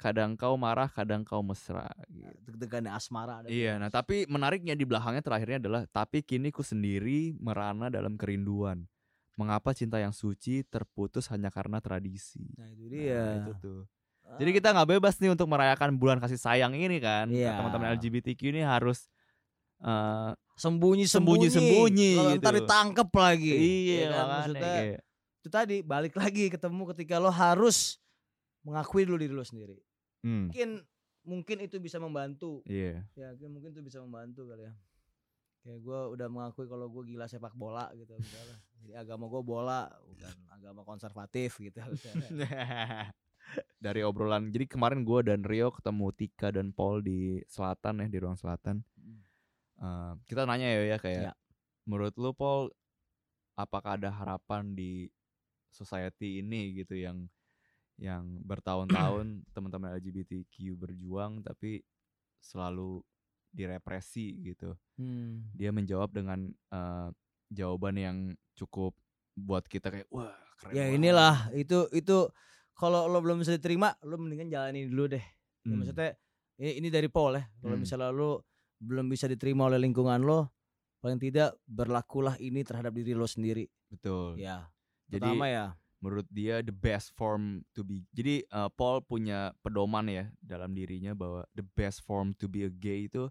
kadang kau marah, kadang kau mesra. Gitu. Deg-degannya asmara. ada Iya, nah tapi menariknya di belakangnya terakhirnya adalah tapi kini ku sendiri merana dalam kerinduan. Mengapa cinta yang suci terputus hanya karena tradisi? Nah itu dia. Nah, itu tuh. Jadi kita nggak bebas nih untuk merayakan bulan kasih sayang ini kan. Nah, Iya. Teman-teman LGBTQ ini harus eh, sembunyi Sembunyi-sembunyi Kalau gitu. ntar ditangkep lagi. iya Ya kan? Maksudnya kayak- itu tadi balik lagi ketemu ketika lo harus mengakui dulu diri lo sendiri. Hmm, Mungkin mungkin itu bisa membantu. iya. Ya mungkin itu bisa membantu kali ya. Kayak gue udah mengakui kalau gue gila sepak bola gitu. Jadi agama gue bola bukan agama konservatif gitu. Dari obrolan, jadi kemarin gue dan Rio ketemu Tika dan Paul di selatan ya di ruang selatan. Eh, kita nanya ya ya kayak, Ya. menurut lu Paul, apakah ada harapan di society ini gitu yang yang bertahun-tahun teman-teman LGBTQ berjuang tapi selalu direpresi gitu. Hmm. Dia menjawab dengan eh, jawaban yang cukup buat kita kayak wah keren Ya banget." inilah itu itu kalau lo belum bisa diterima lo mendingan jalani dulu deh. Ya, Hmm. maksudnya ini, ini dari Paul ya. Kalau Hmm. misalnya lo belum bisa diterima oleh lingkungan lo, paling tidak berlakulah ini terhadap diri lo sendiri. betul. Ya. Jadi Pertama ya. menurut dia the best form to be. Jadi uh, Paul punya pedoman ya dalam dirinya bahwa the best form to be a gay itu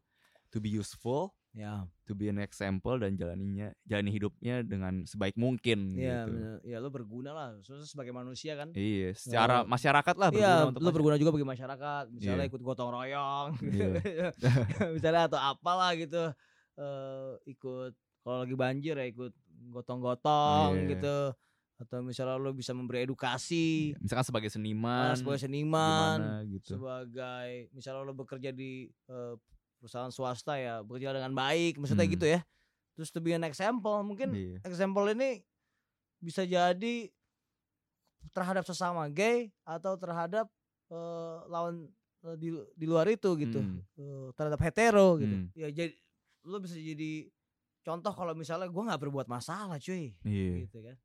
to be useful, Ya. to be an example dan jalaninya jalani hidupnya dengan sebaik mungkin Iya, gitu. ya lo berguna lah. Soalnya sebagai manusia kan. Iya, secara Ya. masyarakat lah berguna Iya, untuk lo masyarakat. berguna juga bagi masyarakat. Misalnya Iya. ikut gotong royong, Iya. misalnya atau apalah gitu. eh ikut kalau lagi banjir ya ikut gotong-gotong yeah. gitu atau misalnya lo bisa memberi edukasi iya, misalkan sebagai seniman sebagai seniman gimana, gitu. sebagai misalnya lo bekerja di uh, perusahaan swasta ya bekerja dengan baik maksudnya hmm. gitu ya terus to be an example mungkin yeah. example ini bisa jadi terhadap sesama gay atau terhadap uh, lawan uh, di di luar itu gitu hmm. uh, terhadap hetero gitu hmm. ya jadi lo bisa jadi contoh kalau misalnya gue nggak berbuat masalah cuy yeah. gitu kan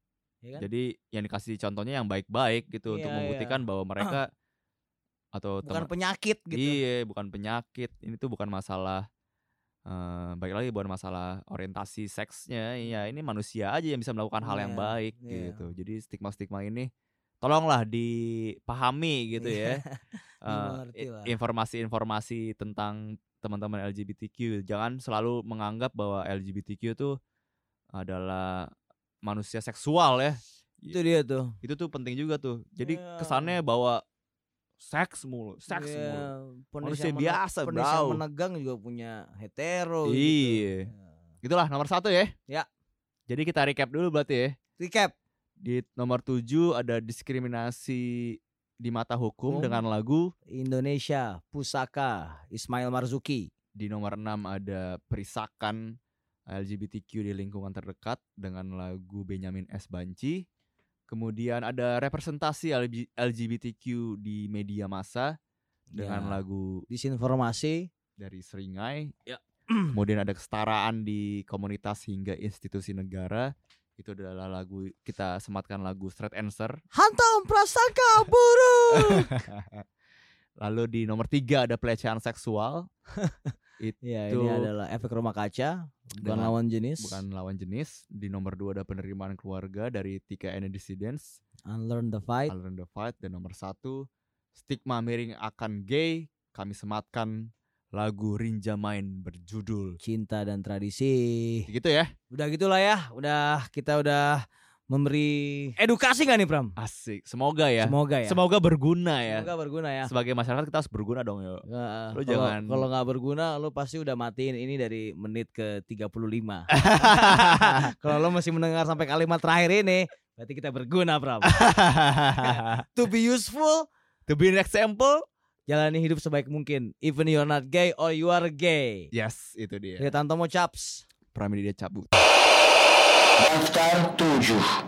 Ya kan? Jadi yang dikasih contohnya yang baik-baik gitu iya, untuk membuktikan iya. bahwa mereka atau bukan penyakit gitu. Iya, bukan penyakit. Ini tuh bukan masalah uh, baik lagi bukan masalah orientasi seksnya. Ya, ini manusia aja yang bisa melakukan hal yang iya, baik iya. gitu. Jadi stigma-stigma ini tolonglah dipahami gitu ya. uh, informasi-informasi tentang teman-teman LGBTQ. Jangan selalu menganggap bahwa LGBTQ itu adalah manusia seksual ya. Itu dia tuh. Itu tuh penting juga tuh. Jadi yeah. kesannya bahwa seks mulu, seks yeah. mulu. Manusia biasa, bro. menegang juga punya hetero gitu. Iya. Gitu. Itulah nomor satu ya. Ya. Jadi kita recap dulu berarti ya. Recap. Di nomor tujuh ada diskriminasi di mata hukum oh. dengan lagu Indonesia Pusaka Ismail Marzuki. Di nomor enam ada Perisakan LGBTQ di lingkungan terdekat dengan lagu Benyamin S. Banci. Kemudian ada representasi LGBTQ di media massa dengan ya. lagu Disinformasi dari Seringai. Ya. Kemudian ada kesetaraan di komunitas hingga institusi negara. Itu adalah lagu kita sematkan lagu Straight Answer. Hantam prasangka buruk. Lalu di nomor tiga ada pelecehan seksual. itu ya, ini adalah efek rumah kaca bukan lawan jenis. bukan lawan jenis di nomor dua ada penerimaan keluarga dari Tika and Dissidents. Unlearn the Fight. Unlearn the Fight dan nomor satu stigma miring akan gay. Kami sematkan lagu Rinja Main berjudul. Cinta dan Tradisi. Gitu ya. Udah gitulah ya. Udah kita udah memberi edukasi gak nih Pram? Asik. Semoga ya. Semoga ya. Semoga berguna ya. Semoga berguna ya. Sebagai masyarakat kita harus berguna dong ya. Nah, lu kalo, jangan kalau nggak berguna lu pasti udah matiin ini dari menit ke 35. kalau lu masih mendengar sampai kalimat terakhir ini, berarti kita berguna Pram. to be useful, to be an example, jalani hidup sebaik mungkin. Even you're not gay or you are gay. Yes, itu dia. Tanto Tantomo Chaps. Pramidi dia cabut. Daftar 7